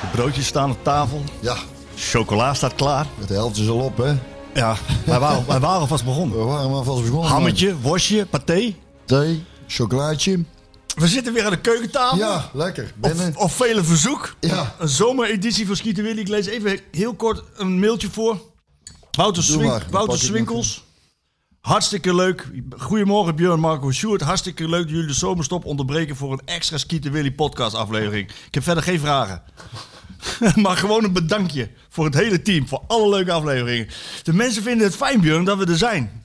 De broodjes staan op tafel. Ja, Chocola staat klaar. de helft is al op hè. Ja, wij waren, wij waren alvast begonnen. We waren maar vast begonnen. Hammetje, worstje, paté. Thee, chocolaatje. We zitten weer aan de keukentafel. Ja, lekker. Binnen. Of, of vele verzoek. Ja. Een zomereditie van Skieten Willy. Ik lees even heel kort een mailtje voor. Wouter, Doe Swink, maar, dan Wouter pak ik Swinkels. Hartstikke leuk. Goedemorgen Björn, Marco en Sjoerd. Hartstikke leuk dat jullie de zomerstop onderbreken voor een extra Skieten Willy podcast aflevering. Ik heb verder geen vragen. maar gewoon een bedankje voor het hele team. Voor alle leuke afleveringen. De mensen vinden het fijn Björn dat we er zijn.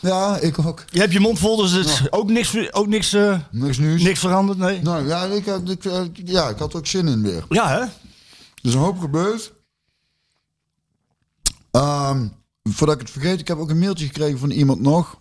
Ja, ik ook. Je hebt je mond vol, dus het is ook niks, ook niks, eh, Niks nieuws. niks veranderd. Nee. Nou ja ik, had- ik, eh, ja, ik had er ook zin in weer. Ja hè? Er is een hoop gebeurd. Ehm, voordat ik het vergeet, ik heb ook een mailtje gekregen van iemand nog.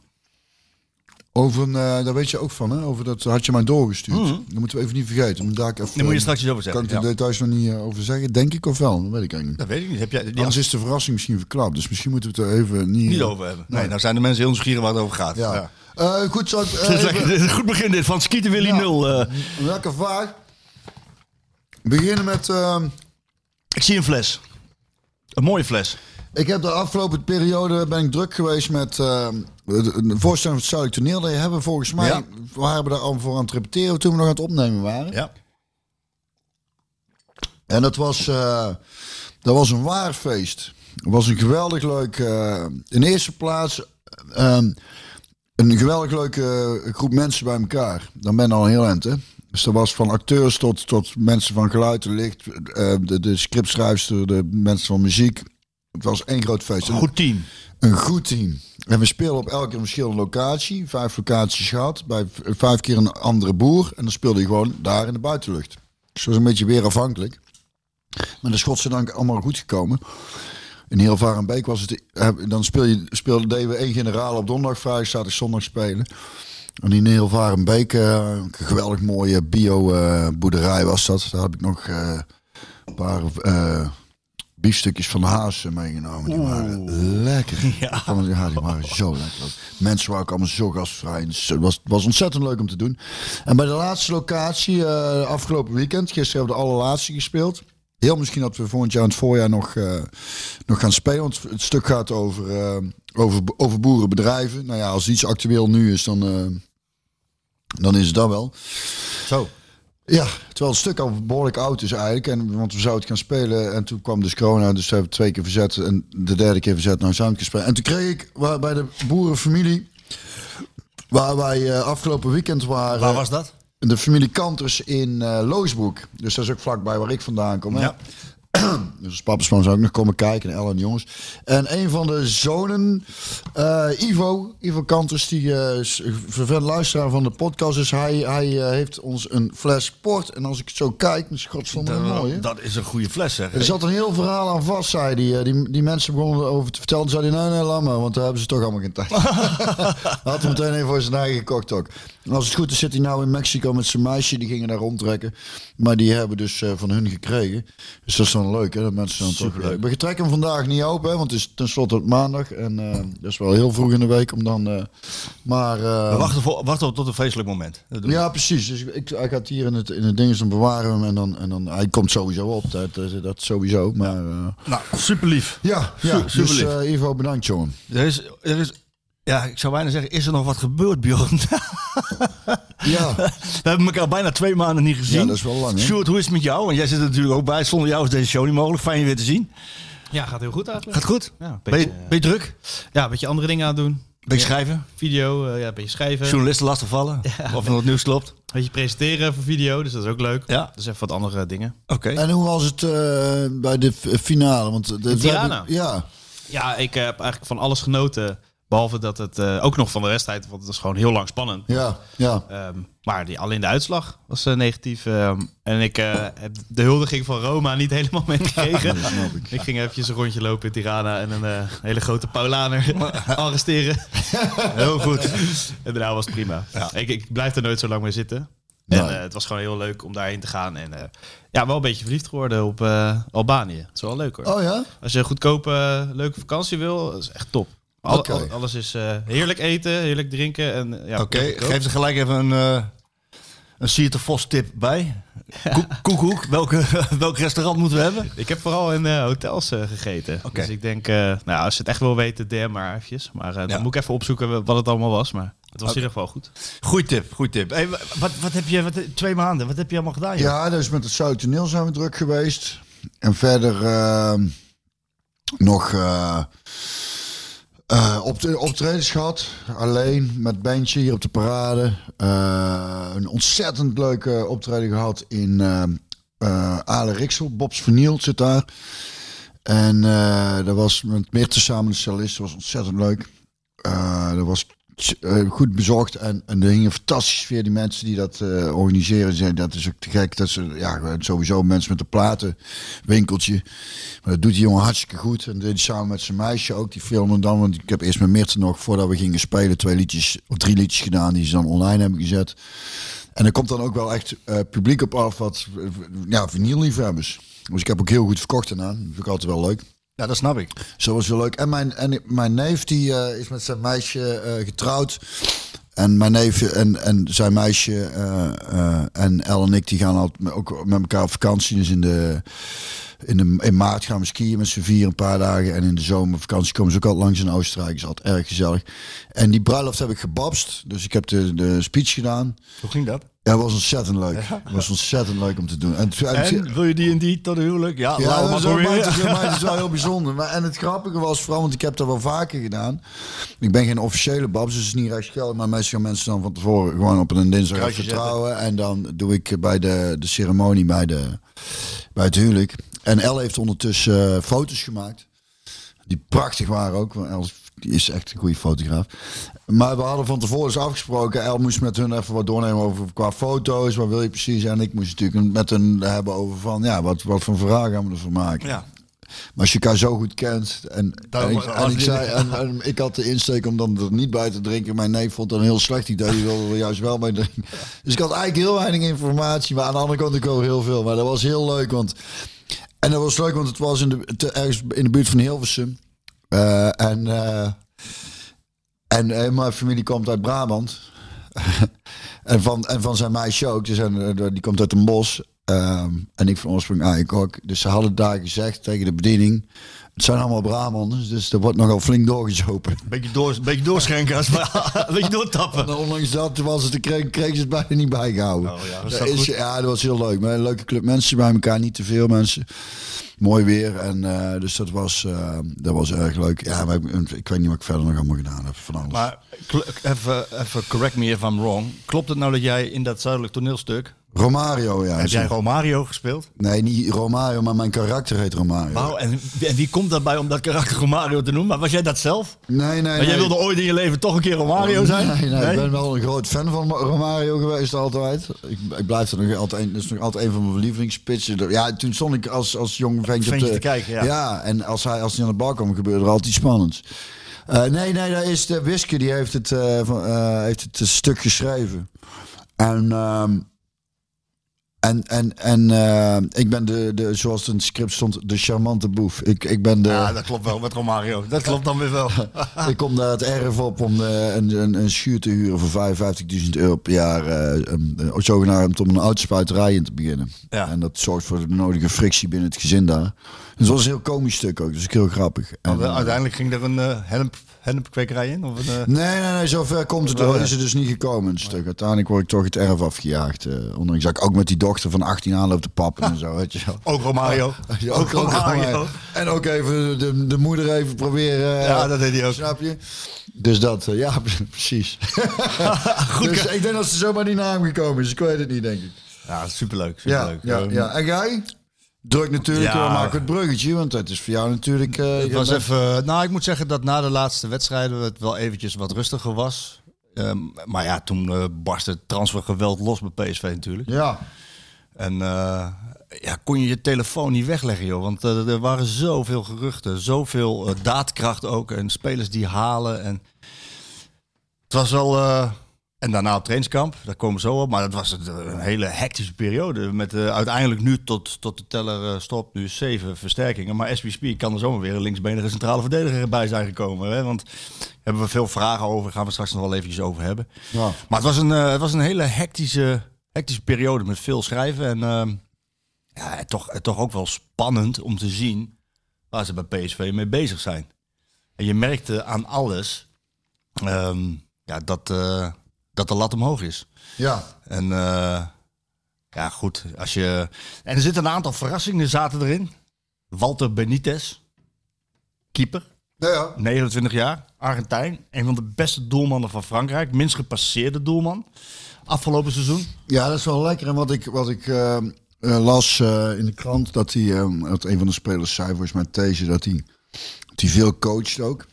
Over een, eh, daar weet je ook van, hè? Over dat had je mij doorgestuurd. Dat moeten we even niet vergeten. Daar even, Daar moet je straks iets over Kan zeggen. ik de ja. details nog niet eh, over zeggen? Denk ik of wel? Dat weet ik eigenlijk niet. Dat weet ik niet. Heb jij, die Anders is de verrassing misschien verklapt. Dus misschien moeten we het er even niet, niet over hebben. Nee, nou zijn de mensen heel nieuwsgierig waar het over gaat. Ja. Ja. Eh, goed, eh, even- een goed begin dit van Skieten Willy Ja. 0. eh. lekker vaag. Beginnen met... ehm, ik zie een fles. Een mooie fles. Ik heb de afgelopen periode ben ik druk geweest met eh, de, voorstelling van het Zuidelijk Toneel. Die hebben volgens mij, Ja. we hebben daar al voor aan het repeteren toen we nog aan het opnemen waren. Ja. En dat was, eh, dat was een waar feest. Het was een geweldig leuk, eh, in eerste plaats, eh, een geweldig leuke groep mensen bij elkaar. Dan ben je al een heel eind, hè. Dus dat was van acteurs tot, tot mensen van geluid en licht, de, de scriptschrijfster, de mensen van muziek. Het was één groot feest. En Goed team. een goed team. En we spelen op elke verschillende locatie. Vijf locaties gehad. Bij vijf keer een andere boer. En dan speelde je gewoon daar in de buitenlucht. Dus dat was een beetje weer afhankelijk. Maar dat is godzijdank allemaal goed gekomen. In heel Varenbeek was het... eh, Dan speel je, speelde, deden we één generaal op donderdag, vrijdag, zaterdag, zondag spelen. En in heel Varenbeek, eh, een geweldig mooie bio-boerderij was dat. Daar heb ik nog eh, een paar... biefstukjes van de haas meegenomen. Die waren lekker. Ja. Ja. ja, die waren zo lekker. Mensen waren ook allemaal zo gastvrij. Dus het was, het was ontzettend leuk om te doen. En bij de laatste locatie, eh, afgelopen weekend, gisteren hebben we de allerlaatste gespeeld. Heel misschien dat we volgend jaar in het voorjaar nog, eh, nog gaan spelen. Want het stuk gaat over, eh, over, over boerenbedrijven. Nou ja, als iets actueel nu is, dan, eh, dan is het dat wel. Zo. Ja, terwijl het stuk al behoorlijk oud is eigenlijk. En, want we zouden het gaan spelen en toen kwam dus corona. Dus we hebben twee keer verzet en de derde keer verzet. Nou zijn we het gespeeld. En toen kreeg ik waar, bij de boerenfamilie, waar wij eh, afgelopen weekend waren. Waar was dat? De familie Kanters in eh Loosbroek. Dus dat is ook vlakbij waar ik vandaan kom. hè. Ja. Dus papasman zou ook nog komen kijken. En Ellen en jongens. En een van de zonen, eh, Ivo, Ivo Kanters, die uh, vervelend luisteraar van de podcast is. Hij, hij eh, heeft ons een fles port. En als ik het zo kijk, is het godverdomme mooi. Hè? Dat is een goede fles, zeg. Er zat een heel verhaal aan vast, zei hij. Eh, Die, die mensen begonnen erover te vertellen. Hij, nee, nee, laat maar, want daar hebben ze toch allemaal geen tijd. Had hij meteen even voor zijn eigen gekocht ook. En als het goed is, zit hij nou in Mexico met zijn meisje. Die gingen daar rondtrekken. Maar die hebben dus eh, van hun gekregen. Dus dat is dan leuk, hè? Dat mensen dan toch... Superleuk. We trekken hem vandaag niet open, hè, want het is tenslotte maandag. En eh, dat is wel heel vroeg in de week om dan... eh, maar... We wachten, voor, wachten tot een feestelijk moment. We. ja, precies. Dus ik, hij gaat hier in het, in het ding, dan bewaren hem. En dan, en dan, hij komt sowieso op, dat, dat, dat sowieso. Maar Nou, super lief. ja, ja Su- super dus lief. Ivo, bedankt jongen. Er is, er is, ja, ik zou bijna zeggen, is er nog wat gebeurd, Bjorn? Ja, We hebben elkaar bijna twee maanden niet gezien. Ja, dat is wel lang, hè? Sjoerd, hoe is het met jou? Want jij zit er natuurlijk ook bij. Zonder jou is deze show niet mogelijk. Fijn je weer te zien. Ja, gaat heel goed eigenlijk. Gaat goed? Ja, een ben, je, beetje, ben je druk? ja, een beetje andere dingen aan het doen. Ben je schrijven? Video, eh, ja, een beetje schrijven. Journalisten lastigvallen? Of er wat nieuws klopt? Een beetje presenteren voor video, dus dat is ook leuk. Ja. Dat is even wat andere dingen. Oké. en hoe was het eh, bij de finale? Want de, we Tirana? hebben- ja, Ja, ik heb eigenlijk van alles genoten. Behalve dat het eh, ook nog van de wedstrijd, want het was gewoon heel lang spannend. Ja, ja. Ehm, maar die, alleen de uitslag was eh, negatief. ehm, en ik eh, heb de huldiging van Roma niet helemaal meegekregen. ik ging eventjes een rondje lopen in Tirana en een hele grote Paulaner arresteren. Heel goed. En daarna was het prima. Ik, ik blijf er nooit zo lang meer zitten. En Nee. eh, het was gewoon heel leuk om daarheen te gaan. En ja, wel een beetje verliefd geworden op Albanië. Het is wel leuk hoor. Oh ja? Als je een goedkope, leuke vakantie wil, dat is echt top. Al- Oké. al- alles is eh, heerlijk eten, heerlijk drinken. en ja, Oké, geef er gelijk even een, eh een Sierte Vos tip bij. Koek, koekoek, welke, welk restaurant moeten we hebben? Ik heb vooral in eh, hotels eh, gegeten. Oké. Dus ik denk, eh, nou, als je het echt wil weten, DM maar eventjes. Maar eh, dan Ja. moet ik even opzoeken wat het allemaal was. Maar het was in ieder geval goed. Goeie tip, goeie tip. Hey, wa- wat, wat heb je, wat, twee maanden, wat heb je allemaal gedaan? joh? Ja, dus met het Zuid Toneel zijn we druk geweest. En verder ehm, nog eh, op de optredens gehad. Alleen met bandje hier op de parade. Eh, een ontzettend leuke optreden gehad in eh eh Ale Rixel. Bobs Vernield zit daar. En dat was met Meerte samen de cellist. Was ontzettend leuk. Dat was eh, goed bezorgd en, en er hing een fantastische sfeer. Die mensen die dat eh, organiseren, die zeiden dat is ook te gek. Dat ze ja, sowieso mensen met een platenwinkeltje. Maar dat doet die jongen hartstikke goed. En hij samen met zijn meisje ook. Die filmen dan, want ik heb eerst met Meerte nog, voordat we gingen spelen, twee liedjes of drie liedjes gedaan die ze dan online hebben gezet. En er komt dan ook wel echt eh, publiek op af wat ja, vinylliefhebbers. Dus ik heb ook heel goed verkocht daarna. Dat vind ik altijd wel leuk. Ja, dat snap ik. Zo was wel leuk. En mijn, en mijn neef die eh, is met zijn meisje eh, getrouwd. En mijn neef en, en zijn meisje eh, en El en ik die gaan altijd ook met elkaar op vakantie. Dus in, de, in, de, in maart gaan we skiën met z'n vier een paar dagen. En in de zomervakantie komen ze ook altijd langs in Oostenrijk. is altijd erg gezellig. En die bruiloft heb ik gebabst. Dus ik heb de, de speech gedaan. Hoe ging dat? Ja, dat was ontzettend leuk. Het was ontzettend leuk om te doen. En, wil je die en die tot de huwelijk? Ja, ja, maar wel, maar, het is, maar het is wel heel bijzonder. Maar, en het grappige was vooral, want ik heb dat wel vaker gedaan. Ik ben geen officiële babs, dus het is niet rechtsgeldig. Maar meestal gaan mensen dan van tevoren gewoon op een dinsdag Kruisje even trouwen. En dan doe ik bij de, de ceremonie bij, de, bij het huwelijk. En El heeft ondertussen eh, foto's gemaakt. Die prachtig waren ook. Want El die is echt een goede fotograaf. Maar we hadden van tevoren afgesproken. El moest met hun even wat doornemen over qua foto's. Wat wil je precies? En ik moest natuurlijk met hun hebben over van... Ja, wat, wat voor verhaal gaan we ervan maken? Ja. Maar als je elkaar zo goed kent. En, en, ik, en zei, en, en ik had de insteek om dan er niet bij te drinken. Mijn neef vond dat een heel slecht idee. Die wilde er juist wel bij drinken. Dus ik had eigenlijk heel weinig informatie. Maar aan de andere kant ik ook heel veel. Maar dat was heel leuk. Want, en dat was leuk, want het was in de, ergens in de buurt van Hilversum. Eh, en, eh, en eh, mijn familie komt uit Brabant. en, van, en van zijn meisje ook. Dus die komt uit een bos. Ehm, en ik van oorsprong eigenlijk ook. Dus ze hadden daar gezegd tegen de bediening. Het zijn allemaal Brabanders, dus er wordt nogal flink doorgezopen. Beetje, door, beetje doorschenken, als een beetje doortappen. En ondanks dat was het, kreeg, kregen ze het bijna niet bijgehouden. Oh ja, dat is Dat toch is- goed? ja, dat was heel leuk. Maar een leuke club mensen bij elkaar, niet te veel mensen. Mooi weer. En, eh, dus dat was, eh, dat was erg leuk. Ja, maar ik, ik weet niet wat ik verder nog allemaal gedaan heb. Van alles. Maar even correct me if I'm wrong. Klopt het nou dat jij in dat zuidelijk toneelstuk... Romario, ja. Heb jij Romario gespeeld? Nee, niet Romario, maar mijn karakter heet Romario. Wauw, en, wie- en wie komt daarbij om dat karakter Romario te noemen? Maar was jij dat zelf? Nee, nee, Maar nee. jij wilde ooit in je leven toch een keer Romario zijn? Nee, nee, ik ben wel een groot fan van Romario geweest altijd. Ik, ik blijf er nog altijd, een- is nog altijd een van mijn lievelingspitsen. Ja, toen stond ik als, als jong ventje, Ventje de- te kijken, ja. en als hij, als hij aan de bal kwam, gebeurde er altijd iets spannends. Eh, nee, nee, dat is de Wiske, die heeft het, eh, van, eh, heeft het stuk geschreven. En, ehm, en, en, en eh, ik ben de, de, zoals het in het script stond, de charmante boef. Ik, ik ben de... Ja, dat klopt wel met Romario. Dat klopt dan weer wel. Ik kom daar het erf op om eh, een, een, een schuur te huren voor 55.000 euro per jaar. eh, um, zogenaamd om een autospuiterij in te beginnen. Ja. En dat zorgt voor de nodige frictie binnen het gezin daar. Dus dat was een heel komisch stuk ook. Dus heel grappig. En, uiteindelijk ging er een uh, hennep, hennepkwekerij in? Of een, eh, Nee, nee, nee, zover komt het. Oh. Is het dus niet gekomen, een stuk. Uiteindelijk word ik toch het erf afgejaagd. eh ondanks dat ik ook met die dochter van 18 aanloop te pappen en zo, weet je wel. Ook Romario. Ja, ook Romario. En ook even de, de moeder even proberen. eh, Ja, dat deed hij ook. Snap je? Dus dat, ja, precies. Goed, dus ik denk dat ze zomaar die naam gekomen is. Ik weet het niet, denk ik. Ja, superleuk. Ja, superleuk. ja, Ehm, ja. En jij? Druk natuurlijk. Ja. Maken het bruggetje, want het is voor jou natuurlijk... eh, Het was even, nou, ik moet zeggen dat na de laatste wedstrijden het wel eventjes wat rustiger was. Ehm, maar ja, toen eh barstte het transfergeweld los bij PSV natuurlijk. Ja, En eh, ja, kon je je telefoon niet wegleggen, joh. Want eh, er waren zoveel geruchten, zoveel eh, daadkracht ook. En spelers die halen. En het was wel... eh, en daarna op trainingskamp, daar komen we zo op. Maar het was een, een hele hectische periode. Met eh, uiteindelijk nu tot, tot de teller eh, stopt, nu zeven versterkingen. Maar speak kan er zomaar weer een linksbenige centrale verdediger bij zijn gekomen. Hè? Want daar hebben we veel vragen over. Gaan we straks nog wel eventjes over hebben. ja. Maar het was een, eh, het was een hele hectische, hectische periode met veel schrijven. En ehm, ja, toch, toch ook wel spannend om te zien waar ze bij PSV mee bezig zijn. En je merkte aan alles ehm, ja, dat, eh, dat de lat omhoog is. ja. En eh, ja, goed. Als je... En er zitten een aantal verrassingen zaten erin. Walter Benitez, keeper. Ja, ja. 29 jaar, Argentijn. Een van de beste doelmannen van Frankrijk. Minst gepasseerde doelman. Afgelopen seizoen. Ja, dat is wel lekker. En wat ik, wat ik eh, eh, las in de krant, dat, hij, dat een van de spelers zei, volgens mij deze, dat hij, dat hij veel coacht ook.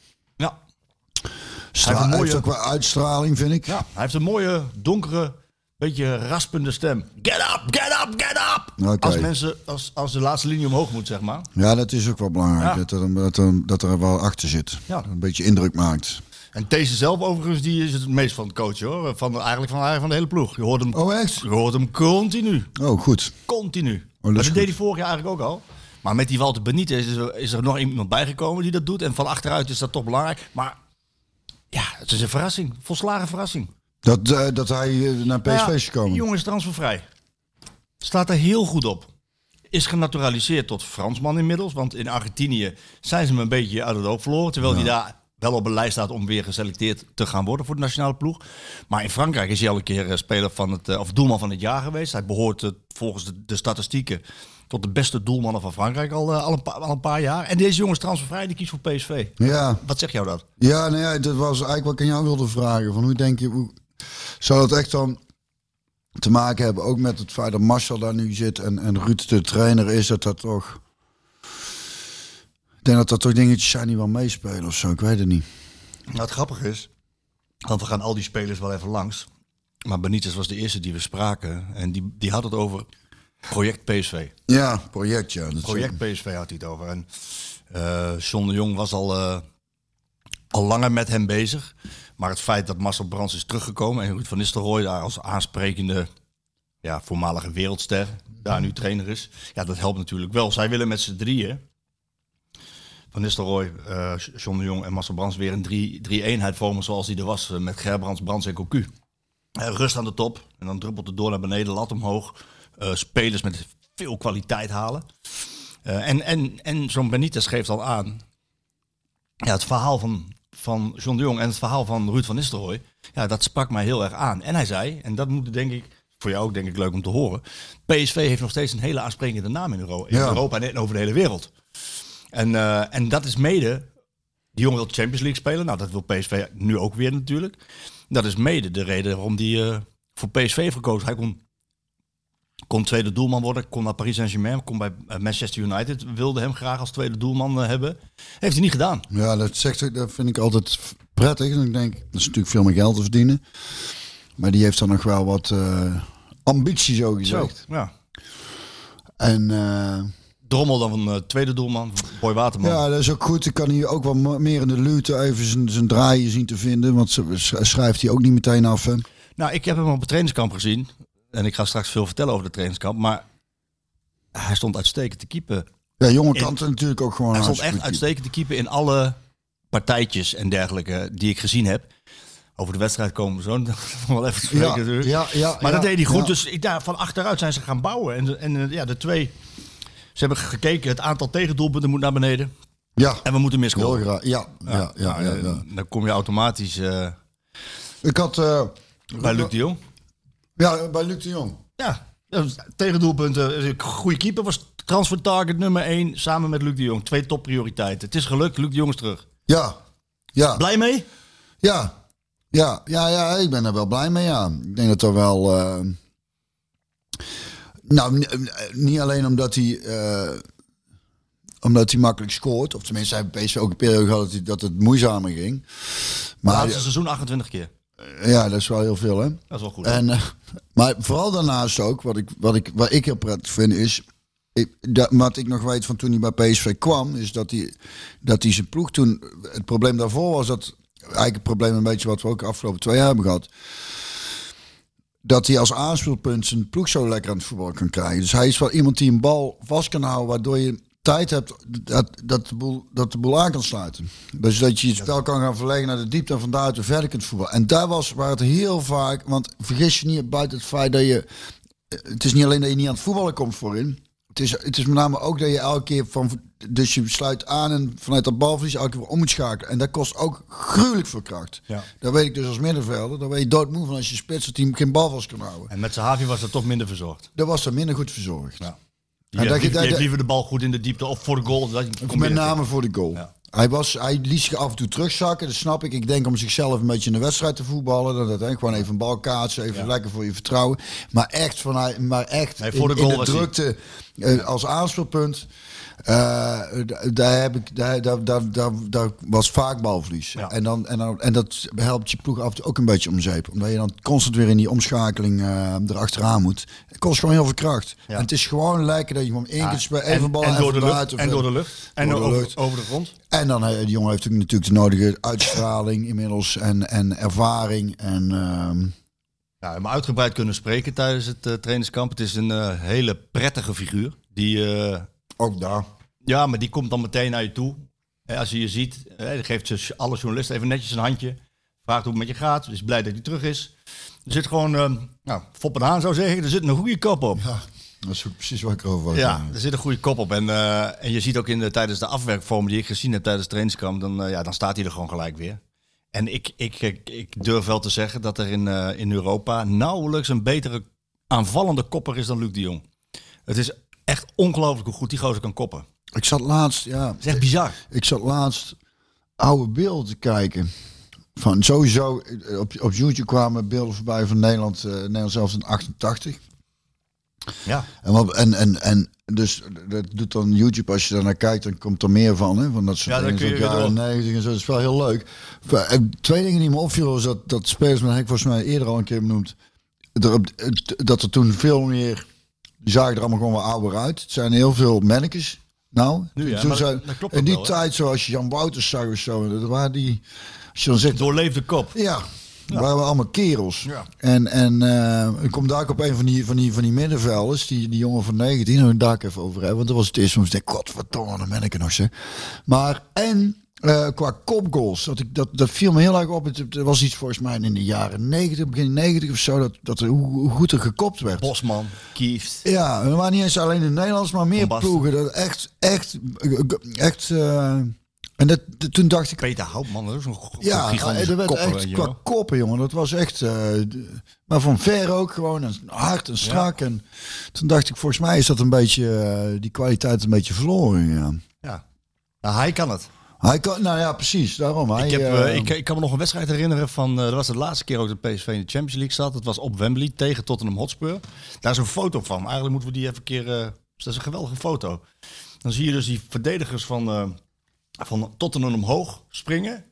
Heeft hij mooie- heeft ook wel uitstraling, vind ik. ja. Hij heeft een mooie, donkere, beetje raspende stem. Get up, get up, get up! Als mensen, als, als de laatste linie omhoog moet, zeg maar. Ja, dat is ook wel belangrijk. Ja. Dat, er, dat, er, dat er wel achter zit. Ja. Een beetje indruk maakt. En deze zelf overigens, die is het meest van het coachen hoor. Van, eigenlijk van, eigenlijk van de hele ploeg. Je hoort hem, Oh, echt? je hoort hem continu. Oh, goed. Continu. dat maar is dat goed. deed hij vorig jaar eigenlijk ook al. Maar met die Walter Benitez is er, is er nog iemand bijgekomen die dat doet. En van achteruit is dat toch belangrijk. Maar ja, het is een verrassing. Volslagen verrassing. Dat, eh, dat hij eh, naar PSV Nou ja, is gekomen. Die jongen is transfervrij. Staat er heel goed op. Is genaturaliseerd tot Fransman inmiddels. Want in Argentinië zijn ze hem een beetje uit het oog verloren. Terwijl hij daar wel op een lijst staat om weer geselecteerd te gaan worden voor de nationale ploeg. Maar in Frankrijk is hij al een keer eh, speler van het, of doelman van het jaar geweest. Hij behoort eh, volgens de, de statistieken tot de beste doelmannen van Frankrijk al, eh, al, een, paar, al een paar jaar. En deze jongen is transfervrij, die kiest voor PSV. Ja, Wat zegt jou dat? ja, nou ja, dat was eigenlijk wat ik aan jou wilde vragen. Van hoe denk je, hoe, zou dat echt dan te maken hebben ook met het feit dat Marcel daar nu zit en, en Ruud de trainer is, dat dat toch... Ik denk dat dat toch dingetjes zijn die wel meespelen of zo, ik weet het niet. Nou, het grappige is, want we gaan al die spelers wel even langs. Maar Benitez was de eerste die we spraken. En die, die had het over project PSV. Ja, project, ja. Dat Project PSV had hij het over. En eh John de Jong was al, eh, al langer met hem bezig. Maar het feit dat Marcel Brands is teruggekomen en Ruud van Nistelrooy daar als aansprekende ja, voormalige wereldster daar nu trainer is. Ja, dat helpt natuurlijk wel. Zij willen met z'n drieën, Van Nistelrooy, John de Jong en Marcel Brands, weer een drie- drie-eenheid vormen zoals die er was met Gerbrands, Brands en Cocu. Rust aan de top en dan druppelt het door naar beneden, lat omhoog. Eh, spelers met veel kwaliteit halen. Eh, en en, en zo'n Benitez geeft al aan. Ja, het verhaal van, van John de Jong en het verhaal van Ruud van Nistelrooy. Ja, dat sprak mij heel erg aan. En hij zei, en dat moet denk ik, voor jou ook denk ik leuk om te horen. PSV heeft nog steeds een hele aansprekende naam in, Euro- in Ja. Europa en over de hele wereld. En, eh, en dat is mede. Die jongen wil Champions League spelen. Nou, dat wil PSV nu ook weer natuurlijk. Dat is mede de reden waarom eh, voor PSV heeft gekozen. Hij kon kon tweede doelman worden, kon naar Paris Saint-Germain, kon bij eh, Manchester United, wilde hem graag als tweede doelman eh, hebben. Heeft hij niet gedaan. Ja, dat, zegt, dat vind ik altijd prettig. En ik denk, dat is natuurlijk veel meer geld te verdienen. Maar die heeft dan nog wel wat eh, ambitie, zo gezegd. Ja. En Drommel dan van tweede doelman, Boy Waterman. ja, dat is ook goed. Ik kan hier ook wel meer in de lute even zijn, draaien zien te vinden. Want ze- sch- schrijft hij ook niet meteen af. Hè? Nou, ik heb hem op het trainingskamp gezien. En ik ga straks veel vertellen over de trainingskamp. Maar hij stond uitstekend te keepen. Ja, jonge kanten natuurlijk ook gewoon Hij stond echt uitstekend te keepen in alle partijtjes en dergelijke die ik gezien heb. Over de wedstrijd komen we zo nog wel even te spreken. Ja, natuurlijk. ja, ja, Maar ja, dat deed hij goed. ja. Dus daar, van achteruit zijn ze gaan bouwen. En, en eh, ja, de twee... Ze hebben gekeken, het aantal tegendoelpunten moet naar beneden. Ja, En we moeten graag. Ja, ja, ja, ja, ja. Dan kom je automatisch eh, Ik had eh, bij Luc de Jong. Ja, bij Luc de Jong. Ja, tegendoelpunten. Goede keeper was transfer target nummer 1 samen met Luc de Jong. Twee topprioriteiten. Het is gelukt, Luc de Jong is terug. Ja, ja, Blij mee? ja. Ja, ja, ja, ik ben er wel blij mee. Ja. Ik denk dat er wel. eh, Nou, niet alleen omdat hij, eh, omdat hij makkelijk scoort. Of tenminste, hij heeft ook een periode gehad dat, hij, dat het moeizamer ging. Maar Laatste seizoen 28 keer. Ja, dat is wel heel veel, hè? Dat is wel goed. En, eh, maar vooral daarnaast ook, wat ik, wat ik, wat ik heel prettig vind, is. Ik, dat, wat ik nog weet van toen hij bij PSV kwam, is dat hij, dat hij zijn ploeg toen. Het probleem daarvoor was dat. Eigenlijk het probleem een beetje wat we ook de afgelopen twee jaar hebben gehad. Dat hij als aanspeelpunt zijn ploeg zo lekker aan het voetbal kan krijgen. Dus hij is wel iemand die een bal vast kan houden, waardoor je tijd hebt dat, dat, de, boel, dat de boel aan kan sluiten. Dus dat je het spel kan gaan verleggen naar de diepte en van daaruit verder kunt voetballen. En daar was waar het heel vaak, want vergis je niet buiten het feit dat je, het is niet alleen dat je niet aan het voetballen komt voorin. Het is, het is met name ook dat je elke keer van, dus je sluit aan en vanuit dat balverlies elke keer weer om moet schakelen. En dat kost ook gruwelijk veel kracht. Ja. Dat weet ik dus als middenvelder. Dan weet je doodmoe van als je spits het team geen bal vast kan houden. En met Zahavi was dat toch minder verzorgd. Dat was er minder goed verzorgd. Ja. En Je dat je- liever- je de bal goed in de diepte of voor de goal. Dat je Met name voor de goal. Ja. Hij, was, hij liet zich af en toe terugzakken, dat snap ik. Ik denk om zichzelf een beetje in de wedstrijd te voetballen. Dat, dat, hè, gewoon even een bal kaatsen, even lekker voor je vertrouwen. Maar echt, van, maar echt Nee, voor de in, goal in de hij- drukte eh, als aanspeelpunt. D- daar, heb ik, daar, daar, daar, daar, daar was vaak balverlies. Ja. En, dan, en, dan, en dat helpt je ploeg af en toe ook een beetje om zeep. Omdat je dan constant weer in die omschakeling eh erachteraan moet. Het kost gewoon heel veel kracht. Ja. En het is gewoon lekker dat je gewoon één keer spelen, even en, bal en, door de lucht, en door de lucht. En Door de over, lucht. over de grond. En dan, eh, die jongen heeft natuurlijk de nodige uitstraling inmiddels en, en ervaring. En ehm, Ja, hem uitgebreid kunnen spreken tijdens het eh, trainingskamp. Het is een hele prettige figuur. Die, eh, ook daar. ja, maar die komt dan meteen naar je toe. Eh, als hij je ziet, eh, geeft ze alle journalisten even netjes een handje. Vraagt hoe het met je gaat. Is blij dat hij terug is. Er zit gewoon, eh nou, Foppen Haan zou zeggen, er zit een goede kop op. Ja, dat is precies waar ik over was. Ja, er zit een goede kop op. En, eh, en je ziet ook in de, tijdens de afwerkvorm die ik gezien heb tijdens het trainingskamp, dan, eh, ja, dan staat hij er gewoon gelijk weer. En ik, ik, ik, ik durf wel te zeggen dat er in, in Europa nauwelijks een betere aanvallende kopper is dan Luc de Jong. Het is echt ongelooflijk hoe goed die gozer kan koppen. Ik zat laatst, ja, is echt bizar. ik zat laatst oude beelden te kijken. Van sowieso, eh, op, op YouTube kwamen beelden voorbij van Nederland, eh Nederland zelfs in 88. Ja. En, wat, en, en, en dus dat doet dan YouTube, als je daar naar kijkt, dan komt er meer van. Hè? Van dat soort Ja, dingen, kun je zoals weer jaren 90 en zo. Dat is wel heel leuk. En twee dingen die me opvielen was dat, dat spelers, maar heb ik volgens mij eerder al een keer benoemd, dat er toen veel meer, die zagen er allemaal gewoon wel ouder uit. Het zijn heel veel mannetjes. Nou, Nu ja, maar zijn- dat in die wel, hè? tijd, zoals je Jan Wouters zag of zo, dat waren die, als je dan zegt, Doorleefde kop. ja, waren we allemaal kerels. Ja. En, en eh, ik kom daar ook op een van die, van die, van die middenvelders, die, die jongen van 19, en daar ik even over hebben. Want dat was het eerste van ik denk, godverdomme, dan ben ik er nog zeg. Maar, en eh, qua kopgoals, dat, ik, dat, dat viel me heel erg op. Het, het was iets volgens mij in de jaren 90, begin 90 of zo, dat, dat er, hoe, hoe goed er gekopt werd. Bosman, Kieft. Ja, er waren niet eens alleen in het Nederlands, maar meer ploegen. Dat echt, echt, echt... eh, en dat, toen dacht ik, Peter Houtman, dat is een ja, gigantische er werd echt qua koppen, jongen. Dat was echt. eh, maar van ver ook gewoon. En hard en strak. En toen dacht ik, volgens mij is dat een beetje. eh, die kwaliteit een beetje verloren. Ja. Ja. Nou, hij kan het. Hij kan, nou ja, precies. Daarom. Hij, Ik, heb, eh, eh, ik, ik kan me nog een wedstrijd herinneren van. eh, dat was de laatste keer ook dat PSV in de Champions League zat. Dat was op Wembley tegen Tottenham Hotspur. Daar is een foto van. Eigenlijk moeten we die even een keer. dat is een geweldige foto. Dan zie je dus die verdedigers van, van Tottenham omhoog springen.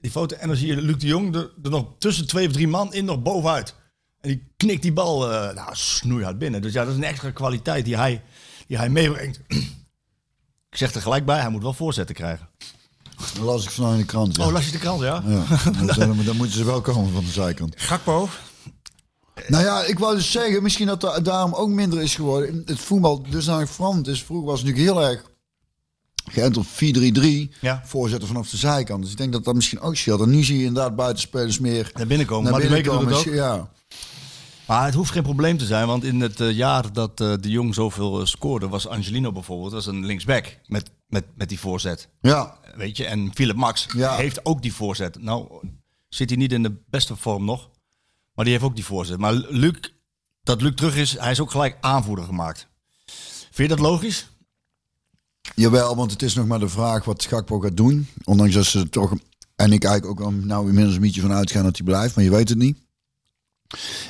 Die foto. En dan zie je Luc de Jong er, er nog tussen twee of drie man in nog bovenuit. En die knikt die bal nou, snoeihard binnen. Dus ja, dat is een extra kwaliteit die hij, die hij meebrengt. Ik zeg er gelijk bij, hij moet wel voorzetten krijgen. Dat las ik vandaag in de krant. Ja. Oh, las je de krant, ja? ja. dan, moeten ze wel komen van de zijkant. Gakpo. Nou ja, ik wou dus zeggen, misschien dat da- daarom ook minder is geworden. Het voetbal dusdanig veranderd is. Vroeger was het natuurlijk heel erg geënt op 4-3-3. Ja. Voorzetten vanaf de zijkant. Dus ik denk dat dat misschien ook scheelt. En nu zie je inderdaad buitenspelers meer Naar binnen komen. naar maar die binnen komen. het ook. Ja. Maar het hoeft geen probleem te zijn, want in het eh, jaar dat eh, de Jong zoveel eh, scoorde, was Angelino bijvoorbeeld, was een linksback met, met, met die voorzet. ja, Weet je, en Philip Max Ja. heeft ook die voorzet. Nou, zit hij niet in de beste vorm nog, maar die heeft ook die voorzet. Maar Luc, dat Luc terug is, hij is ook gelijk aanvoerder gemaakt. Vind je dat logisch? Jawel, want het is nog maar de vraag wat Gakpo gaat doen. Ondanks dat ze toch... En ik eigenlijk ook wel nou inmiddels een beetje van uitgaan dat hij blijft. Maar je weet het niet.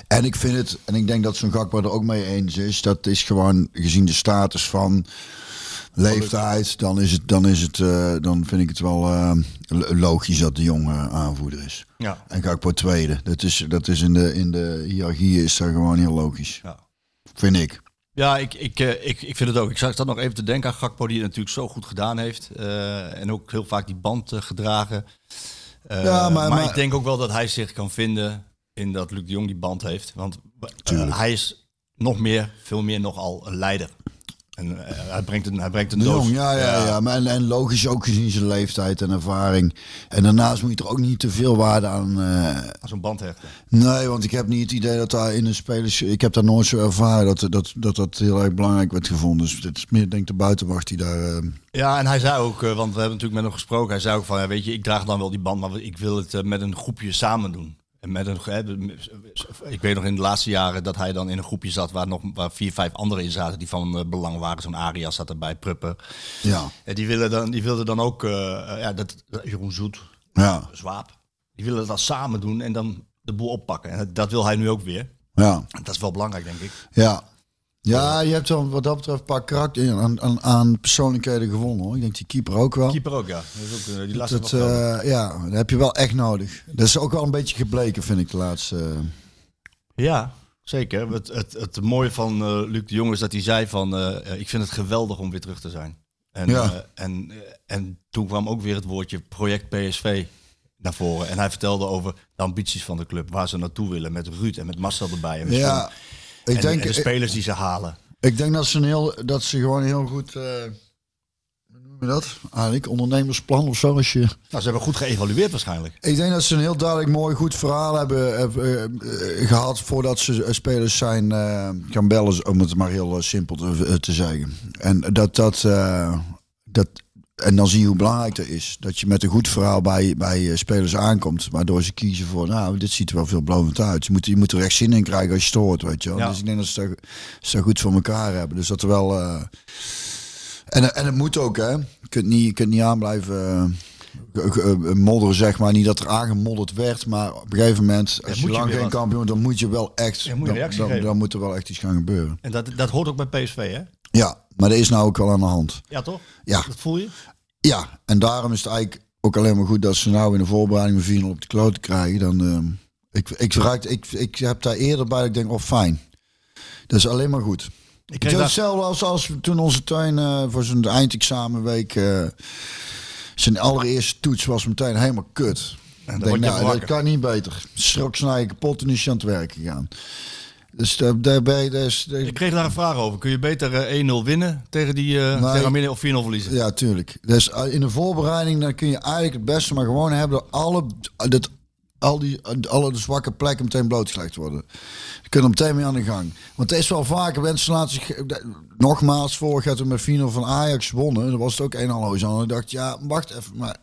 En ik vind het, en ik denk dat zo'n Gakpo er ook mee eens is, dat is gewoon gezien de status van leeftijd, dan is het, dan is het, eh, dan vind ik het wel eh, lo- logisch dat de jonge aanvoerder is. Ja. En Gakpo tweede. Dat is, dat is in de, in de hiërarchie is dat gewoon heel logisch. Ja. Vind ik. Ja, ik, ik, eh, ik, ik vind het ook. Ik zat nog even te denken aan Gakpo, die het natuurlijk zo goed gedaan heeft. en ook heel vaak die band gedragen. Ja, maar- maar, maar- ik denk ook wel dat hij zich kan vinden in dat Luc de Jong die band heeft. Want hij is nog meer, veel meer nogal een leider. En eh, hij brengt een, hij brengt een doos. jong, ja, ja, ja. Maar en, en logisch ook gezien zijn leeftijd en ervaring. En daarnaast moet je er ook niet te veel waarde aan. eh, Aan zo'n band hechten. nee, want ik heb niet het idee dat daar in de spelers. Ik heb daar nooit zo ervaren dat dat, dat, dat heel erg belangrijk werd gevonden. Dus het is meer, denk ik, de buitenwacht die daar. eh, Ja, en hij zei ook, eh, want we hebben natuurlijk met hem gesproken. Hij zei ook van, ja, weet je, ik draag dan wel die band, maar ik wil het met een groepje samen doen. Met een, ik weet nog in de laatste jaren dat hij dan in een groepje zat waar nog waar vier, vijf anderen in zaten die van eh, belang waren. Zo'n Arias zat erbij, Pruppen. ja, En die, willen dan, die wilden dan ook, eh, eh, ja, dat, Jeroen Zoet, ja, Zwaap. Die willen dat samen doen en dan de boel oppakken. En dat, dat wil hij nu ook weer. ja, Dat is wel belangrijk, denk ik. ja. Ja, je hebt dan wat dat betreft een paar karakter aan, aan, aan persoonlijkheden gewonnen hoor. Ik denk die keeper ook wel. Keeper ook, ja. Dat is ook, eh, die laatste Dat, eh, ja, dat heb je wel echt nodig. Dat is ook wel een beetje gebleken, vind ik, de laatste. eh, Ja, zeker. Het, het, het mooie van eh, Luc de Jong is dat hij zei van... ik vind het geweldig om weer terug te zijn. En, Ja. en, en toen kwam ook weer het woordje project PSV naar voren. En hij vertelde over de ambities van de club. Waar ze naartoe willen met Ruud en met Marcel erbij. En ja. Ik en, denk, en de spelers die ze halen. ik denk dat ze, een heel, dat ze gewoon heel goed. eh hoe noem je dat? Eigenlijk ondernemersplan of zo. Als je, Nou, ze hebben goed geëvalueerd waarschijnlijk. ik denk dat ze een heel duidelijk mooi goed verhaal hebben, hebben, eh, eh, gehad voordat ze eh, spelers zijn eh, gaan bellen, om het maar heel simpel te, te zeggen. En dat dat, dat en dan zie je hoe belangrijk dat is. Dat je met een goed verhaal bij, bij eh, spelers aankomt. Waardoor ze kiezen voor, nou, dit ziet er wel veelbelovend uit. Je moet, je moet er echt zin in krijgen als je het hoort, weet je wel. Ja. Dus ik denk dat ze dat, ze dat goed voor elkaar hebben. Dus dat er wel... eh, en, en het moet ook, hè. Je kunt niet, je kunt niet aan blijven eh, modderen, zeg maar. Niet dat er aangemodderd werd, maar op een gegeven moment... Als je lang geen kampioen dan moet je wel echt... Ja, moet je dan, dan moet er wel echt iets gaan gebeuren. En dat, dat hoort ook bij PSV, hè? Ja, maar dat is nou ook wel aan de hand. Ja, toch? Ja. Dat voel je? Ja, en daarom is het eigenlijk ook alleen maar goed dat ze nou in de voorbereiding een 4-0 op de kloot krijgen. Dan, ehm, ik, ik, raak, ik, ik heb daar eerder bij dat ik denk, oh fijn. Dat is alleen maar goed. Ik Het kreeg is daar- hetzelfde als, als toen onze tuin eh, voor zijn eindexamenweek... eh, zijn allereerste toets was meteen helemaal kut. word denk, nou, dat kan niet beter. Schrok snij kapot en is je aan het werk gegaan. Dus daarbij... Dus, Ik kreeg daar een vraag over. Kun je beter eh, 1-0 winnen tegen die eh tegen Arminia of 4-0 verliezen? Ja, tuurlijk. Dus uh, in de voorbereiding dan kun je eigenlijk het beste maar gewoon hebben dat alle, dat al die, alle de zwakke plekken meteen blootgelegd worden. Je kunt er meteen mee aan de gang. Want het is wel vaker, mensen laten zich... Nogmaals, vorig jaar toen met 4-0 van Ajax wonnen, dan was het ook 1-0 hoos aan. En ik dacht, ja, wacht even, maar...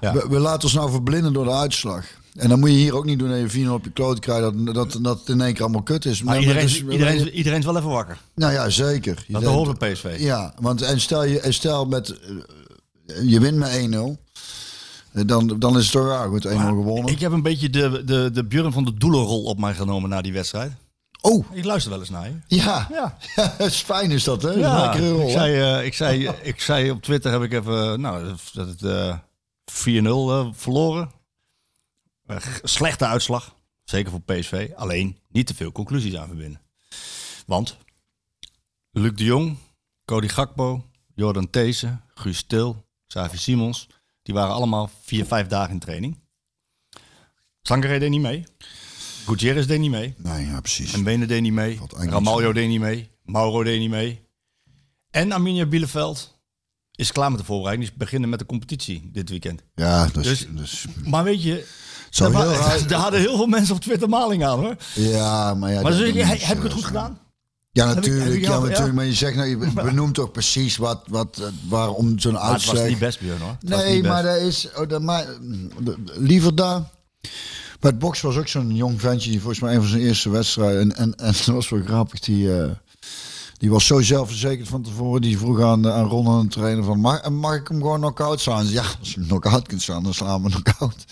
Ja. We, we laten ons nou verblinden door de uitslag. En dan moet je hier ook niet doen dat je 4-0 op je kloot krijgt, dat, dat, dat het in één keer allemaal kut is. Maar Maar iedereen, dus- iedereen, is- iedereen is wel even wakker. nou ja, zeker. Dat hoort bij PSV. ja, want en stel je en stel met eh, je wint met 1-0. eh, Dan, dan is het toch raar. Goed, 1-0 gewonnen. Ik heb een beetje de, de, de Björn van de Doelenrol op mij genomen na die wedstrijd. oh, Ik luister wel eens naar je. ja. Ja. is fijn is dat, hè? Is Ja, een rol, ik, zei, eh, ik, zei, ik zei op Twitter heb ik even nou, dat het eh 4-0 eh, verloren. Slechte uitslag, zeker voor PSV. Alleen niet te veel conclusies aan verbinden. Want Luc de Jong, Cody Gakpo, Jordan Theesen, Guus Til, Xavi Simons, die waren allemaal vier, vijf dagen in training. Sangaré deed niet mee. Gutierrez deed niet mee. Nee, ja, precies. En Bene deed niet mee. Ramaljo deed niet mee. Mauro deed niet mee. En Arminia Bielefeld is klaar met de voorbereiding. Die beginnen met de competitie dit weekend. Ja, dus, Dus- dus, Maar weet je, Zou daar, heel wa- raar- daar hadden heel veel mensen op Twitter maling aan hoor. ja, maar ja. Maar dus, heb, ik het goed gedaan? Ja, ik- natuurlijk. ik ja, natuurlijk. ja? Maar je zegt, nou, je benoemt toch precies wat, wat, waarom zo'n Maar het uitslag... was niet best, Björn hoor. Het Nee, maar dat is. Oh, dat, maar, liever daar. Bij het boksen was ook zo'n jong ventje die volgens mij een van zijn eerste wedstrijden. En, en, en dat was wel grappig. Die, eh, die was zo zelfverzekerd van tevoren. Die vroeg aan, aan Ron aan de trainer van mag, mag ik hem gewoon knock-out slaan? Ja, als je hem knock-out kunt slaan, dan slaan we knock-out.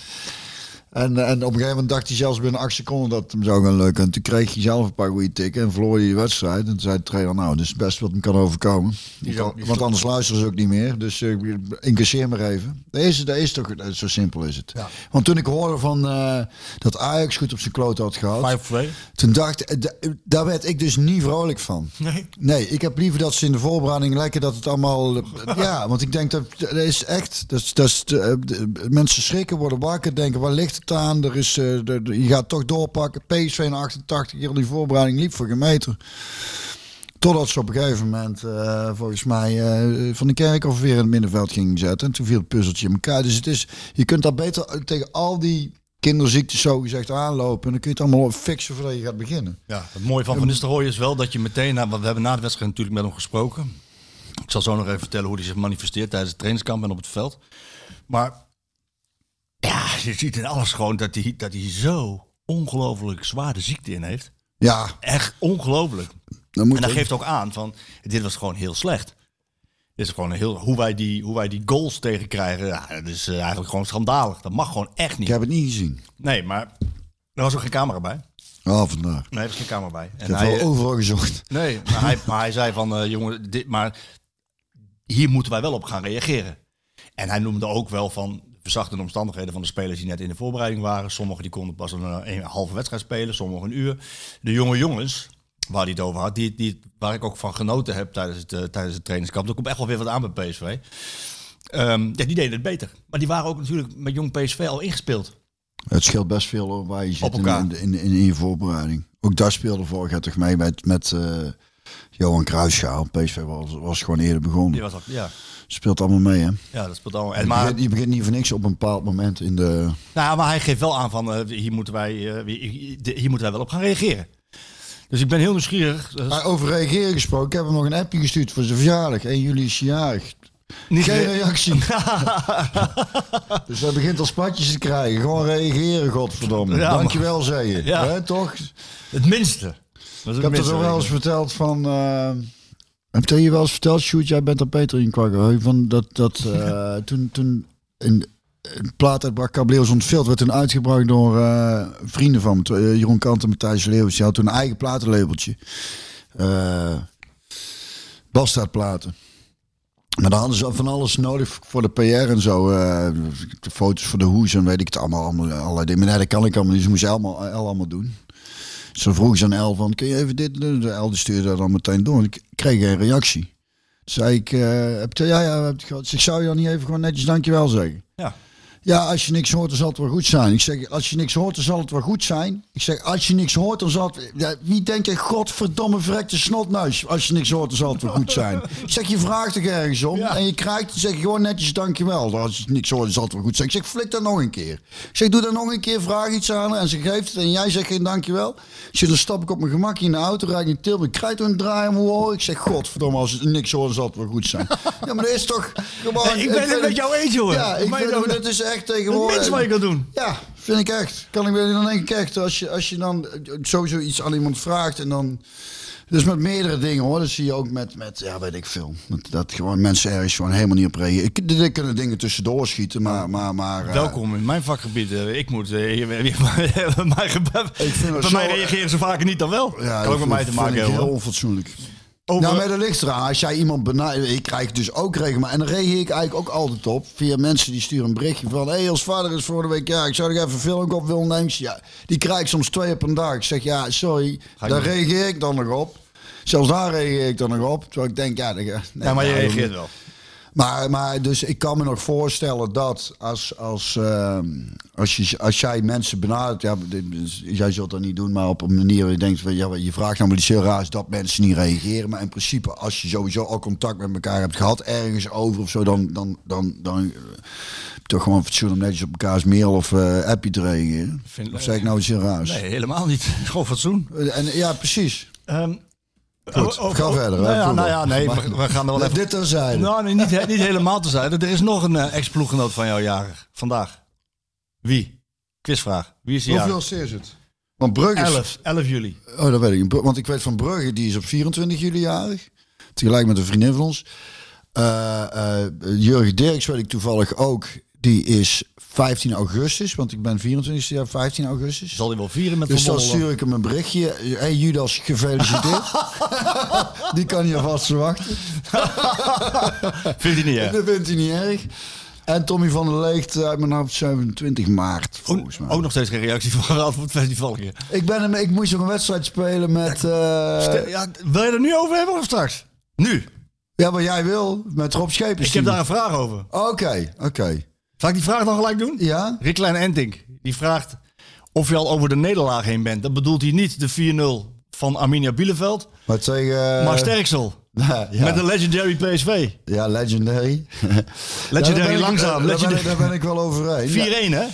En, eh, en op een gegeven moment dacht hij zelfs binnen acht seconden dat het hem zou gaan lukken. En toen kreeg hij zelf een paar goede tikken en verloor hij de wedstrijd. En toen zei de trainer, nou, dit is best wat hem kan overkomen. Want, want anders luisteren ze ook niet meer. Dus uh, incasseer maar even. Dat is, dat is toch, zo simpel is het. Want toen ik hoorde van uh, dat Ajax goed op zijn kloot had gehad. 5-2. Toen dacht ik, daar werd ik dus niet vrolijk van. Nee. Nee, ik heb liever dat ze in de voorbereiding lekker dat het allemaal... ja, want ik denk dat, dat is echt... Dat, dat is, mensen schrikken, worden wakker, denken waar ligt het aan? Er is, eh, de, de- je gaat toch doorpakken. PSV in 88, heel die voorbereiding liep voor geen meter. Totdat ze op een gegeven moment, eh, volgens mij, eh, van de kerk of weer in het middenveld gingen zetten. En toen viel het puzzeltje in elkaar. Dus het is, je kunt daar beter tegen al die kinderziektes zo gezegd aanlopen. En dan kun je het allemaal fixen voordat je gaat beginnen. Ja, het mooie van Van Nistelrooy is wel dat je meteen, na- we hebben na de wedstrijd natuurlijk met hem gesproken. Ik zal zo nog even vertellen hoe hij zich manifesteert tijdens het trainingskamp en op het veld. Maar ja, je ziet in alles gewoon dat hij, dat hij zo ongelooflijk zware ziekte in heeft. Ja, Echt ongelooflijk. dan moet En dat ook- geeft ook aan van, dit was gewoon heel slecht. Dit is gewoon een heel, hoe, wij die, hoe wij die goals tegenkrijgen, ja, dat is eh, eigenlijk gewoon schandalig. Dat mag gewoon echt Ik niet. heb het niet gezien. Nee, maar er was ook geen camera bij. Oh, vandaar. Nee, er was geen camera bij. Ik En heb hij, wel overal gezocht. Nee, maar hij, maar hij zei van, eh, jongen, dit, maar hier moeten wij wel op gaan reageren. En hij noemde ook wel van verzachtende omstandigheden van de spelers die net in de voorbereiding waren. Sommigen die konden pas een, eh, een halve wedstrijd spelen, sommigen een uur. De jonge jongens, waar hij het over had, die, die, waar ik ook van genoten heb tijdens het, eh, tijdens het trainingskamp. Er komt echt wel weer wat aan bij PSV. Ehm, ja, die deden het beter. Maar die waren ook natuurlijk met jong PSV al ingespeeld. Het scheelt best veel waar je zit in, in, in, in je voorbereiding. Ook daar speelde vorig jaar toch mee met, met eh, Johan Kruisschaal. PSV was, was gewoon eerder begonnen. Die was al, ja, Speelt allemaal mee hè. ja, dat speelt allemaal. En Je, maar, begint, je begint niet voor niks op een bepaald moment in de... Nou, maar hij geeft wel aan van eh, hier, moeten wij, eh, hier, moeten wij wel op gaan reageren. Dus ik ben heel nieuwsgierig. Dus Maar over reageren gesproken, ik heb hem nog een appje gestuurd voor zijn verjaardag. 1 juli is jarig. niet Geen re- reactie. dus hij begint al spatjes te krijgen. Gewoon reageren, godverdomme. Ja, maar- Dankjewel, zei je. Ja. Toch? het minste. Het Ik heb er wat wel eens verteld van. eh heb je je wel eens verteld, Sjoerd? Jij bent er beter in kwakken. Van dat, dat eh, toen, toen een, een plaat uit Cableeuws ontveld werd toen uitgebracht door eh, vrienden van me. Eh, Jeroen Kant en Matthijs Leeuwens. Die had toen een eigen platenlabeltje. Eh Bastaardplaten. Maar dan hadden ze van alles nodig voor de PR en zo. de foto's voor de hoes en weet ik het allemaal. allemaal allerlei dingen. Maar nee, dat kan ik allemaal niet. Ze moest allemaal, allemaal doen. Zo vroeg ze aan El van, kun je even dit doen? De die stuurde dat dan meteen door. En ik kreeg geen reactie. Zei ik, eh, heb ja, ja, ik zou je dan niet even gewoon netjes dankjewel zeggen. Ja. Ja, als je niks hoort, dan zal het wel goed zijn. Ik zeg, als je niks hoort, dan zal het wel goed zijn. Ik zeg, als je niks hoort, dan zal het... Ja, wie denkt je, godverdomme verrekte snotneus. Als je niks hoort, dan zal het wel goed zijn. Ik zeg, je vraagt er ergens om. En je krijgt, dan zeg je gewoon netjes dankjewel. Als je niks hoort, dan zal het wel goed zijn. Ik zeg, flik dat nog een keer. Ik zeg, doe dat nog een keer, vraag iets aan haar. En ze geeft het en jij zegt geen dankjewel. Ik zeg, dan stap ik op mijn gemakje in de auto, rijd ik in Tilburg. Ik krijg een draai om. Ik zeg, godverdomme, als je niks hoort, dan zal het wel goed zijn. Ja, maar dat is toch gewoon... Nee, ik ben het met jou eens, jongen. Ja, ik Maar vind dan- dat is echt Het tegenwoordig... minste wat je kan doen. Ja, vind ik echt. Kan ik weer dan denk ik echt, als je, als je dan eh, sowieso iets aan iemand vraagt en dan. Dus met meerdere dingen hoor. Dat zie je ook met, met ja, weet ik veel. Dat, dat gewoon mensen ergens gewoon helemaal niet op reageren. Ik- Er kunnen dingen tussendoor schieten, maar. maar, maar eh, Welkom in mijn vakgebied. eh, Ik moet... hier- maar Ik vind het bij mij reageren ze vaker niet dan wel. Ja, kan ook met mij te maken hebben. heel onfatsoenlijk. Over- Nou, maar dat ligt eraan. Als jij iemand benadert, ik krijg dus ook regelmatig, en dan reageer ik eigenlijk ook altijd op, via mensen die sturen een berichtje van, hé, hey, als vader is voor de week, ja, ik zou er even een film op willen nemen. Ja, die krijg ik soms twee op een dag. Ik zeg, ja, sorry, daar niet. reageer ik dan nog op. Zelfs daar reageer ik dan nog op. Terwijl ik denk, ja, dat- nee, Ja, maar je reageert wel. Maar, maar dus ik kan me nog voorstellen dat als, als, ehm, als, je, als jij mensen benadert, ja, jij zult dat niet doen, maar op een manier waar je denkt, van, ja, je vraagt namelijk iets heel raars dat mensen niet reageren. Maar in principe, als je sowieso al contact met elkaar hebt gehad, ergens over of zo, dan, dan, dan, dan, eh, toch gewoon fatsoen om netjes op elkaars mail of eh appje te reageren. Vind- of zeg ik nou iets heel raars? Nee, helemaal niet. Gewoon fatsoen. En, ja, precies. Ehm, Goed, o- o- ga o- verder, Nou ja, nou ja nee, we, we gaan er wel even... Dit terzijde. Nou, nee, niet, niet helemaal te zijn. Er is nog een eh, ex-ploeggenoot van jou jarig. Vandaag. Wie? Quizvraag. Wie is die Hoeveel is het? Want Brugge is 11. 11 juli. Oh, dat weet ik. Want ik weet van Brugge, die is op 24 juli jarig. Tegelijk met een vriendin van ons. Eh, eh, Jurgen Dirks weet ik toevallig ook. Die is 15 augustus, want ik ben 24 jaar, 15 augustus. Zal hij wel vieren met Dus dan stuur ik hem een berichtje. Hey Judas, gefeliciteerd. die kan je vast verwachten. Vindt hij niet, hè? Dat vindt hij niet erg. En Tommy van der Leegt uit mijn hoofd 27 maart, volgens mij. Ook nog steeds geen reactie van voor het festival. Ik, ben hem, ik moest nog een wedstrijd spelen met... eh, ja, wil je er nu over hebben of straks? Nu. ja, wat jij wil, met Rob Schepers. Ik heb daar een vraag over. Oké, oké. Zal ik die vraag dan gelijk doen? Ja? Rick Klein Entink, die vraagt of je al over de nederlaag heen bent. Dat bedoelt hij niet de 4-0 van Arminia Bielefeld, Maar tegen... maar Sterksel. ja, ja. Met een legendary PSV. ja, legendary. Legendary ik- langzaam. Daar ben, ik, daar ben ik wel overheen. 4-1 hè?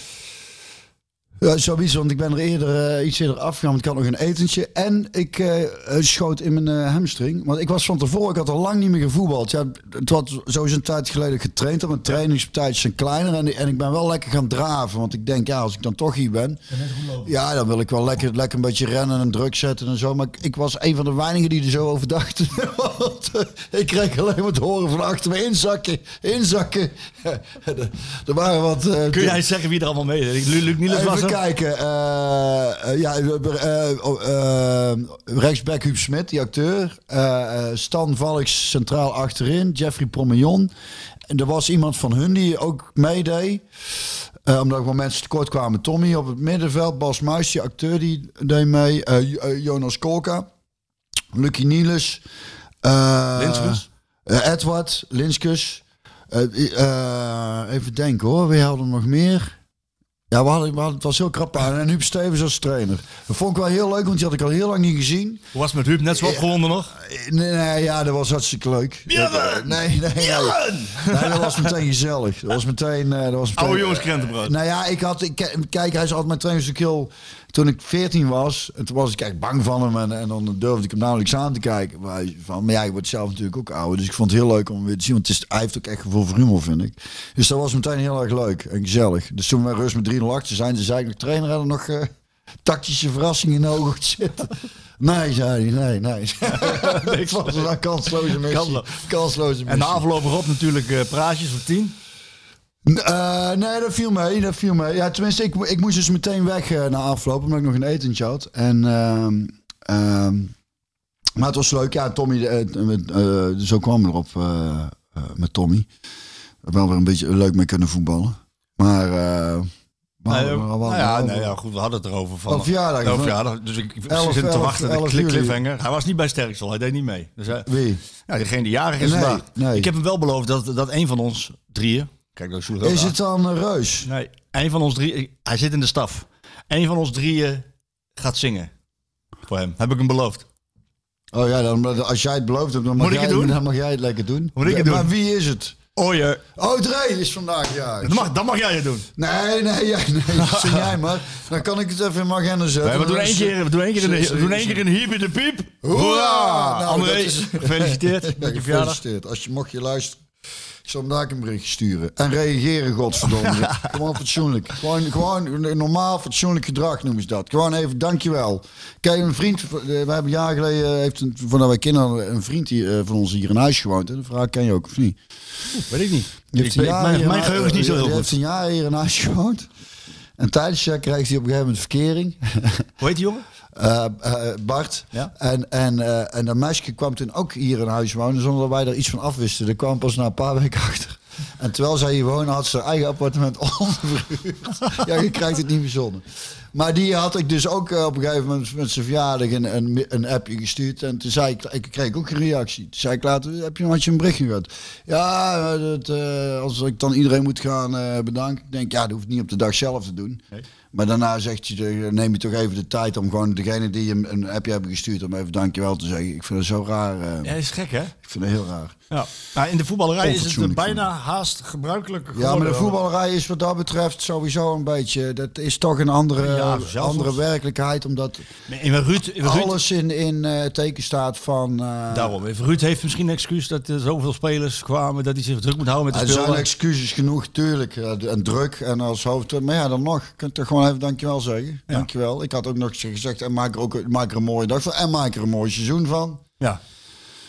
Ja, zoiets, want ik ben er eerder uh, iets eerder afgegaan. want Ik had nog een etentje. En ik uh, schoot in mijn uh, hamstring. Want ik was van tevoren, ik had al lang niet meer gevoetbald. Ja, het was sowieso een tijd geleden getraind. Mijn trainingstijdjes zijn kleiner. En, en ik ben wel lekker gaan draven. Want ik denk, ja, als ik dan toch hier ben. Ja, dan wil ik wel lekker, lekker een beetje rennen en druk zetten en zo. Maar ik, ik was een van de weinigen die er zo over dachten. want, ik kreeg alleen maar te horen van achter me. Inzakken, inzakken. er waren wat... Kun jij zeggen wie er allemaal mee is? Luc Niels was kijken. Uh, uh, ja, uh, rechtsback Huub Smit, die acteur. Stan Valks centraal achterin. Jeffrey Promillon. En er was iemand van hun die ook meedeed. omdat gewoon mensen tekort kwamen. Tommy op het middenveld. Bas Muis, die acteur, die deed mee. Jonas Kolka. Lucky Niels. Linskus. Edward Linskus. even denken hoor. Wie hadden nog meer? Ja, we hadden, we hadden, het was heel krap aan. En Huub Stevens als trainer. Dat vond ik wel heel leuk, want die had ik al heel lang niet gezien. Hoe was het met Huub? Net zo opgewonden nog? Nee, nee, ja, dat was hartstikke leuk. Björn! Nee, nee, nee. Nee, dat was meteen gezellig. Dat was meteen... Uh, dat was meteen Oude jongens krentenbrood. Uh, nou ja, ik had... Ik, kijk, hij is altijd mijn trainer heel... Toen ik 14 was, en toen was ik echt bang van hem. En, en dan durfde ik hem nauwelijks aan te kijken. Maar, van, maar ja, je wordt zelf natuurlijk ook ouder. Dus ik vond het heel leuk om hem weer te zien. Want het is, hij heeft ook echt gevoel voor humor, vind ik. Dus dat was meteen heel erg leuk en gezellig. Dus toen we rust met 3-0 achter zijn, ze zei ik nog trainer hadden nog uh, tactische verrassingen in de ogen zitten. Nee, zei hij, nee, nee. ik was een kansloze missie. Kansloze missie. En de afgelopen op natuurlijk uh, praatjes voor 10. Uh, nee, dat viel mee. Dat viel mee. Ja, tenminste, ik, ik moest dus meteen weg uh, na afloop, omdat ik nog een etentje had. En, uh, maar het was leuk. Ja, Tommy, uh, zo kwam erop met Tommy. Wel weer een beetje leuk mee kunnen voetballen. Maar... Maar, nee, nou ja, nee, ja, goed, we hadden het erover van. Verjaardag. Over verjaardag. Dus ik, ik zit te wachten. De klik, cliffhanger. Hij was niet bij Sterksel, hij deed niet mee. Dus hij, Wie? Ja, degene die jarig is. Nee. Ik heb hem wel beloofd dat, dat een van ons drieën. Kijk, dat is, is het dan uh, Reus? Nee, een van ons drie. Hij zit in de staf. Een van ons drieën gaat zingen. Voor hem. Heb ik hem beloofd. Oh ja, dan, als jij het beloofd hebt, dan mag, Moet jij, ik het doen? dan mag jij het lekker doen. Moet ik het doen? Maar wie is het? Oh je. Oh, Dre is vandaag, ja. Dat mag, dat mag jij het doen. Nee, nee, jij, nee, zing jij maar. Dan kan ik het even in mijn agenda zetten. Nee, we, doen één keer, we doen één keer een, we doen één keer een hiep in de piep. Hoera! Nou, André, dat is- gefeliciteerd met je verjaardag. gefeliciteerd. Als je mocht je luisteren. Ik zal hem daar een berichtje sturen. En reageren, godverdomme. gewoon fatsoenlijk. Gewoon, gewoon normaal fatsoenlijk gedrag noemen ze dat. Gewoon even dankjewel. Kijk, een vriend, eh, we hebben een jaar geleden, heeft een, voordat wij kinderen hadden, een vriend die, eh, van ons hier in huis gewoond. En de vraag ken je ook, of niet? Weet ik niet. Ik heeft jaar mijn hier geheugen is niet zo heel heeft goed. een jaar hier in huis gewoond. En tijdens jaar krijgt hij op een gegeven moment verkering. Hoe heet die jongen? Eh, eh, Bart. Ja. En, en, eh, en dat meisje kwam toen ook hier in huis wonen zonder dat wij er iets van afwisten. Dat kwam pas na een paar weken achter. En terwijl zij hier wonen, had ze haar eigen appartement onderverhuurd. ja, je krijgt het niet verzonnen. Maar die had ik dus ook eh, op een gegeven moment met zijn verjaardag een, een, een appje gestuurd. En toen zei ik, ik kreeg ook een reactie. Toen zei ik later, heb je, had je een berichtje gehad? Ja, dat, eh, als ik dan iedereen moet gaan eh, bedanken. Ik denk, ja, dat hoeft niet op de dag zelf te doen. Nee. Maar daarna zegt je, neem je toch even de tijd om gewoon degene die je een- appje hebben gestuurd, om even dankjewel te zeggen. Ik vind het zo raar. Ja, is gek hè? Ik vind het heel raar. Ja. Nou, in de voetballerij is het bijna haast gebruikelijk Ja, maar de voetballerij is wat dat betreft sowieso een beetje. Dat is toch een andere, Ja, andere werkelijkheid, omdat maar Ruud, Ruud, alles in, in eh, teken staat van. eh, daarom. Ruud heeft misschien een excuus dat er zoveel spelers kwamen dat hij zich druk moet houden met er de zijn spelen. excuses genoeg, tuurlijk. En druk en als hoofd. Maar ja, dan nog. Je kunt toch gewoon even dankjewel zeggen. Ja. Dankjewel. Ik had ook nog gezegd, en maak er, ook, maak er een mooie dag van. En maak er een mooi seizoen van. Ja.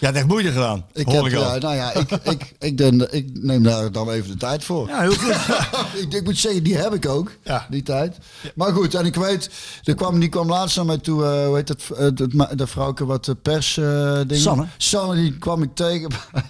Ja, het echt moeite gedaan. Ik, heb, ik ja, nou ja, ik, ik, ik, ik neem daar dan even de tijd voor. Ja, heel goed. ik, ik moet zeggen, die heb ik ook, Ja. die tijd. Maar goed, en ik weet, er kwam, die kwam laatst naar mij toe, eh, hoe heet het, eh, dat, ma- dat vrouwke wat de pers eh ding. Sanne. Sanne, die kwam ik tegen bij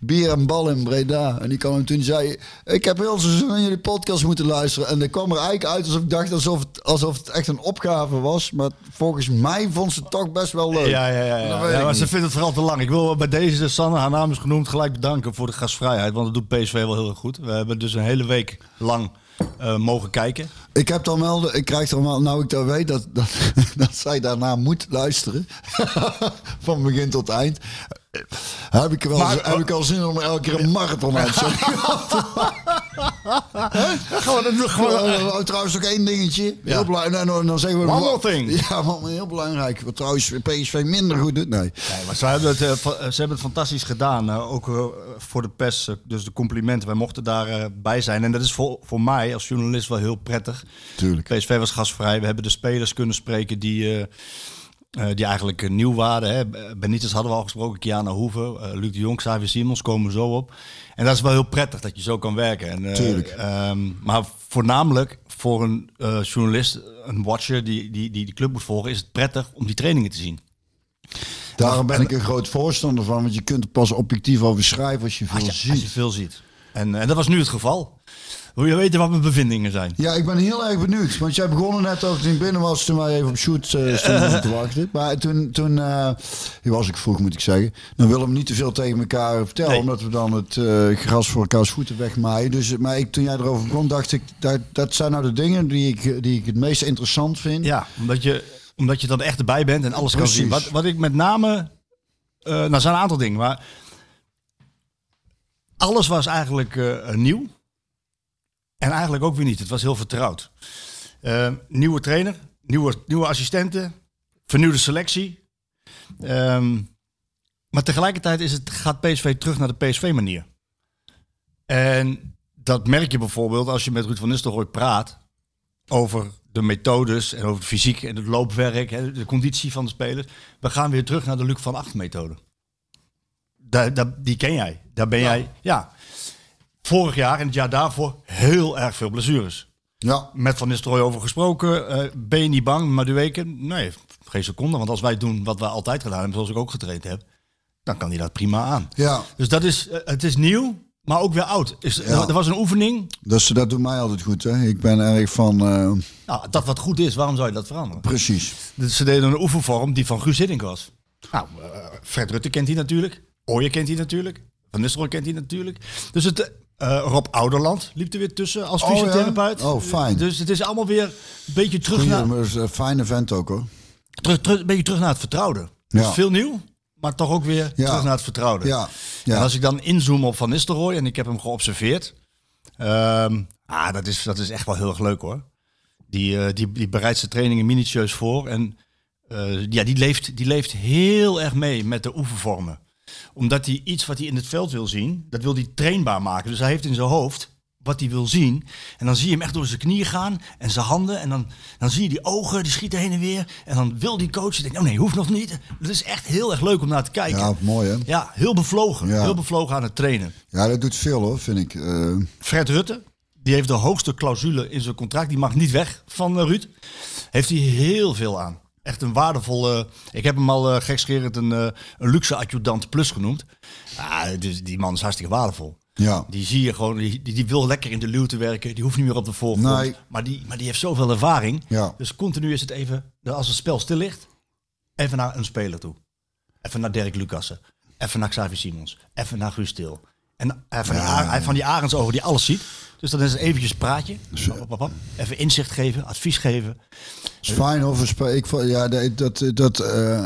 Bier en Bal in Breda. En die kwam hem toen zei, ik heb heel seizoen naar jullie podcast moeten luisteren. En dat kwam er eigenlijk uit alsof ik dacht alsof het, alsof het echt een opgave was. Maar volgens mij vond ze het toch best wel leuk. Ja, ja, ja. Ja. ja maar ze vindt het vooral te lang. Ik wil bij deze, Sanne, haar naam is genoemd, gelijk bedanken voor de gastvrijheid. Want dat doet PSV wel heel erg goed. We hebben dus een hele week lang eh, mogen kijken. Ik heb dan wel, ik krijg dan wel, nou ik dan weet dat, dat, dat zij daarna moet luisteren. Van begin tot eind. Heb ik, wel, Maar- heb ik al zin om elke keer een marathon uit te zetten. Gewoon, gewoon, Oh, trouwens ook één dingetje. Heel belangrijk. En dan, zeggen we... One thing. Ja, heel belangrijk. Wat trouwens PSV minder goed doet. Nee. Nee, maar ze hebben het, eh, ze hebben het fantastisch gedaan. eh, ook eh, voor de pers. dus de complimenten. Wij mochten daarbij bij zijn. En dat is voor, voor mij als journalist wel heel prettig. Tuurlijk. PSV was gastvrij. We hebben de spelers kunnen spreken die, eh, die eigenlijk nieuw waren. Hè. Benitez hadden we al gesproken. Kiana Hoeven. eh, Luc de Jong, Xavier Simons komen zo op. En dat is wel heel prettig dat je zo kan werken. En, eh, Tuurlijk. ehm, maar voornamelijk voor een journalist, een watcher die, die, die die club moet volgen... is het prettig om die trainingen te zien. Daarom ben ik een groot voorstander van. Want je kunt er pas objectief over schrijven als je veel Als je, ziet. als je veel ziet. En, en dat was nu het geval. Wil je weten wat mijn bevindingen zijn? Ja, ik ben heel erg benieuwd. Want jij begon er net over toen ik binnen was, toen wij even op shoot eh, stonden te wachten. Maar toen, toen hier was ik vroeg moet ik zeggen. Dan willen we niet te veel tegen elkaar vertellen, Nee. omdat we dan het eh, gras voor elkaars voeten wegmaaien. Dus, maar ik, toen jij erover begon, dacht ik, dat, dat zijn nou de dingen die ik, die ik het meest interessant vind. Ja, omdat je, omdat je dan echt erbij bent en alles kan zien. Wat, wat ik met name... nou, zijn een aantal dingen, maar... Alles was eigenlijk nieuw. En eigenlijk ook weer niet. Het was heel vertrouwd. Eh, nieuwe trainer, nieuwe, nieuwe assistenten, vernieuwde selectie. Ehm, maar tegelijkertijd is het, gaat PSV terug naar de PSV-manier. En dat merk je bijvoorbeeld als je met Ruud van Nistelrooy praat over de methodes en over het fysiek en het loopwerk, hè, de conditie van de spelers. We gaan weer terug naar de Luc van Acht methode. Daar, daar, die ken jij. Daar ben jij, ja. Vorig jaar en het jaar daarvoor heel erg veel blessures. Ja, Met Van Nistelrooy over gesproken. eh, ben je niet bang, Madueke? Nee, geen seconde. Want als wij doen wat we altijd gedaan hebben, zoals ik ook getraind heb, dan kan hij dat prima aan. ja. Dus dat is, eh, het is nieuw, maar ook weer oud. Is, Ja. Er was een oefening. Dus dat doet mij altijd goed. Hè? Ik ben erg van, Nou, dat wat goed is, waarom zou je dat veranderen? precies. Dus ze deden een oefenvorm die van Guus Hiddink was. Nou, Fred Rutte kent hij natuurlijk. Ooyen kent hij natuurlijk. Van Nistelrooy kent hij natuurlijk. Dus het, eh, Rob Ouderland liep er weer tussen als Oh, ja? fysiotherapeut. Oh, fijn. Dus het is allemaal weer een beetje terug, Goeie, naar, is een fijne vent ook hoor. terug, terug, een beetje terug naar het vertrouwde. Ja. Dus veel nieuw, maar toch ook weer Ja. terug naar het vertrouwde. Ja, En ja. als ik dan inzoom op Van Nistelrooy en ik heb hem geobserveerd. ehm, ah, dat, is, dat is echt wel heel erg leuk hoor. Die, eh, die, die bereidt zijn trainingen minutieus voor. En eh, ja, die leeft, die leeft heel erg mee met de oefenvormen. Omdat hij iets wat hij in het veld wil zien, dat wil hij trainbaar maken. Dus hij heeft in zijn hoofd wat hij wil zien. En dan zie je hem echt door zijn knieën gaan en zijn handen. En dan, dan zie je die ogen, die schieten heen en weer. En dan wil die coach, denkt, oh nee, hoeft nog niet. Dat is echt heel erg leuk om naar te kijken. Ja, mooi hè. Ja, heel bevlogen. Ja. Heel bevlogen aan het trainen. Ja, dat doet veel hoor, vind ik. Eh, Fred Rutte, die heeft de hoogste clausule in zijn contract. Die mag niet weg van eh, Ruud. Heeft hij heel veel aan. Echt een waardevolle... Ik heb hem al uh, gekscherend een, eh, een luxe adjudant plus genoemd. Ah, dus die man is hartstikke waardevol. ja. Die zie je gewoon, die, die, wil lekker in de luwte werken. Die hoeft niet meer op de voorgrond. Nee. Maar, die, maar die heeft zoveel ervaring. Ja. Dus continu is het even, als het spel stil ligt, even naar een speler toe. Even naar Dirk Lucassen. Even naar Xavier Simons. Even naar Guus Til. En even Ar- van die Arendsogen die alles ziet. Dus dan is het eventjes praatje. Pap, pap, pap. Even inzicht geven, advies geven. is fijn spe- Ik, ja, dat, dat, dat, eh,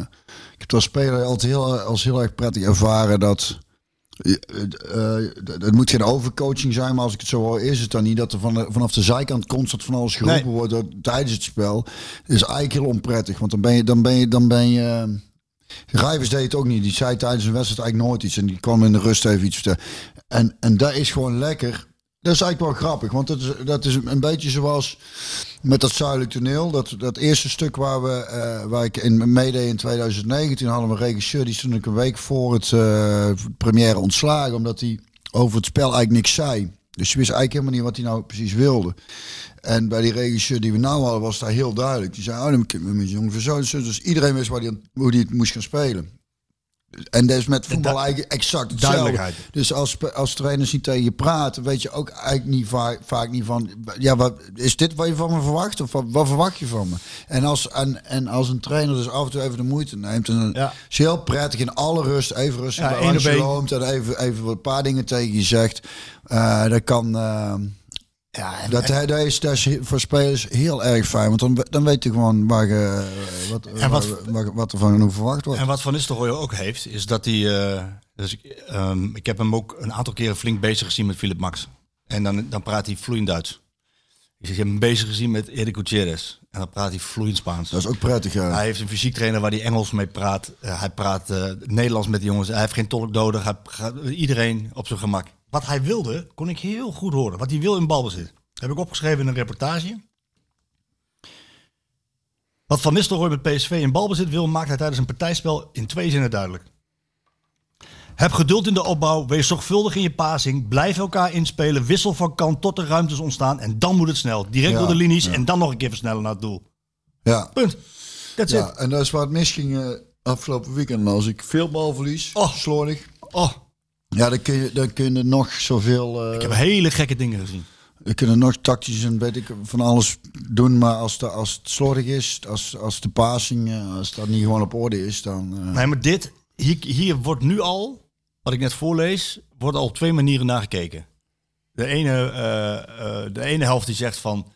ik heb als speler altijd heel, als heel erg prettig ervaren dat. eh, eh, het moet geen overcoaching zijn, maar als ik het zo hoor, is het dan niet dat er van de- vanaf de zijkant constant van alles geroepen Nee. wordt door- tijdens het spel. Dat is eigenlijk heel onprettig, want dan ben je, dan ben je, dan ben je. Rijvers deed het ook niet. Die zei tijdens een wedstrijd eigenlijk nooit iets. En die kwam in de rust even iets vertellen. En, en dat is gewoon lekker dat is eigenlijk wel grappig, want dat is, dat is een beetje zoals met dat zuidelijk toneel. Dat, dat eerste stuk waar, we, eh, waar ik in meedeed in 2019 hadden we een regisseur die stond ik een week voor het eh, première ontslagen, omdat hij over het spel eigenlijk niks zei. Dus je wist eigenlijk helemaal niet wat hij nou precies wilde. En bij die regisseur die we nou hadden, was daar heel duidelijk. Die zei, oh, dan moet je ongeveer zo. en zo. Dus iedereen wist waar die, hoe hij het moest gaan spelen. En dat is met voetbal eigenlijk exact hetzelfde. Duidelijkheid. Dus als, als trainers niet tegen je praten, weet je ook eigenlijk niet vaak, vaak niet van... Ja, wat, is dit wat je van me verwacht? Of wat, wat verwacht je van me? En als, en, en als een trainer dus af en toe even de moeite neemt... En dan Ja. is heel prettig in alle rust, even rustig Ja, loopt... en even, even wat paar dingen tegen je zegt. Eh, dat kan... eh, Ja, en, dat, dat, is, dat is voor spelers heel erg fijn. Want dan, dan weet je gewoon waar, je, wat, En wat- waar- waar- wat er van hoe verwacht wordt. En wat Van Nistelrooy ook heeft, is dat hij... eh, dus ik, ehm, ik heb hem ook een aantal keren flink bezig gezien met Philip Max. En dan, dan praat hij vloeiend Duits. Ik zeg, je hebt hem bezig gezien met Erik Gutierrez. En dan praat hij vloeiend Spaans. Dat is ook prettig, ja. Hij heeft een fysiek trainer waar hij Engels mee praat. Eh, hij praat eh, Nederlands met de jongens. Hij heeft geen tolk nodig. Hij gaat iedereen op zijn gemak. Wat hij wilde, kon ik heel goed horen. Wat hij wil in balbezit. Heb ik opgeschreven in een reportage. Wat Van Nistelrooy met PSV in balbezit wil, maakt hij tijdens een partijspel in twee zinnen duidelijk. Heb geduld in de opbouw, wees zorgvuldig in je passing, blijf elkaar inspelen, wissel van kant tot er ruimtes ontstaan en dan moet het snel. Direct Ja, door de linies ja. en dan nog een keer versnellen naar het doel. ja. Punt. That's ja. it. En dat is waar het misging eh, afgelopen weekend. Als ik veel balverlies, Oh. slordig. Oh, Ja, dan kun je, dan kun je nog zoveel... eh ik heb hele gekke dingen gezien. We kunnen nog tactisch en weet ik van alles doen, maar als, de, als het slordig is, als, als de passing, eh, als dat niet gewoon op orde is, dan... eh, Nee, maar dit, hier, hier wordt nu al, wat ik net voorlees, wordt al op twee manieren naar gekeken. De ene, de ene helft die zegt van,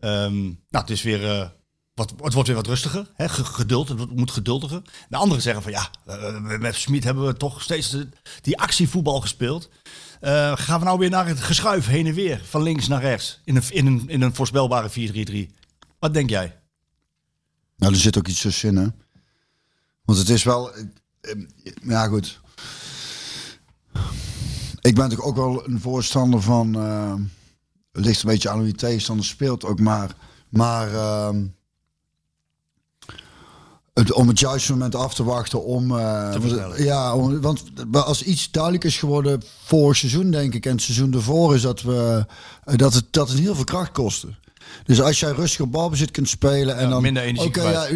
ehm, nou het is weer, wat, het wordt weer wat rustiger, hè, ge- geduld, het moet geduldiger. De anderen zeggen van, ja, eh, met Smit hebben we toch steeds die actievoetbal gespeeld. Eh, gaan we nou weer naar het geschuif heen en weer, van links naar rechts, in een, in een, in een voorspelbare 4-3-3. Wat denk jij? Nou, er zit ook iets tussenin, hè. Want het is wel... eh, eh, Ja, goed. Ik ben toch ook wel een voorstander van... eh, het ligt een beetje aan hoe je speelt ook, maar... Maar... ehm, het, om het juiste moment af te wachten om... eh, ja, om- want als iets duidelijk is geworden vorig seizoen, denk ik, en het seizoen ervoor, is dat, we, eh, dat, het, dat het heel veel kracht kostte. Dus als jij rustig op balbezit kunt spelen en Ja, dan... minder energie ja,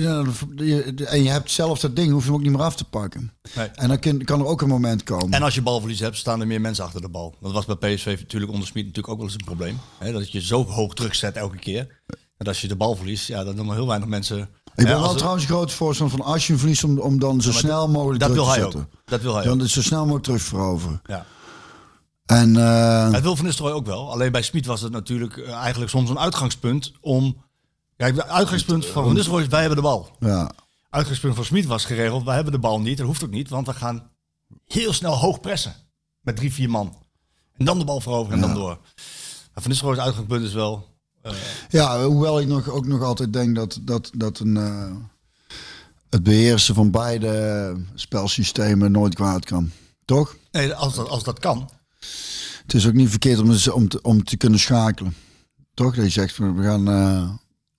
en je hebt zelf dat ding, hoef je hem ook niet meer af te pakken. Nee. En dan kan, kan er ook een moment komen. En als je balverlies hebt, staan er meer mensen achter de bal. Dat was bij PSV natuurlijk onder Smit natuurlijk ook wel eens een probleem. Hè, dat je zo hoog druk zet elke keer. En als je de bal verliest, ja, dan doen maar heel weinig mensen. Ik ben wel het- trouwens groot voorstander van als je verliest, om, om dan zo snel mogelijk Dat wil te hij ook. zetten. Dat wil hij Dan ook. het zo snel mogelijk terug veroveren. Ja. En eh, Dat wil Van Nistelrooy ook wel. Alleen bij Smit was het natuurlijk eh, eigenlijk soms een uitgangspunt om... Kijk, het uitgangspunt van Van Nistelrooy is wij hebben de bal. ja, Uitgangspunt van Smit was geregeld, wij hebben de bal niet. Dat hoeft ook niet, want we gaan heel snel hoog pressen. Met drie, vier man. En dan de bal veroveren en dan door. Maar Van Nistelrooy's uitgangspunt is wel... ja, hoewel ik nog, ook nog altijd denk dat, dat, dat een, eh, het beheersen van beide spelsystemen nooit kwaad kan. Toch? Nee, als dat, als dat kan. Het is ook niet verkeerd om, om, te, om te kunnen schakelen. Toch? Dat je zegt, we gaan, eh,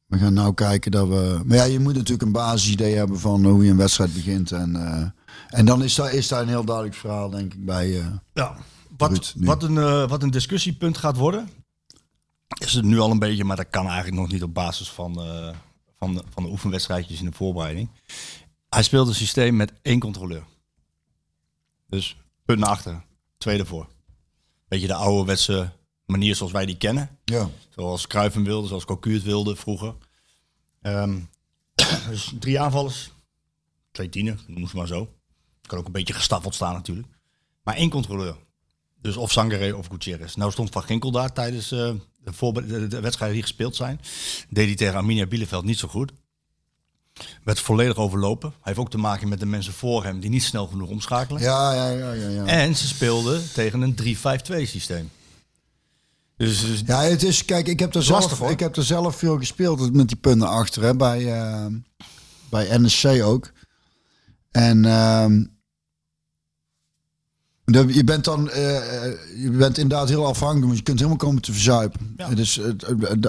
we gaan nou kijken dat we... Maar ja, je moet natuurlijk een basisidee hebben van hoe je een wedstrijd begint. En, eh, en dan is daar, is daar een heel duidelijk verhaal, denk ik, bij... eh, Ja, wat, Ruud, wat, een, eh, wat een discussiepunt gaat worden, is het nu al een beetje, maar dat kan eigenlijk nog niet op basis van, eh, van, de, van de oefenwedstrijdjes in de voorbereiding. Hij speelt een systeem met één controleur. Dus punt naar achter, twee ervoor. Beetje de ouderwetse manier zoals wij die kennen. ja. Zoals Cruijff hem wilde, zoals Cocu het wilde vroeger. Ehm, dus drie aanvallers, twee tienen, noem ze maar zo. Kan ook een beetje gestaffeld staan natuurlijk. Maar één controleur. Dus of Sangare of Gutierrez. Nou stond Van Ginkel daar tijdens eh, de, voorbe- de, de wedstrijden die gespeeld zijn. Deed hij tegen Arminia Bielefeld niet zo goed. Werd volledig overlopen. Hij heeft ook te maken met de mensen voor hem die niet snel genoeg omschakelen. Ja, ja, ja, ja, ja. En ze speelden tegen een 3-5-2 systeem. Dus, dus Ja, het is, kijk, ik heb er zelf, lastig, ik heb er zelf veel gespeeld met die punten achter, hè, bij, eh, bij NSC ook. En ehm, Je bent dan, eh, eh, je bent inderdaad heel afhankelijk, want je kunt helemaal komen te verzuipen. Dus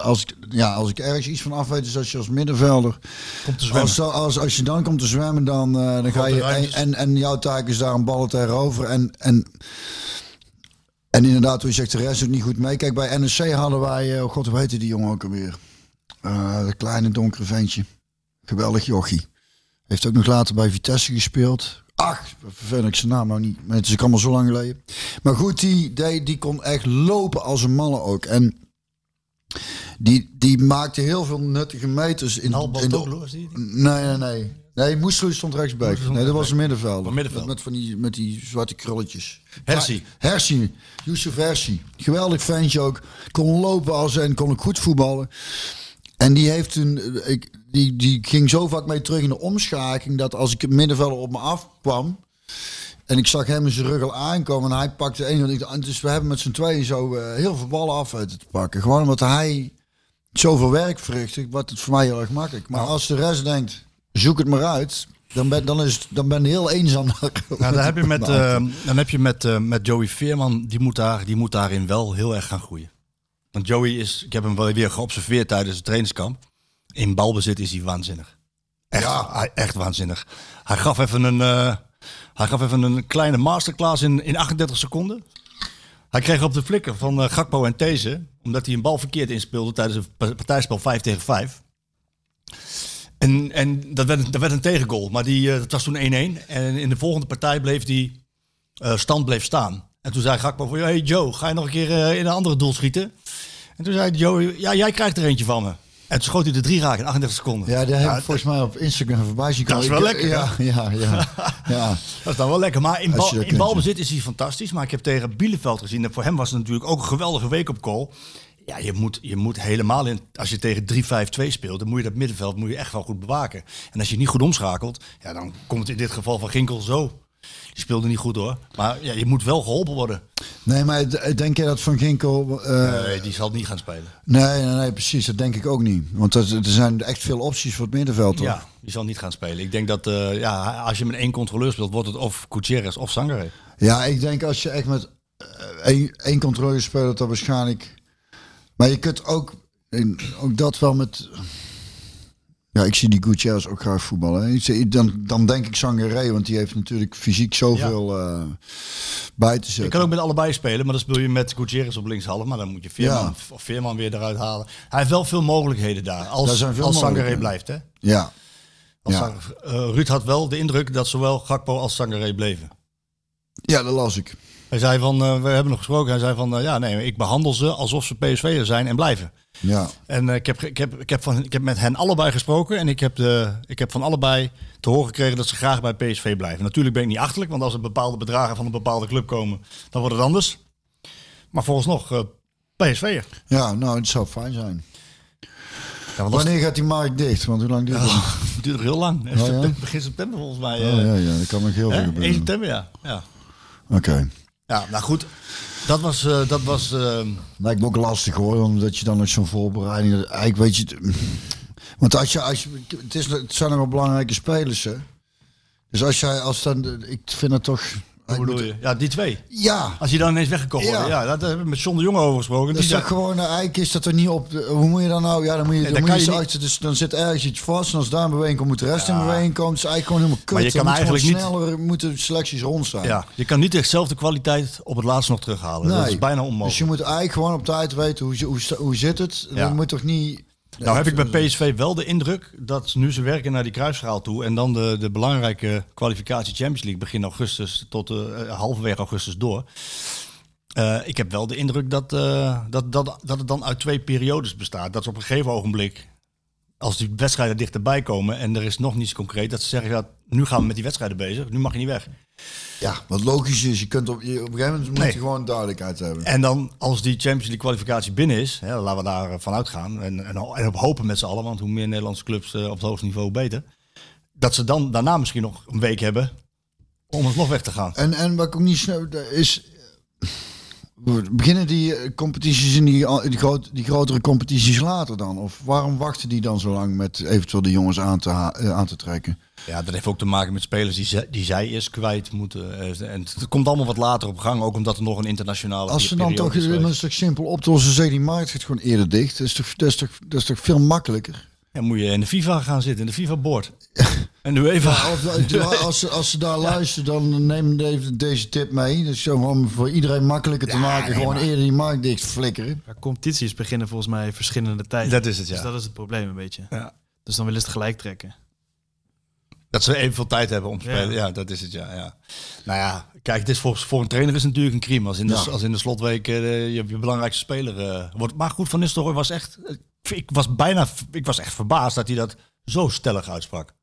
als, ik, ja, als ik ergens iets van af weet, is als je als middenvelder, Komt te zwemmen. als, als, als je dan komt te zwemmen, dan, eh, dan ga je, en, en, en jouw taak is daar een ballen tegenover. En, en, en inderdaad, hoe je zegt, de rest doet niet goed mee. Kijk, bij NEC hadden wij, oh god, hoe heette die jongen ook alweer? Dat kleine donkere ventje. Geweldig jochie. Heeft ook nog later bij Vitesse gespeeld. Ach, vervel ik zijn naam nou niet. Het is allemaal zo lang geleden. Maar goed, die, die, die kon echt lopen als een malle ook. En die, die maakte heel veel nuttige meters. In, in de- Toglu, was die? Nee, nee, nee. Nee, Moesloe stond rechtsback. Nee, dat was een middenvelder. Een middenvelder. Met, met, van die, met die zwarte krulletjes. Hersie. Hersie. Yusuf Hersie. Geweldig ventje ook. Kon lopen als en kon ook goed voetballen. En die heeft toen, ik, die, die ging zo vaak mee terug in de omschakeling dat als ik het middenvelder op me afkwam en ik zag hem in zijn rug al aankomen en hij pakte een. en ik- Dus we hebben met z'n tweeën zo eh, heel veel ballen af weten te pakken. Gewoon omdat hij zoveel werk verrichtte, wordt het voor mij heel erg makkelijk. Maar als de rest denkt, zoek het maar uit, dan ben, dan is, dan ben je heel eenzaam. Nou, dan heb je met, eh, dan heb je met, eh, met Joey Veerman, die moet, daar, die moet daarin wel heel erg gaan groeien. Want Joey is, ik heb hem wel weer geobserveerd tijdens het trainingskamp. In balbezit is hij waanzinnig. Echt, hij- echt waanzinnig. Hij gaf even een, eh, hij gaf even een kleine masterclass in, in 38 seconden. Hij kreeg op de flikker van eh, Gakpo en These, omdat hij een bal verkeerd inspeelde tijdens een pa- partijspel 5 tegen 5. En, en dat, werd, dat werd een tegengoal, maar die, eh, dat was toen 1-1. En in de volgende partij bleef die stand bleef staan. En toen zei Gakpo van, hey Joe, ga je nog een keer in een andere doel schieten? En toen zei Joe, ja, jij krijgt er eentje van me. En toen schoot hij de drie raken in 38 seconden. Ja, daar heb ik volgens mij op Instagram voorbij zien Dat is wel lekker, Ja, ja, ja. ja. Dat is dan wel lekker. Maar in, bal, in balbezit is hij fantastisch. Maar ik heb tegen Bielefeld gezien. En voor hem was het natuurlijk ook een geweldige week op goal. Ja, je moet, je moet helemaal in. Als je tegen 3-5-2 speelt, dan moet je dat middenveld moet je echt wel goed bewaken. En als je niet goed omschakelt, ja, dan komt het in dit geval van Ginkel zo. Die speelde niet goed hoor. Maar ja, je moet wel geholpen worden. Nee, maar denk jij dat Van Ginkel... eh, Nee, die zal niet gaan spelen. nee, nee, nee, precies. Dat denk ik ook niet. Want er, er zijn echt veel opties voor het middenveld. Toch? Ja, die zal niet gaan spelen. Ik denk dat eh, ja, als je met één controleur speelt, wordt het of Gutierrez of Sangare. Ja, ik denk als je echt met eh, één, één controle speelt, dat waarschijnlijk... Maar je kunt ook, ook dat wel met... Ja, ik zie die Gutierrez ook graag voetballen. hè. Dan, dan denk ik Sangaré, want die heeft natuurlijk fysiek zoveel eh, bij te Je zetten. kan ook met allebei spelen, maar dan speel je met Gutierrez op linkshalf. Maar dan moet je Veerman, Ja. of Veerman weer eruit halen. Hij heeft wel veel mogelijkheden daar. Daar Als, veel als Sangaré blijft. Hè? Ja, Als Ja. Eh, Ruud had wel de indruk dat zowel Gakpo als Sangaré bleven. ja, dat las ik. Hij zei van, eh, we hebben nog gesproken. Hij zei van, ja nee, ik behandel ze alsof ze PSV'er zijn en blijven. Ja, En eh, ik, heb, ik, heb, ik, heb van, ik heb met hen allebei gesproken. En ik heb, de, ik heb van allebei te horen gekregen dat ze graag bij PSV blijven. Natuurlijk ben ik niet achterlijk, want als er bepaalde bedragen van een bepaalde club komen, dan wordt het anders. Maar volgens nog eh PSV'er. ja, nou, het zou fijn zijn. Ja, Wanneer gaat die markt dicht? Want hoe lang duurt het? is- duurt nog heel lang. ja? September- begin september volgens mij. Oh, eh, ja, ja, dat kan nog heel veel 1 gebeuren. september, ja. ja. Oké. Ja, nou goed. Dat was... eh, dat was eh, Lijkt me ook lastig hoor, omdat je dan nog zo'n voorbereiding. Eigenlijk weet je. Want als je, als je, het, is, het zijn nog wel belangrijke spelers, hè? Dus als jij, als dan, ik vind het toch. Hoe bedoel je? Ja, die twee. Ja, Als je dan ineens weggekomen wordt. Ja. Ja, dat hebben we met John de Jonge over gesproken. dat is zei- gewoon, eh, eigenlijk is dat er niet op. de- hoe moet je dan nou? Ja, dan moet je, Nee, dan dan moet je, dus dan zit ergens iets vast. En als daar een beweging komt, moet de rest in beweging komen. Het is eigenlijk gewoon helemaal kut. Maar je Dan kan moet eigenlijk sneller moeten selecties rond zijn. Ja, je kan niet dezelfde kwaliteit op het laatst nog terughalen. Dat is bijna onmogelijk. Dus je moet eigenlijk gewoon op tijd weten hoe, hoe, hoe zit het. Ja. Dan moet toch niet. Nou heb ik bij PSV wel de indruk dat nu ze werken naar die kruisschaal toe en dan de, de belangrijke kwalificatie Champions League begin augustus tot eh, halverwege augustus door. Eh, ik heb wel de indruk dat, eh, dat, dat, dat het dan uit twee periodes bestaat. Dat ze op een gegeven ogenblik, als die wedstrijden dichterbij komen en er is nog niets concreet, dat ze zeggen, ja, nu gaan we met die wedstrijden bezig, nu mag je niet weg. Ja, wat logisch is, je kunt op, je, op een gegeven moment moet Nee. je gewoon duidelijkheid hebben. En dan als die Champions League kwalificatie binnen is, hè, laten we daar eh, vanuit gaan en, en, en op hopen met z'n allen, want hoe meer Nederlandse clubs eh, op het hoogste niveau, beter. Dat ze dan daarna misschien nog een week hebben om alsnog weg te gaan. En, en wat ik ook niet snap, is... beginnen die eh, competities in die, die, groot, die grotere competities later dan? Of waarom wachten die dan zo lang met eventueel de jongens aan te, eh, aan te trekken? Ja, dat heeft ook te maken met spelers die, zij- die zij eerst kwijt moeten. Eh, En het komt allemaal wat later op gang, ook omdat er nog een internationale Als ze dan toch, is het toch simpel op te lossen. Zeg die markt gaat gewoon eerder dicht. Dat is toch, dat is toch, dat is toch veel makkelijker? Ja, moet je in de FIFA gaan zitten, in de FIFA-board. en nu even... Of, als, ze, als ze daar luisteren, dan neem even deze tip mee. Dat is zo om voor iedereen makkelijker te maken. gewoon eerder die markt dicht flikkeren. Ja, competities beginnen volgens mij verschillende tijden. Dat is het, ja. Dus dat is het probleem een beetje. Ja. Dus dan willen ze het gelijk trekken. Dat ze evenveel tijd hebben om te spelen. Ja, dat is het, ja. ja. Nou ja, kijk, dit is voor, voor een trainer is het natuurlijk een crime. Als in de, Ja. als in de slotweek eh, je, je belangrijkste speler eh, wordt. Maar goed, Van Nistelrooy was echt... eh, Ik was bijna... Ik was echt verbaasd dat hij dat zo stellig uitsprak.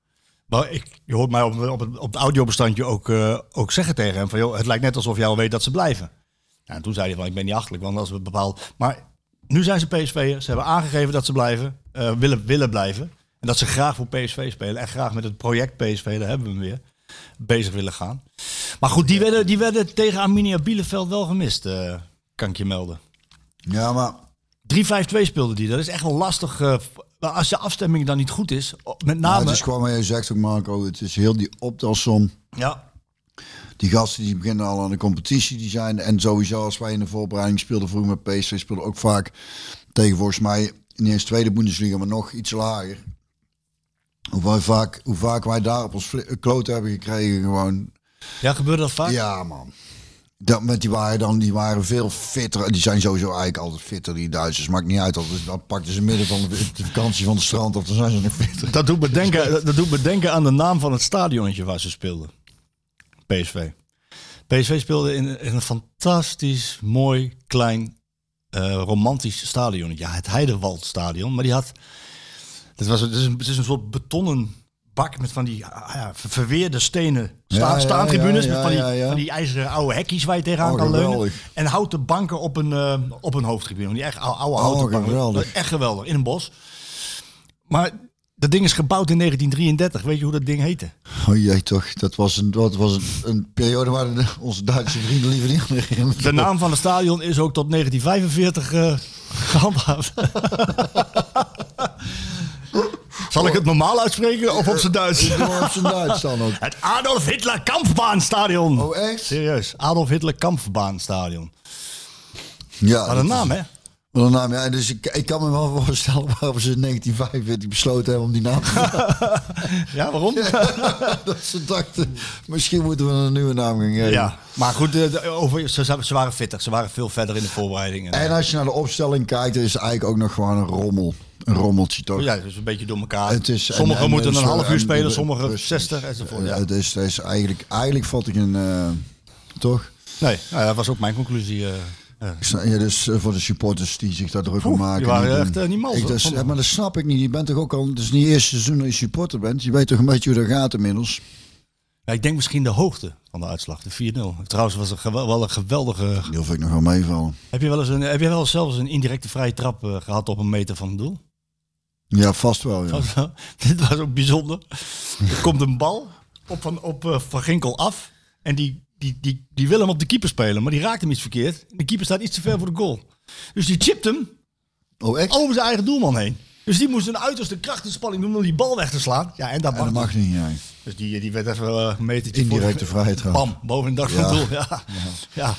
Maar ik, je hoort mij op, op, het, op het audiobestandje ook, eh, ook zeggen tegen hem van... Joh, het lijkt net alsof jij al weet dat ze blijven. Ja, en toen zei hij van, ik ben niet achterlijk, want als we bepaald... Maar nu zijn ze PSV'ers. Ze hebben aangegeven dat ze blijven, eh, willen, willen blijven. En dat ze graag voor PSV spelen. En graag met het project PSV, daar hebben we hem weer, bezig willen gaan. Maar goed, die werden, die werden tegen Arminia Bielefeld wel gemist, eh, kan ik je melden. Ja, maar 3-5-2 speelde die. Dat is echt wel lastig. Als je afstemming dan niet goed is, met nou, name... het is gewoon wat je zegt ook Marco. Het is heel die optelsom. ja, Die gasten die beginnen al aan de competitie. Die zijn, en sowieso als wij in de voorbereiding speelden vroeger met PSV. Speelden ook vaak tegen volgens mij niet eens tweede Bundesliga, maar nog iets lager. Hoe vaak, hoe vaak wij daar op ons kloot hebben gekregen gewoon. ja, gebeurde dat vaak? Ja, man. Dat, die waren dan, die waren veel fitter. Die zijn sowieso eigenlijk altijd fitter, die Duitsers. Maakt niet uit. Dat, dat pakten ze midden van de, vakantie van de strand of dan zijn ze nog fitter. Dat doet, me denken, dat- doet me denken aan de naam van het stadionnetje waar ze speelden. PSV. PSV speelde in, een fantastisch, mooi, klein, eh, romantisch stadionnetje. Ja, het Heidewaldstadion. Maar die had... Het, was, het, is een, het is een soort betonnen bak met van die ah, ja, ver- verweerde stenen sta, staantribunes. met van die, van die ijzeren oude hekjes waar je tegenaan Oh, kan leunen. En houten banken op een, eh, op een hoofdtribune. Die echt oude, oude houten banken. Oh, geweldig. Echt geweldig. In een bos. Maar dat ding is gebouwd in 1933. Weet je hoe dat ding heette? Oh jee, toch. Dat was een, dat was een, een periode waar de, onze Duitse vrienden liever niet aan herinneren. De naam van het stadion is ook tot 1945 eh, gehandhaafd. Zal ik het normaal uitspreken of op zijn Duits? Op zijn Duits dan ook. Het Adolf Hitler Kampfbahnstadion. Oh, echt? Serieus, Adolf Hitler Kampfbahnstadion. Ja. Wat een naam, hè? Wat een naam, ja. Dus ik, ik kan me wel voorstellen waarom ze in 1945 besloten hebben om die naam te Ja, waarom? Dat ze dachten, misschien moeten we een nieuwe naam gaan geven. Ja, maar goed, eh, over, ze, ze waren fitter. Ze waren veel verder in de voorbereidingen. En als je naar de opstelling kijkt, is het eigenlijk ook nog gewoon een rommel. Een rommeltje toch? Ja, dus een beetje door elkaar. Het is- sommigen en- en- moeten en- een half uur en- spelen, en- sommigen precies. 60 enzovoort. Ja, Ja. het is, het is eigenlijk, eigenlijk valt ik een, eh, toch? Nee, nou, dat was ook mijn conclusie. eh, eh. Ja, dus eh, voor de supporters die zich daar druk om maken. die waren echt, eh, niet mals, Ik, dus, maar dat snap ik niet. Je bent toch ook al, het is niet het eerste seizoen dat je supporter bent. Je weet toch een beetje hoe dat gaat inmiddels. Ja, ik denk misschien de hoogte van de uitslag, de 4-0. Trouwens was het wel een geweldige... Die hoef ik nog wel meevallen. Heb je wel eens een, heb je wel eens zelfs een indirecte vrije trap eh, gehad op een meter van het doel? Ja, vast wel. Ja. Wel- Dit was ook bijzonder. Er komt een bal op Van, op, eh, van Ginkel af. En die, die, die, die wil hem op de keeper spelen, maar die raakt hem iets verkeerd. De keeper staat iets te ver voor de goal. Dus die chipt hem Oh, echt? over zijn eigen doelman heen. Dus die moest een uiterste krachtinspanning doen om die bal weg te slaan. Ja, en dat En mag, dat mag niet, ja. Dus die, die werd even eh, een metertje Indirecte trap. Bam, boven een dak van Ja. doel. Ja. Ja. Ja.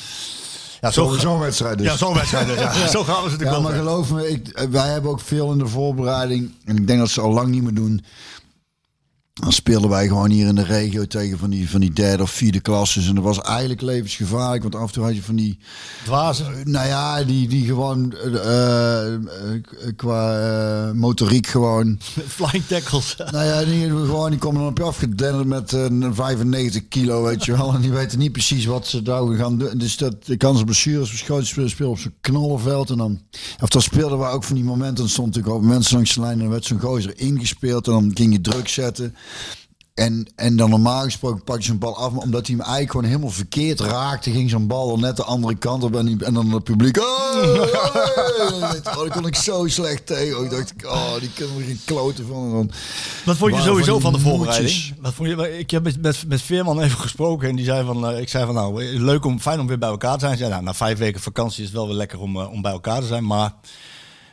Zo, Zo- Zo'n wedstrijd dus. ja, zo'n wedstrijd. dus, Ja. Zo gaan we ze de Ja, maar geloof me, ik, wij hebben ook veel in de voorbereiding. En ik denk dat ze al lang niet meer doen. Dan speelden wij gewoon hier in de regio tegen van die, van die derde of vierde klasses. En dat was eigenlijk levensgevaarlijk. Want af en toe had je van die, Dwazen. nou ja, die, die gewoon eh, eh, qua eh, motoriek gewoon. Flying tackles. Nou ja, die, gewoon, die komen dan op je afgedenderd met een 95 kilo, weet je wel. En die weten niet precies wat ze daar gaan doen. Dus dat, de kans op blessures spelen, spelen op zo'n knollenveld. En dan, of dan speelden we ook van die momenten. Dan stond natuurlijk ook mensen langs de lijn en dan werd zo'n gozer ingespeeld. En dan ging je druk zetten. En, en dan normaal gesproken pak je zo'n bal af, maar omdat hij hem eigenlijk gewoon helemaal verkeerd raakte, ging zo'n bal al net de andere kant op en, die- en dan het publiek. Oh, oh, kon ik zo slecht tegen. Ik dacht, oh, die kunnen er geen kloten van. En dan, Wat vond je sowieso van de voorbereiding? Wat vond je, ik heb met, met, met Veerman even gesproken en die zei van, eh, ik zei van nou, leuk om, fijn om weer bij elkaar te zijn. Zei, nou, na vijf weken vakantie is het wel weer lekker om, eh, om bij elkaar te zijn, maar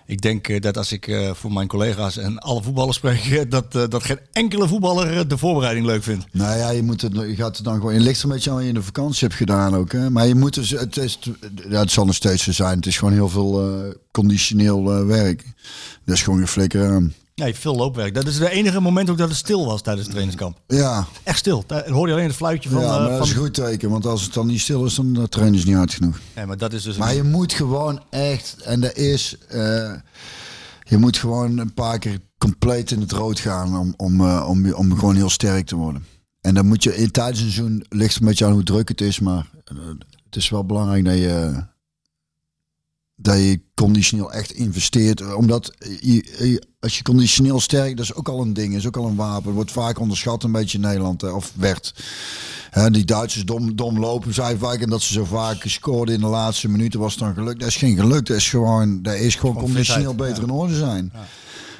ik denk eh, dat als ik eh, voor mijn collega's en alle voetballers spreek, eh, dat, dat geen enkele voetballer de voorbereiding leuk vindt. Nou ja, je, moet het, je gaat het dan gewoon. Je ligt een beetje aan wat je in de vakantie hebt gedaan ook. Hè? Maar je moet dus. Het, is, het zal nog steeds zo zijn. Het is gewoon heel veel conditioneel werk. Dat is gewoon een flikker. Hebt veel loopwerk. Dat is de enige moment ook dat het stil was tijdens het trainingskamp. Ja, Echt stil. Daar hoor je alleen het fluitje van... ja eh, maar dat van... is een goed teken. Want als het dan niet stil is, dan trainen ze niet hard genoeg. Ja, maar dat is dus... Maar een- je moet gewoon echt. En dat is. eh, je moet gewoon een paar keer compleet in het rood gaan. Om, om, eh, om, om gewoon heel sterk te worden. En dan moet je in tijdens een seizoen. ligt een beetje aan hoe druk het is. Maar het is wel belangrijk dat je. Dat je conditioneel echt investeert. Omdat je, je- als je conditioneel sterk, dat is ook al een ding, is ook al een wapen. Wordt vaak onderschat een beetje in Nederland, hè, of werd. Hè, die Duitsers dom, dom lopen, zei vaak en dat ze zo vaak scoorden in de laatste minuten was dan geluk. Dat is geen geluk, dat is gewoon, dat is gewoon Gewoon conditioneel fitheid, beter ja. in orde zijn.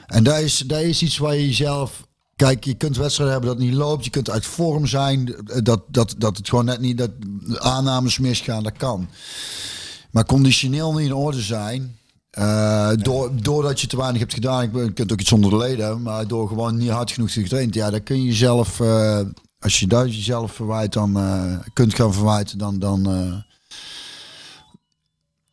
En dat is, dat is iets waar je jezelf. Kijk, je kunt wedstrijden hebben dat niet loopt. Je kunt uit vorm zijn. Dat, dat, dat het gewoon net niet. Dat aannames misgaan. Dat kan. Maar conditioneel niet in orde zijn. eh, door, doordat je te weinig hebt gedaan. Ik kunt ook iets onder de leden. Maar door gewoon niet hard genoeg te getraind. Ja, dan kun je jezelf. eh, als je dat jezelf verwijt. Dan eh, kunt gaan verwijten. Dan. dan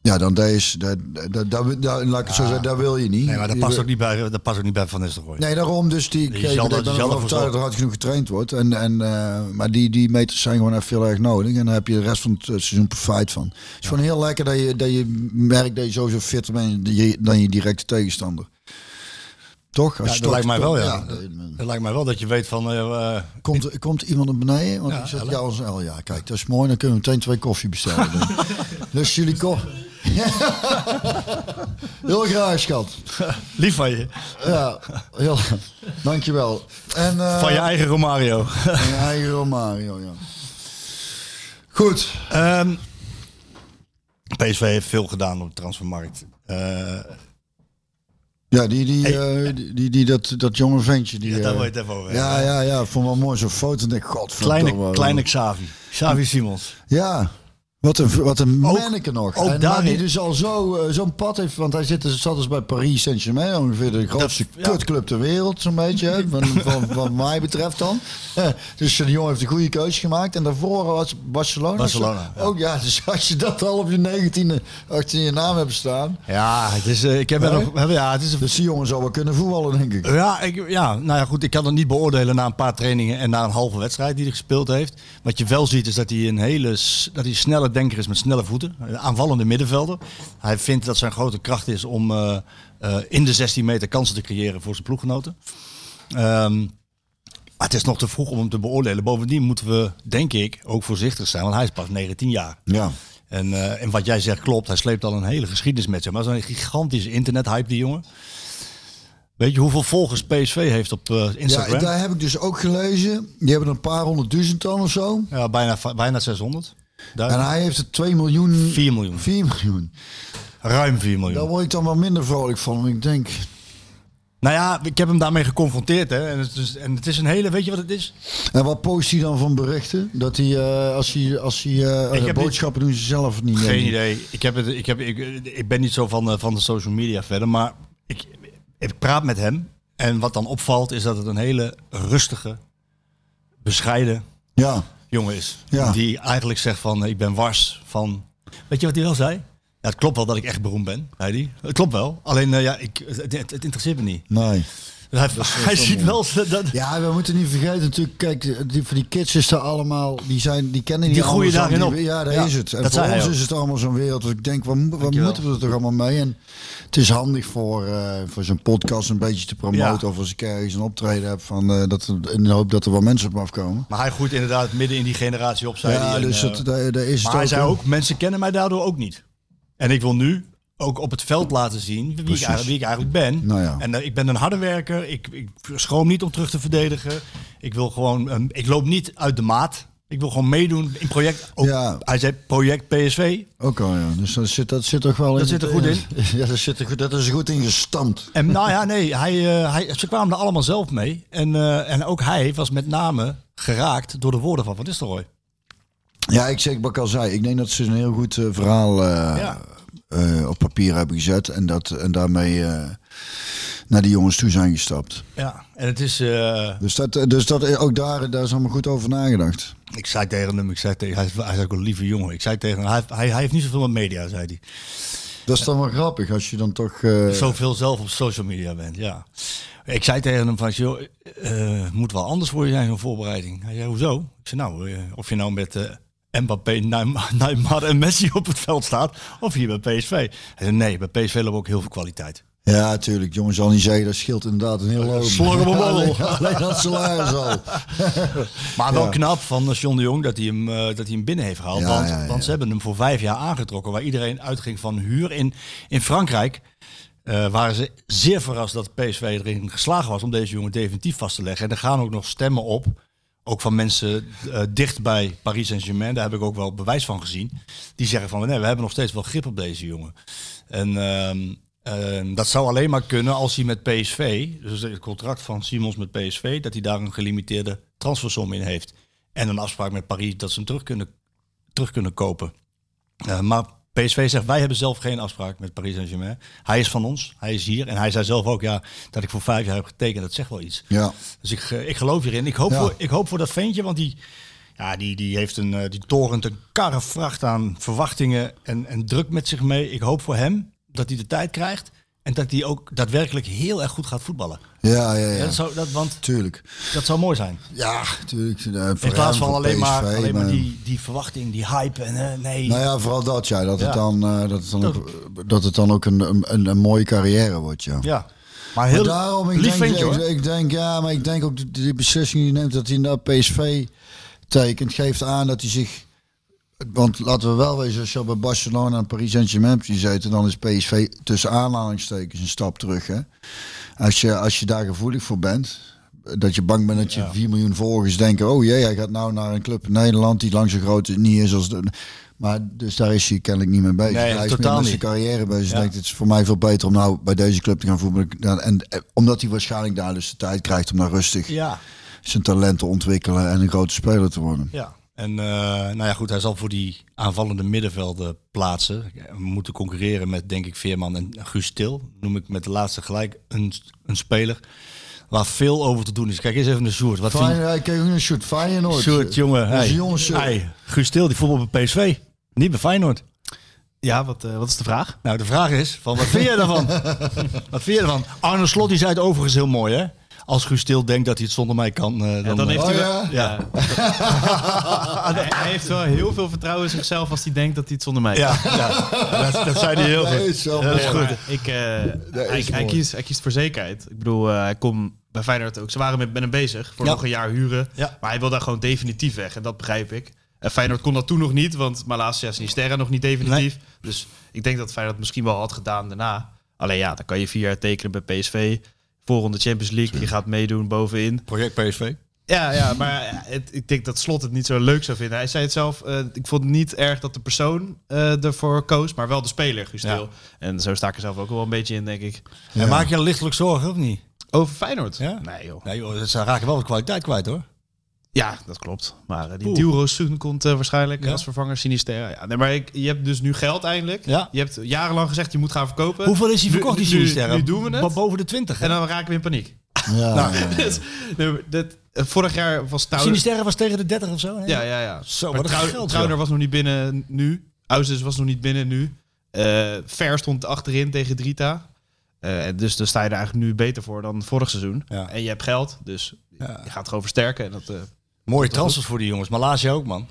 ja, dan deze. Dat, dat, dat, dat, laat ik het zo zeggen. Dat wil je niet. Nee, maar dat past ook niet bij, dat past ook niet bij Van Nistelrooy. Nee, daarom dus die. Zal dat- overtuigd dat er hard genoeg getraind wordt. En, en, eh, maar die, die meters zijn gewoon even heel erg nodig. En dan heb je de rest van het eh, seizoen profijt van. Het is gewoon heel lekker dat je, dat je merkt dat je sowieso fitter bent dan je, dan directe tegenstander. Toch? Ja, dat lijkt mij wel, ja. dat- Het lijkt mij wel dat je weet van... eh, Komt, komt iemand naar beneden? Want Ja, ik zeg ja L. Ja, kijk, dat is mooi. Dan kunnen we meteen twee koffie bestellen. dus jullie koffie. Heel graag, schat. lief van je. Ja, heel, dankjewel. En, eh, Van je eigen Romario. Van je eigen Romario, ja. Goed. Ehm, PSV heeft veel gedaan op de transfermarkt. Eh, Ja, die, die, eh, die, die, die- dat, dat jonge ventje. Die, ja, daar wil je het even over ja, ja, ja. Vond wel mooi zo'n foto. En ik, god, Kleine, kleine Xavi. Xavi Simons. Ja. Wat een, wat een Ook- manneke nog. ook en, daarin- die dus al zo, eh, zo'n pad heeft. Want hij zit, dus- zat dus bij Paris Saint-Germain. Ongeveer de grootste kutclub ter wereld. Zo'n beetje. Van, van, van mij betreft dan. Eh, dus de jongen heeft een goede keuze gemaakt. En daarvoor was Barcelona. Barcelona, ja. Ook ja, dus als je dat al op je negentiende achter je naam hebt staan. Ja, het is, eh, ik heb Nee? nog, ja, het is een Dus die jongen zou wel kunnen voetballen, denk ik. Ja, ik, ja, nou ja, goed. Ik kan het niet beoordelen na een paar trainingen en na een halve wedstrijd die hij gespeeld heeft. Wat je wel ziet is dat hij een hele dat hij een snelle denker is met snelle voeten. Een aanvallende middenvelder. Hij vindt dat zijn grote kracht is om eh, eh, in de 16 meter kansen te creëren voor zijn ploeggenoten. Ehm, maar het is nog te vroeg om hem te beoordelen. Bovendien moeten we, denk ik, ook voorzichtig zijn. Want hij is pas 19 jaar. Ja. En, eh, en wat jij zegt klopt. Hij sleept al een hele geschiedenis met zich. Maar zo'n gigantische internethype, die jongen. Weet je hoeveel volgers PSV heeft op eh, Instagram? Ja, Ja, daar heb ik dus ook gelezen. Die hebben een paar honderdduizend dan of zo. bijna, bijna 600. En hij heeft er 2 miljoen. 4 miljoen. 4 miljoen. Ruim 4 Daar miljoen. word ik dan wel minder vrolijk van. Ik denk, Nou ja, ik heb hem daarmee geconfronteerd. Hè. En, het is, en het is een hele... Weet je wat het is? en wat post hij dan van berichten? Dat hij, eh, als hij, als hij eh, Ik de heb boodschappen doen ze zelf niet. Geen idee. Ik, heb het, ik, heb, ik, ik ben niet zo van, eh, van de social media verder. Maar ik, ik praat met hem. En wat dan opvalt is dat het een hele rustige, bescheiden Ja, jongen is. Ja. Die eigenlijk zegt van, ik ben wars van... Weet je wat hij wel zei? Ja, het klopt wel dat ik echt beroemd ben, zei hij. Het klopt wel. Alleen, eh, ja, ik, het, het, het interesseert me niet. nee. Dus hij hij ziet wel dat... Ja, we moeten niet vergeten natuurlijk. Kijk, die, voor die kids is er allemaal. Die, zijn, die kennen die, Die groeien daarin op. Ja, daar Ja, is het. En dat voor ons is het allemaal zo'n wereld. Dat ik denk, waar, moeten we er toch allemaal mee? En het is handig voor, eh, voor zo'n podcast een beetje te promoten. Ja. Of als ik ergens een optreden heb. Van, eh, dat in de hoop dat er wel mensen op afkomen. Maar hij groeit inderdaad midden in die generatie op, zei Ja, dus eh, daar, daar is het maar hij zei ook, mensen kennen mij daardoor ook niet. En ik wil nu ook op het veld laten zien wie ik, wie ik eigenlijk ben. Nou ja. En ik ben een harde werker. Ik, ik schroom niet om terug te verdedigen. Ik wil gewoon, ehm, ik loop niet uit de maat. Ik wil gewoon meedoen in project. Ook, Ja. Hij zei project PSV. Ook al, ja. Dus dat zit, dat zit toch wel in. Dat zit er goed in. Ja, dat, zit er, goed- dat is goed in gestampt. En nou ja, nee, hij, eh, hij, ze kwamen er allemaal zelf mee. En, eh, en ook hij was met name geraakt door de woorden van Van Nistelrooy. Ja, ik zeg wat ik al zei. Ik denk dat ze een heel goed eh, verhaal Ja. op papier hebben gezet. En, dat, en daarmee naar die jongens toe zijn gestapt. Ja, en het is... eh, Dus, dat, dus dat, ook daar, daar is allemaal goed over nagedacht. ik zei tegen hem, ik zei tegen, hij, is, hij is ook een lieve jongen. Ik zei tegen hem, hij, hij, hij heeft niet zoveel met media, zei hij. Dat is dan wel grappig als je dan toch... eh, Zoveel zelf op social media bent, ja. Ik zei tegen hem van, joh, eh, moet wel anders voor je zijn, zo'n voorbereiding. Hij zei, hoezo? Ik zei, nou, eh, of je nou met eh, Mbappé, Neymar, Neymar en Messi op het veld staat, of hier bij PSV. Hij zei, nee, bij PSV hebben we ook heel veel kwaliteit. Ja, tuurlijk. Jongens, zal niet zeggen, dat scheelt inderdaad een heel hoop. Slorren we. Alleen, alleen dat salaris al. Maar wel Ja. knap van John de Jong dat hij hem, eh, dat hij hem binnen heeft gehaald. Ja, want, ja, ja. want ze hebben hem voor vijf jaar aangetrokken, waar iedereen uitging van huur. In, in Frankrijk eh, waren ze zeer verrast dat PSV erin geslagen was om deze jongen definitief vast te leggen. En er gaan ook nog stemmen op, ook van mensen eh, dicht bij Paris Saint-Germain. Daar heb ik ook wel bewijs van gezien. Die zeggen van, nee, we hebben nog steeds wel grip op deze jongen. En ehm, ehm, dat zou alleen maar kunnen als hij met PSV, dus het contract van Simons met PSV, dat hij daar een gelimiteerde transfersom in heeft. En een afspraak met Paris dat ze hem terug kunnen, terug kunnen kopen. Eh, maar PSV zegt, wij hebben zelf geen afspraak met Paris Saint-Germain. Hij is van ons, hij is hier. En hij zei zelf ook, ja, dat ik voor vijf jaar heb getekend, dat zegt wel iets. Ja. Dus ik, eh, ik geloof hierin. Ik hoop, Ja. voor, ik hoop voor dat ventje, want die, ja, die, die heeft een, eh, die torent een karre vracht aan verwachtingen en, en druk met zich mee. Ik hoop voor hem dat hij de tijd krijgt en dat hij ook daadwerkelijk heel erg goed gaat voetballen. Ja, ja, Ja. ja. dat, zou, dat, want Tuurlijk. dat zou mooi zijn. Ja, tuurlijk. eh, In plaats van alleen maar, alleen maar die, die verwachting, die hype en eh, nee. Nou ja, vooral dat, ja. Dat, Ja. Het, dan, eh, dat, het, dan ook, dat het dan ook een, een, een mooie carrière wordt, ja. Ja. Maar heel maar daarom, ik denk, ventje, ik, ik denk, ja, maar ik denk ook dat die beslissing die neemt dat hij naar PSV tekent, geeft aan dat hij zich. Want laten we wel wezen, als je bij Barcelona en Paris Saint-Germain gezeten, dan is PSV tussen aanhalingstekens een stap terug. Hè? Als, je, als je daar gevoelig voor bent, dat je bang bent dat je 4 miljoen volgers denken, oh jee, hij gaat nou naar een club in Nederland die lang zo groot niet is als de. Maar dus daar is hij kennelijk niet mee bezig. Nee, hij is totaal met zijn carrière bezig. Ja. Denkt, het is voor mij veel beter om nou bij deze club te gaan voetballen. En, eh, omdat hij waarschijnlijk daar dus de tijd krijgt om daar rustig Ja. zijn talent te ontwikkelen en een grote speler te worden. Ja, en eh, nou ja, goed, hij zal voor die aanvallende middenvelden plaatsen. We moeten concurreren met, denk ik, Veerman en Guus Til. Noem ik met de laatste gelijk een, een speler waar veel over te doen is. Kijk eens even naar Sjoerd. Wat vind Fijn, je? hij kreeg ook een shoot Feyenoord. Sjoerd, jongen. Hey, jongens, eh, hey, Guus Til, die voetbal bij PSV. Niet bij Feyenoord. Ja, wat, eh, wat is de vraag? Nou, de vraag is, van, wat vind jij daarvan? wat vind je ervan? Arne Slot die zei het overigens heel mooi, hè? Als Guus Til denkt dat hij het zonder mij kan, eh, dan, dan eh, heeft hij Oh, wel, ja? ja. hij hij heeft wel heel veel vertrouwen in zichzelf als hij denkt dat hij het zonder mij kan. ja, ja dat, dat zei hij heel Dat goed. is Dat is goed. Ik, eh, Dat hij, is hij, kiest, hij kiest voor zekerheid. Ik bedoel, eh, hij komt bij Feyenoord ook. Ze waren met, met hem bezig voor Ja. nog een jaar huren. Ja. Maar hij wil daar gewoon definitief weg. En dat begrijp ik. En Feyenoord kon dat toen nog niet, want Malasia Sinisterra nog niet definitief. Dus ik denk dat Feyenoord misschien wel had gedaan daarna. Alleen ja, dan kan je vier jaar tekenen bij PSV. Voorronde Champions League, je gaat meedoen bovenin. Project PSV. Ja, ja maar het, ik denk dat Slot het niet zo leuk zou vinden. Hij zei het zelf, eh, ik vond het niet erg dat de persoon eh, ervoor koos, maar wel de speler, Guus Ja. Til. En zo sta ik er zelf ook wel een beetje in, denk ik. En maak je lichtelijk zorgen, of niet? Over Feyenoord? Ja? Nee joh. Nee joh, ze raken wel wat kwaliteit kwijt hoor. Ja, dat klopt. Maar eh, die Oeh. Dilro Soen komt eh, waarschijnlijk Ja. als vervanger Sinister. Ja, nee, maar ik, je hebt dus nu geld eindelijk. Ja. Je hebt jarenlang gezegd je moet gaan verkopen. Hoeveel is hij verkocht, die Sinisterra? Nu doen we het. Bo- Boven de 20. En dan raken we in paniek. Ja, Nou. Dus, nee, maar dit, eh, vorig jaar was Tauner... Sinisterra was tegen de 30 of zo. hè? Ja, ja, ja. Zo, maar joh. was nog niet binnen nu. Ausis was nog niet binnen nu. Ver stond achterin tegen Drita. En dus dan sta je er eigenlijk nu beter voor dan vorig seizoen. Ja. En je hebt geld, dus Ja. je gaat gewoon versterken. En dat, Mooie transfers voor die jongens. Malaysia ook, man.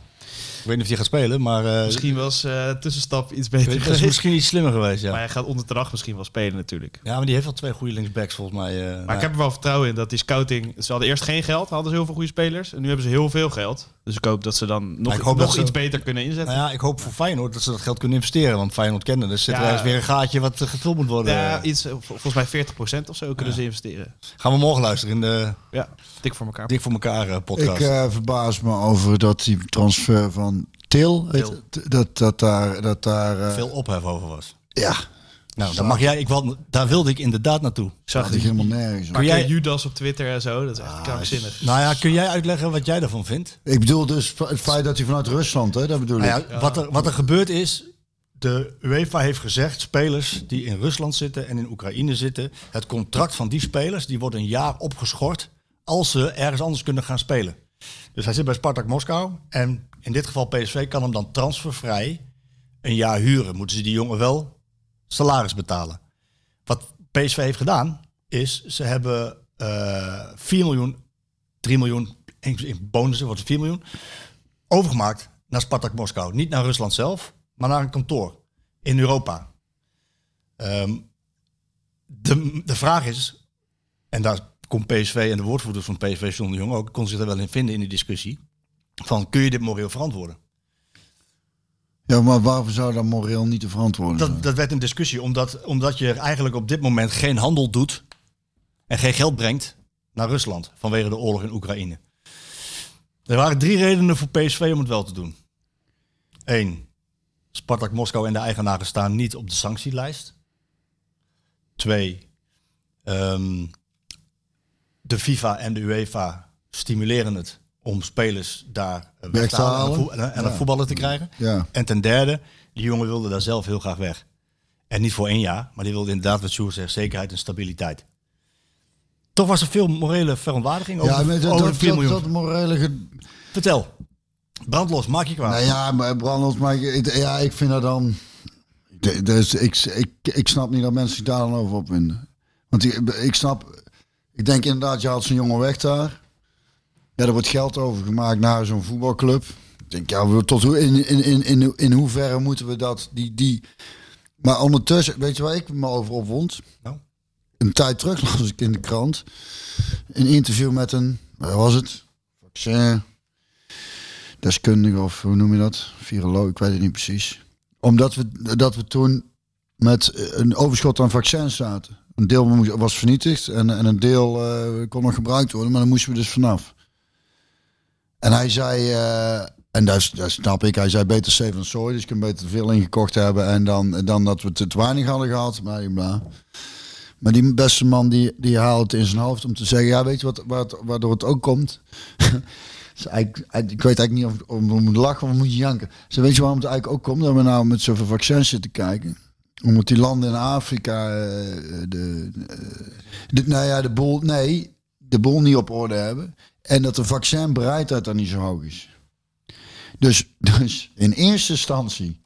Ik weet niet of hij gaat spelen, maar eh, Misschien was eh tussenstap iets beter is geweest. misschien iets slimmer geweest, ja. Maar hij gaat onder de dag misschien wel spelen natuurlijk. Ja, maar die heeft wel twee goede linksbacks volgens mij. eh, Maar ik heb er wel vertrouwen in dat die scouting... Ze hadden eerst geen geld, hadden ze heel veel goede spelers. En nu hebben ze heel veel geld. Dus ik hoop dat ze dan nog, ik hoop nog dat ze- iets beter kunnen inzetten. Nou ja, ik hoop voor Feyenoord dat ze dat geld kunnen investeren. Want Feyenoord kennen, dus zit er ergens weer een gaatje wat eh, gevuld moet worden. Ja, iets, eh, vol- volgens mij 40% of zo kunnen ze investeren. Gaan we morgen luisteren in de Ja, dik voor elkaar. Dik voor elkaar eh, podcast. Ik eh, verbaas me over dat die transfer van Til, heet Til. het, dat, dat daar, dat daar eh, Veel ophef over was. ja, Nou, dan mag jij, ik, wil, daar wilde ik inderdaad naartoe. Ik zag dat ik helemaal nergens. Kun jij- Judas op Twitter en zo? Dat is echt krankzinnig. Nou ja, kun jij uitleggen wat jij daarvan vindt? Ik bedoel dus het feit dat hij vanuit Rusland, hè, dat bedoel ik. Nou ja, Wat, er, wat er gebeurd is, de UEFA heeft gezegd, spelers die in Rusland zitten en in Oekraïne zitten, het contract van die spelers die wordt een jaar opgeschort als ze ergens anders kunnen gaan spelen. Dus hij zit bij Spartak Moskou en in dit geval PSV kan hem dan transfervrij een jaar huren. Moeten ze die jongen wel salaris betalen. Wat PSV heeft gedaan is, ze hebben eh 4 miljoen, 3 miljoen, in bonussen het 4 miljoen, overgemaakt naar Spartak Moskou. Niet naar Rusland zelf, maar naar een kantoor in Europa. Ehm, de, de vraag is, en daar komt PSV en de woordvoerders van PSV, John de Jong, ook, kon zich er wel in vinden in die discussie, van kun je dit moreel verantwoorden? Ja, maar waarvoor zou dat moreel niet te verantwoorden zijn? Dat, dat werd een discussie, omdat, omdat je eigenlijk op dit moment geen handel doet en geen geld brengt naar Rusland vanwege de oorlog in Oekraïne. Er waren drie redenen voor PSV om het wel te doen. Eén, Spartak Moskou en de eigenaren staan niet op de sanctielijst. Twee, ehm, de FIFA en de UEFA stimuleren het om spelers daar eh, weg te halen en, en, Ja. voetballer te krijgen. Ja. En ten derde, die jongen wilde daar zelf heel graag weg. En niet voor één jaar, maar die wilde inderdaad, wat Sjoerd zegt, zekerheid en stabiliteit. Toch was er veel morele verontwaardiging over, Ja, maar dat, over dat, de 4 dat, dat morele... ge- Vertel, brandlos, maak je kwaad. Nou ja, maar Brandels, maar ik, ja, ik vind dat dan... Dus ik, ik, ik snap niet dat mensen zich daar dan over opwinden. Want ik, ik snap... Ik denk inderdaad, je haalt zo'n jongen weg daar. Ja, er wordt geld overgemaakt naar zo'n voetbalclub. Ik denk, ja, tot hoe, in, in, in, in, in hoeverre moeten we dat... Die, die... Maar ondertussen, weet je waar ik me over opwond? Nou? Een tijd terug las ik in de krant. Een interview met een... Waar was het? Vaccin deskundige of hoe noem je dat? Viroloog, ik weet het niet precies. Omdat we, dat we toen met eh, een overschot aan vaccins zaten. Een deel was vernietigd en, en een deel eh, kon nog gebruikt worden, maar daar moesten we dus vanaf. En hij zei, eh, en dat, dat snap ik, hij zei beter safe dan dus ik kan beter te veel ingekocht hebben en dan, dan dat we te, weinig hadden gehad. Maar, maar die beste man die, die haalt in zijn hoofd om te zeggen, ja weet je wat, wat waardoor het ook komt? Ik weet eigenlijk niet of, of we moeten lachen of moet je janken. Ze weet je waarom het eigenlijk ook komt? Dat we nou met zoveel vaccins zitten kijken. Omdat die landen in Afrika eh, de, eh, de, nou ja, de boel, nee, de boel niet op orde hebben. En dat de vaccinbereidheid dan niet zo hoog is. Dus, dus in eerste instantie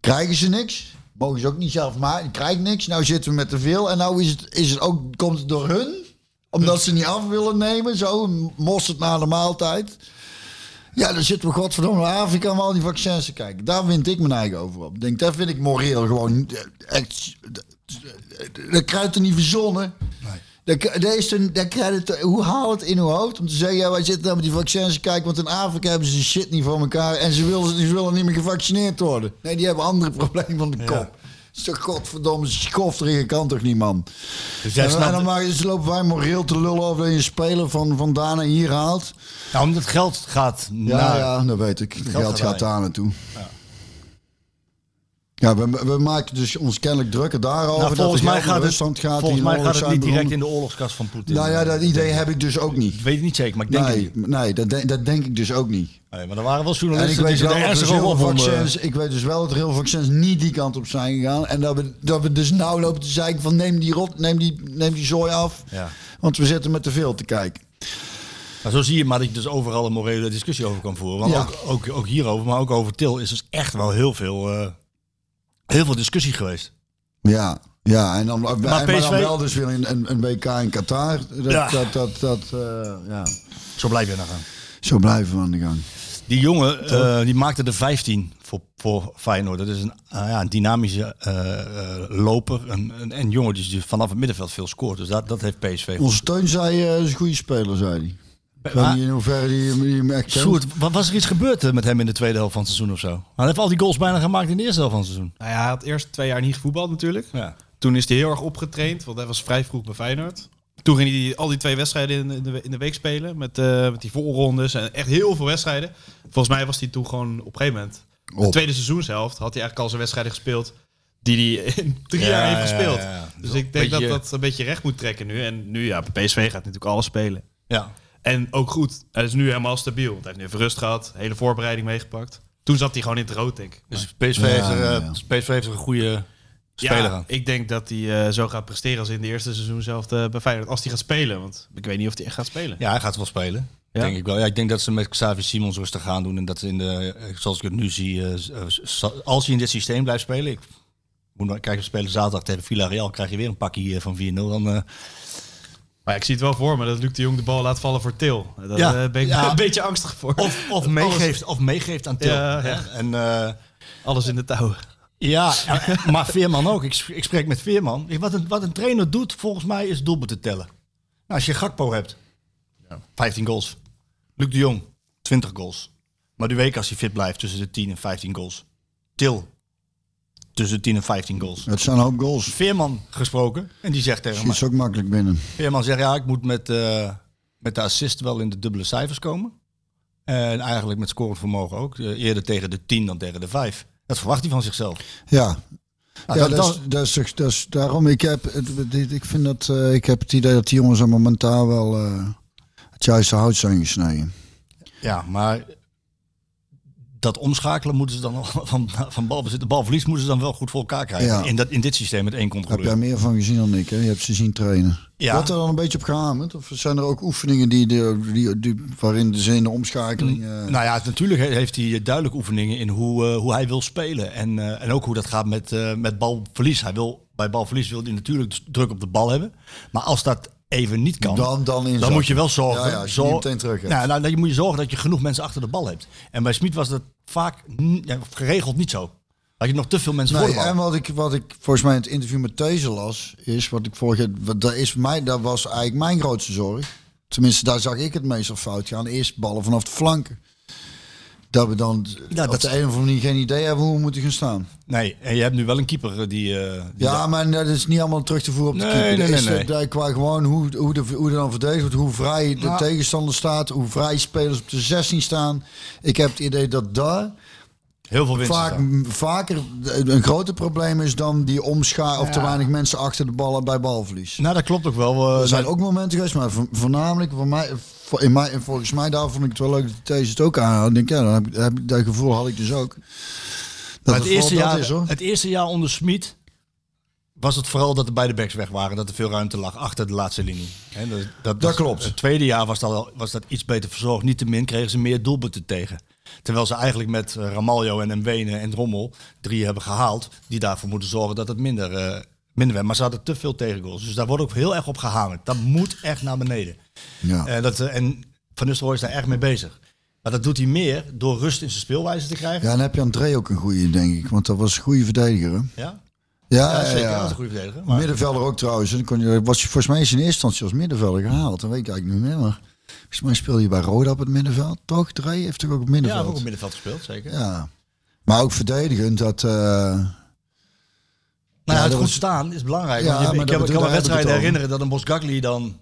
krijgen ze niks. Mogen ze ook niet zelf maken. Krijgen niks. Nou zitten we met te veel. En nou is het, is het ook, komt het door hun. Omdat ze niet af willen nemen. Zo, mosterd na de maaltijd. Ja, dan zitten we godverdomme in Afrika om al die vaccins te kijken. Daar vind ik mijn eigen over op. Denk, dat vind ik moreel gewoon eh, echt... Dat krijgt er niet verzonnen. Dat, dat is een, het, hoe haal het in uw hoofd om te zeggen, ja, wij zitten nou met die vaccins te kijken, want in Afrika hebben ze shit niet voor elkaar en ze willen, die willen niet meer gevaccineerd worden. Nee, die hebben andere problemen van de kop. is toch godverdomme schofterige kan toch niet, man? Dus jij En, dan- en snapt, dan maar, dus lopen wij moreel te lullen over dat je een speler van, van daar naar hier haalt. nou, omdat het geld gaat Ja, naar... ja, dat weet ik. Het Geld geld gaat gaat daar naartoe. Ja, we, we maken dus ons kennelijk drukker daarover. Nou, volgens dat mij gaat het, gaat. volgens die mij gaat het niet direct in de oorlogskast van Poetin. Nou ja, dat idee heb ik dus ook niet. Ik weet het niet zeker, maar ik denk Nee, niet. nee dat, denk- dat denk ik dus ook niet. Nee, maar er waren wel En ik journalisten die weet, zich wel dat heel vaccins, ik weet dus wel dat er heel veel vaccins niet die kant op zijn gegaan. En dat we, dat we dus nou lopen te zeiken van neem die, rot, neem die, neem die zooi af. Ja. Want we zitten met te veel te kijken. Maar zo zie je maar dat je dus overal een morele discussie over kan voeren. Want Ja. ook, ook, ook hierover, maar ook over Til is dus echt wel heel veel, eh, heel veel discussie geweest. Ja, ja en dan, maar maar dan PSV wel dus weer een, een, een WK in Qatar. Dat, Ja. dat, dat, dat, eh, ja. Zo blijf je naar gaan. Zo blijven we aan de gang. Die jongen eh, die maakte de 15 voor, voor Feyenoord. Dat is een, ah ja, een dynamische eh, loper. Een, een, een jongen die vanaf het middenveld veel scoort. Dus dat, dat heeft PSV. Onze Teun zei, is een goede speler, zei hij. Ik weet Maar- niet in hoeverre die, die hem echt kent. Sjoerd, wa- was er iets gebeurd eh, met hem in de tweede helft van het seizoen of zo? Hij heeft al die goals bijna gemaakt in de eerste helft van het seizoen. Nou ja, hij had eerst twee jaar niet gevoetbald natuurlijk. Ja. Toen is hij heel erg opgetraind, want hij was vrij vroeg bij Feyenoord. Toen ging hij al die twee wedstrijden in de, in de week spelen. Met, eh, met die voorrondes en echt heel veel wedstrijden. Volgens mij was hij toen gewoon op een gegeven moment... De Op. tweede seizoenshelft had hij eigenlijk al zijn wedstrijden gespeeld... die hij in drie Ja, jaar heeft gespeeld. ja, ja. Dus Zo ik denk beetje- dat dat een beetje recht moet trekken nu. En nu, ja, bij PSV gaat natuurlijk alles spelen. Ja. En ook goed. Hij is nu helemaal stabiel. Want hij heeft nu even rust gehad. Hele voorbereiding meegepakt. Toen zat hij gewoon in het rood, denk ik. Dus PSV, Ja, heeft er, eh, ja. PSV heeft er een goede speler ja, aan. ik denk dat hij eh, zo gaat presteren als in de eerste seizoen zelf eh, bij Feyenoord. Als hij gaat spelen. Want ik weet niet of hij echt gaat spelen. Ja, hij gaat wel spelen. Ja? Denk ik wel. Ja, ik denk dat ze met Xavi Simons rustig gaan doen. En dat ze in de, zoals ik het nu zie, als hij in dit systeem blijft spelen. Ik moet nog kijken, we spelen zaterdag tegen Villarreal. Krijg je weer een pakje van 4-0. Dan, Maar ik zie het wel voor me dat Luc de Jong de bal laat vallen voor Til. Daar Ja, eh, ben ik ja. een beetje angstig voor. of, of, meegeeft, of meegeeft aan Til. Ja, ja. En, eh, Alles in de touw. ja, maar Veerman ook. Ik, ik spreek met Veerman. Wat een, wat een trainer doet, volgens mij, is doelpunten tellen. Nou, als je Gakpo hebt, 15 goals. Luc de Jong, 20 goals. Maar de week als hij fit blijft, tussen de 10 en 15 goals. Til, tussen de 10 en 15 goals. Het zijn een hoop goals. Veerman gesproken. En die zegt tegen mij. ze ook makkelijk binnen. Veerman zegt, ja, ik moet met, eh, met de assist wel in de dubbele cijfers komen. En eigenlijk met scorend vermogen ook. Eh, eerder tegen de 10 dan tegen de 5. Dat verwacht hij van zichzelf. Ja, Nou, ja dat- is, dat, is, toch- dat is daarom. Ik heb, ik vind dat, eh, ik heb het idee dat die jongens er momentaal wel het juiste hout zijn gesneden. Ja, maar dat omschakelen moeten ze dan nog van, van balbezit, de balverlies moeten ze dan wel goed voor elkaar krijgen. Ja. In, dat, in dit systeem met één Heb jij controleur. meer van gezien dan ik? Hè? Je hebt ze zien trainen. Ja. Wordt er dan een beetje op gehamerd? Of zijn er ook oefeningen die, die, die, die- waarin de zin de omschakeling... eh, Nou ja, natuurlijk he- heeft hij duidelijk oefeningen in hoe, eh, hoe hij wil spelen. En, eh, en ook hoe dat gaat met, met balverlies. Hij wil, bij balverlies wil hij natuurlijk druk op de bal hebben. Maar als dat even niet kan, dan, dan, dan moet je wel zorgen. Ja, ja, je meteen terug hebt. Nou, nou, dan moet je zorgen dat je genoeg mensen achter de bal hebt. En bij Smit was dat vaak ja, geregeld niet zo. Had je nog te veel mensen voor de bal. en wat ik, wat ik volgens mij in het interview met These las, is wat ik vorige wat- dat is mij, dat was eigenlijk mijn grootste zorg. Tenminste, daar zag ik het meestal fout gaan. Eerst ballen vanaf de flanken. Dat we dan Ja, op dat- de een of andere manier geen idee hebben hoe we moeten gaan staan. Nee, en je hebt nu wel een keeper eh, die... eh, die Ja, maar dat is niet allemaal terug te voeren op de Nee, keeper. nee, nee, is, eh, Qua gewoon hoe, hoe, de, hoe er dan verdedigd wordt, hoe vrij de Nou. tegenstander staat, hoe vrij spelers op de 16 staan. Ik heb het idee dat daar heel veel winst vaak, vaker een groter probleem is dan die omscha of te weinig mensen achter de ballen bij balverlies. Nou, dat klopt ook wel. eh, Er zijn ook momenten geweest, maar vo- voornamelijk voor mij, voor- in mij, volgens mij daar vond ik het wel leuk dat de These het ook aanhoudt. Ik denk, ja, dan heb ik, heb dat gevoel had ik dus ook. Dat maar het, eerste jaar, is, hoor. het eerste jaar onder Smit was het vooral dat de beide backs weg waren. Dat er veel ruimte lag achter de laatste linie. Hè, dat, dat, Dat klopt. Het tweede jaar was dat, al- was dat iets beter verzorgd. Niettemin kregen ze meer doelpunten tegen. Terwijl ze eigenlijk met eh, Ramaljo en Mwene en Drommel drie hebben gehaald. Die daarvoor moeten zorgen dat het minder, eh, minder werd. Maar ze hadden te veel tegengoals. Dus daar wordt ook heel erg op gehamerd. Dat moet echt naar beneden. Ja. Eh, dat, en Van Nistelrooy is daar erg mee bezig. Maar dat doet hij meer door rust in zijn speelwijze te krijgen. ja, dan heb je André ook een goede, denk ik. Want dat was een goede verdediger. Hè? Ja, Ja, ja, zeker. ja. Dat een goede verdediger. Maar, Middenvelder ook trouwens. Dan kon je, was volgens mij is in eerste instantie als middenvelder gehaald. Dat weet ik eigenlijk niet meer. Maar volgens mij speelde je bij Roda op het middenveld. Toch? Dre heeft toch ook op het ja, middenveld? ook op middenveld gespeeld, zeker. Ja. Maar ook verdedigend. Dat, eh, Ja, ja, het goed was- staan is belangrijk. Ja, want je, maar ik dat kan, ik bedoel- kan me heb wedstrijden herinneren dat een Bosgagli dan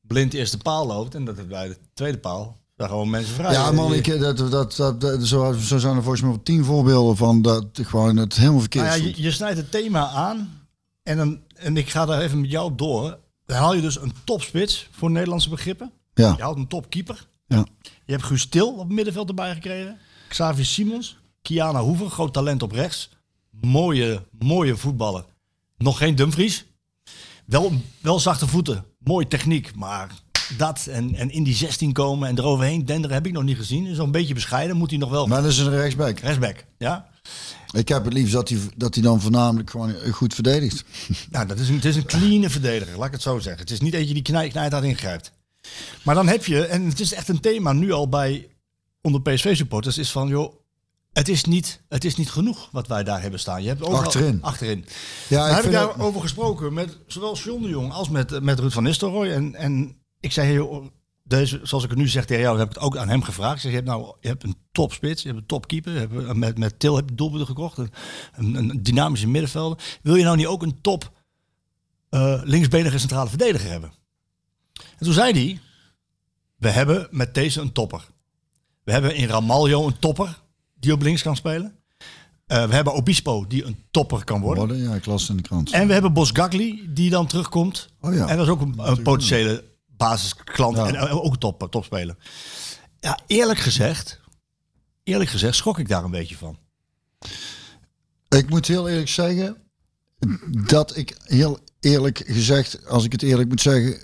blind eerst de paal loopt. En dat het bij de tweede paal daar gewoon mensen vrij. ja, man, Je- ik, dat, dat, dat, dat- zo, zo zijn er volgens mij tien voorbeelden van dat gewoon het helemaal verkeerd Nou ja, je, je snijdt het thema aan. En, dan, en ik ga daar even met jou door. Dan haal je dus een topspits voor Nederlandse begrippen. Ja. Je haalt een topkeeper. Ja. Je hebt Guus Til op het middenveld erbij gekregen. Xavier Simons. Kiana Hoever, groot talent op rechts. Mooie, mooie voetballer. Nog geen Dumfries. Wel, wel zachte voeten. Mooie techniek. Maar dat en, en in die 16 komen en eroverheen denderen heb ik nog niet gezien. Is een beetje bescheiden. Moet hij nog wel. Maar dat is een rechtsback. Rechtsback. Ja. Ik heb het liefst dat hij, dat hij dan voornamelijk gewoon goed verdedigt. Nou, dat is een, het is een clean verdediger, laat ik het zo zeggen. Het is niet eentje die knij, knijt ingrijpt. Maar dan heb je, en het is echt een thema nu al bij onder PSV-supporters is van, joh, het is, niet, het is niet genoeg wat wij daar hebben staan. Je hebt overal, Achterin. Achterin. Ja, Daar ik heb ik daarover gesproken met zowel John de Jong als met, met Ruud van Nistelrooy. En, en ik zei, joh, deze, zoals ik het nu zeg tegen jou, heb ik het ook aan hem gevraagd. Ik zeg, je hebt nou je hebt een topspits, je hebt een topkeeper. Je hebt, eh, met, met Til heb je doelpunten gekocht. Een, een, een dynamische middenvelder. Wil je nou niet ook een top eh, linksbenige centrale verdediger hebben? En toen zei hij, we hebben met deze een topper. We hebben in Ramaljo een topper die op links kan spelen. Eh, we hebben Obispo die een topper kan worden. Worden, ja, ik las in de krant. En we hebben Bos Gagli die dan terugkomt. Oh ja. En dat is ook een, een potentiële basisklant Ja. en ook een top, topspeler. Ja, eerlijk gezegd, eerlijk gezegd schrok ik daar een beetje van. Ik moet heel eerlijk zeggen dat ik heel eerlijk gezegd, als ik het eerlijk moet zeggen,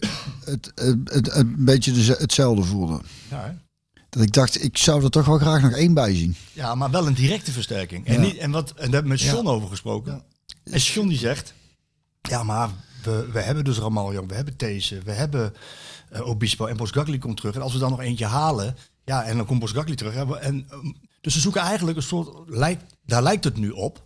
het, het, het, een beetje deze- hetzelfde voelde. Ja, Dat ik dacht, ik zou er toch wel graag nog één bij zien. ja maar wel een directe versterking. En, Ja. niet, en, wat, en daar hebben we met John over gesproken. En John die zegt, ja maar we, we hebben dus Ramaljo, we hebben These, we hebben eh, Obispo en Bos Gagli komt terug. En als we dan nog eentje halen, ja en dan komt Bos Gagli terug. En, ehm, dus ze zoeken eigenlijk een soort, lijkt, daar lijkt het nu op.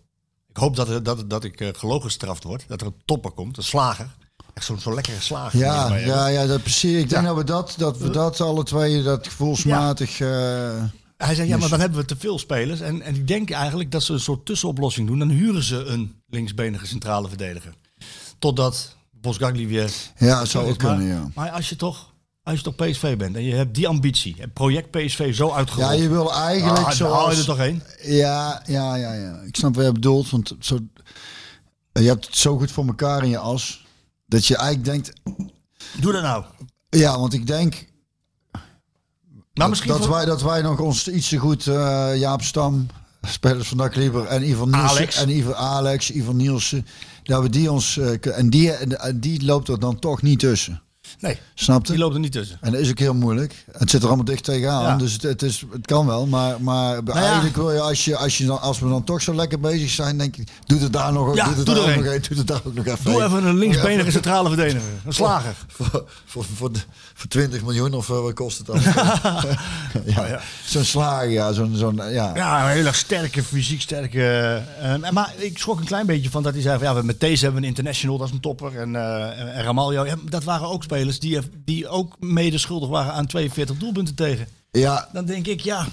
Ik hoop dat, dat, dat ik eh, gelogen gestraft word. Dat er een topper komt, een slager. Echt zo'n zo'n lekkere slager. Ja, ja, ja, dat precies. Ik denk dat we dat, dat we dat alle twee, dat gevoelsmatig. eh, Hij zei, ja, maar dan hebben we te veel spelers. En, en ik denk eigenlijk dat ze een soort tussenoplossing doen. Dan huren ze een linksbenige centrale verdediger. Totdat Bos Gagli weer... ja, zou maar, kunnen, ja. Maar als je toch... Als je toch PSV bent en je hebt die ambitie, het project PSV zo Ja, uitgerold. je wil eigenlijk ah, zoals... haal je er toch heen? Ja, ja, ja, ja. Ik snap wat je bedoelt. Want zo, je hebt het zo goed voor elkaar in je as. Dat je eigenlijk denkt... Doe dat nou. Ja, want ik denk Nou, dat, voor- wij, dat wij nog ons iets te goed... eh, Jaap Stam, spelers van Dak Lieber en Ivan Nielsen. Alex. En Ivan Alex, Ivan Nielsen. Dat we die ons... eh, en, die, en, en die loopt er dan toch niet tussen. Nee, Snap je? die loopt er niet tussen. En dat is ook heel moeilijk. Het zit er allemaal dicht tegenaan. Ja. Dus het, het, is, het kan wel. Maar, maar ja. eigenlijk wil je als, je, als, je dan, als we dan toch zo lekker bezig zijn, denk ik, doe het daar nog, Ja, doe het doe daar er ook nog een. Doe het daar ook nog even. Doe even een linksbenige centrale verdediger. Een slager. Voor, voor, voor, de- voor 20 miljoen of eh, wat kost het dan? ja, ja. Zo'n slager, ja. Zo'n, zo'n, ja. Ja, een heel erg sterke, fysiek sterke. eh, maar ik schrok een klein beetje van dat hij zei van ja, we met deze hebben we een international, dat is een topper. En, eh en, Ramaljo, dat waren ook spelers die, die ook mede schuldig waren aan 42 doelpunten tegen. ja, Dan denk ik, ja,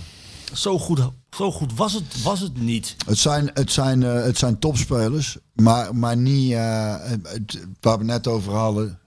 zo goed, zo goed was, het, was het niet. het zijn, het zijn, eh, het zijn topspelers, maar, maar niet eh, het, waar we net over hadden.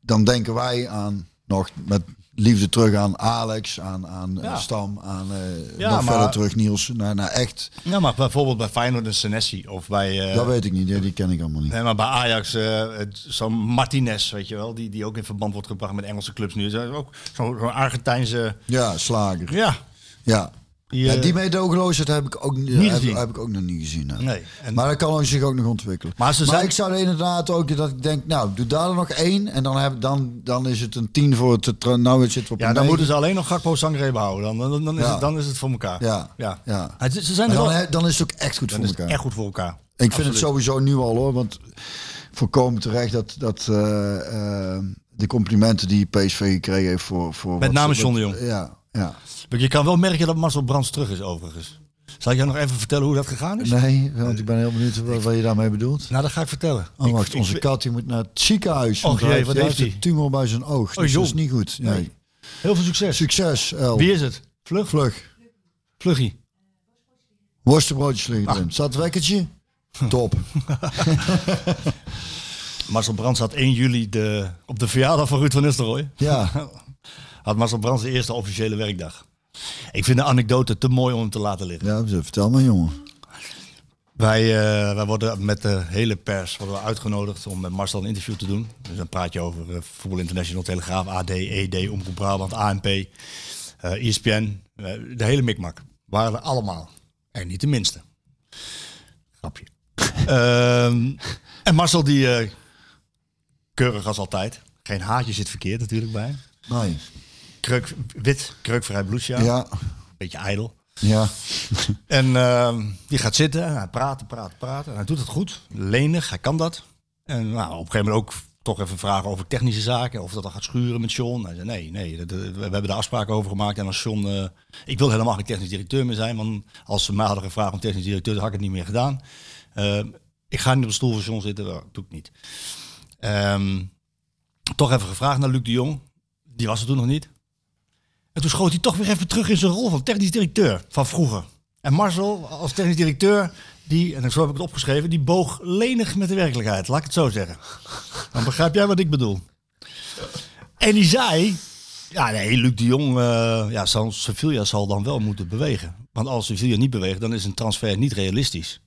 Dan denken wij aan nog met liefde terug aan Alex, aan, aan eh, Ja. Stam, aan eh Ja, nog maar- verder terug Niels. Naar, naar echt, Ja, maar bijvoorbeeld bij Feyenoord en Senesi of bij... eh, dat weet ik niet, ja, die ken ik allemaal niet. Nee, maar bij Ajax, het- zo'n Martinez, weet je wel, die, die ook in verband wordt gebracht met Engelse clubs nu. Ook zo'n zo'n Argentijnse... Ja, slager. Ja, Ja. Die, ja die meedogenloosheid heb ik ook niet, heb, heb ik ook nog niet gezien. hè. Nee. En- Maar dat kan zich ook nog ontwikkelen. Maar Maar, ze zijn- ik zou er inderdaad ook dat ik denk, nou, doe daar nog één. En dan, heb, dan, dan is het een tien voor het. Nou, het zit op Ja, dan negen. moeten ze alleen nog Gakpo Sangre behouden. Dan, dan, dan, is Ja. het, dan is het voor elkaar. Ja, ja. ja. Maar Ze zijn Maar dan, wel, dan is het ook echt goed dan voor is het elkaar. echt goed voor elkaar. Ik vind het sowieso nu al hoor, want voorkomen terecht dat, dat eh, eh, de complimenten die PSV gekregen heeft voor... voor Met name John de Jong. Ja, ja. Je kan wel merken dat Marcel Brands terug is, overigens. Zal ik jou nog even vertellen hoe dat gegaan is? Nee, want ik ben heel benieuwd wat, wat je daarmee bedoelt. Nou, dat ga ik vertellen. Oh, Ik- wacht, ik- onze kat die moet naar het ziekenhuis. want jee, wat heeft hij? een tumor bij zijn oog. Oh, Dus dat is niet goed. Nee. Nee. Heel veel succes. Succes, El. Wie is het? Vlug? Vlug. Vluggie. Worstenbroodjes liggen Ah. erin. Het wekkertje? Top. Marcel Brands had 1 juli de, op de verjaardag van Ruud van Nistelrooy. Ja. Had Marcel Brands de eerste officiële werkdag. Ik vind de anekdote te mooi om hem te laten liggen. ja, vertel maar jongen. Wij, eh, wij worden met de hele pers worden we uitgenodigd om met Marcel een interview te doen. Dus dan praat je over eh, Voetbal International, Telegraaf, AD, ED, Omroep Brabant, ANP, eh ESPN. de hele mikmak. Waren er allemaal. En niet de minste. Grapje. Ehm, en Marcel die keurig als altijd. Geen haartje zit verkeerd natuurlijk bij. Nee. Kreuk, wit, kreukvrij bloesje. Ja. Beetje ijdel. Ja. En ehm, die gaat zitten en hij praat, praat, praat. En hij doet het goed. Lenig, hij kan dat. En nou, op een gegeven moment ook toch even vragen over technische zaken. Of dat dan gaat schuren met John. Hij zei nee, nee. dat- we hebben de afspraken over gemaakt. En als John... eh, ik wil helemaal geen technisch directeur meer zijn. Want als ze mij hadden gevraagd om technisch directeur, dan had ik het niet meer gedaan. Eh, ik ga niet op de stoel van John zitten. Dat doe ik niet. Ehm, toch even gevraagd naar Luc de Jong. Die was er toen nog niet. En toen schoot hij toch weer even terug in zijn rol van technisch directeur van vroeger. En Marcel als technisch directeur, die, en zo heb ik het opgeschreven, die boog lenig met de werkelijkheid. Laat ik het zo zeggen. Dan begrijp jij wat ik bedoel. En die zei, ja nee, Luc de Jong, eh, ja, Sevilla zal dan wel moeten bewegen. Want als Sevilla niet beweegt, dan is een transfer niet realistisch.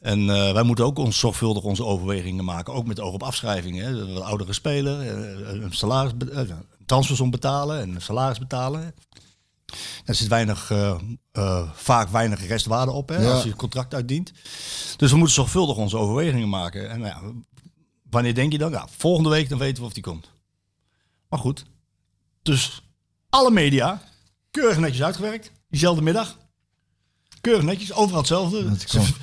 En eh, wij moeten ook ons zorgvuldig onze overwegingen maken. Ook met oog op afschrijvingen. Hè. Oudere speler, eh, een salaris, transfersom betalen en salaris betalen. Daar zit weinig, eh, eh, vaak weinig restwaarde op hè, Ja. als je het contract uitdient. Dus we moeten zorgvuldig onze overwegingen maken. En nou ja, wanneer denk je dan? Ja, volgende week dan weten we of die komt. Maar goed, dus alle media, keurig netjes uitgewerkt. Diezelfde middag. Keurig netjes, overal hetzelfde.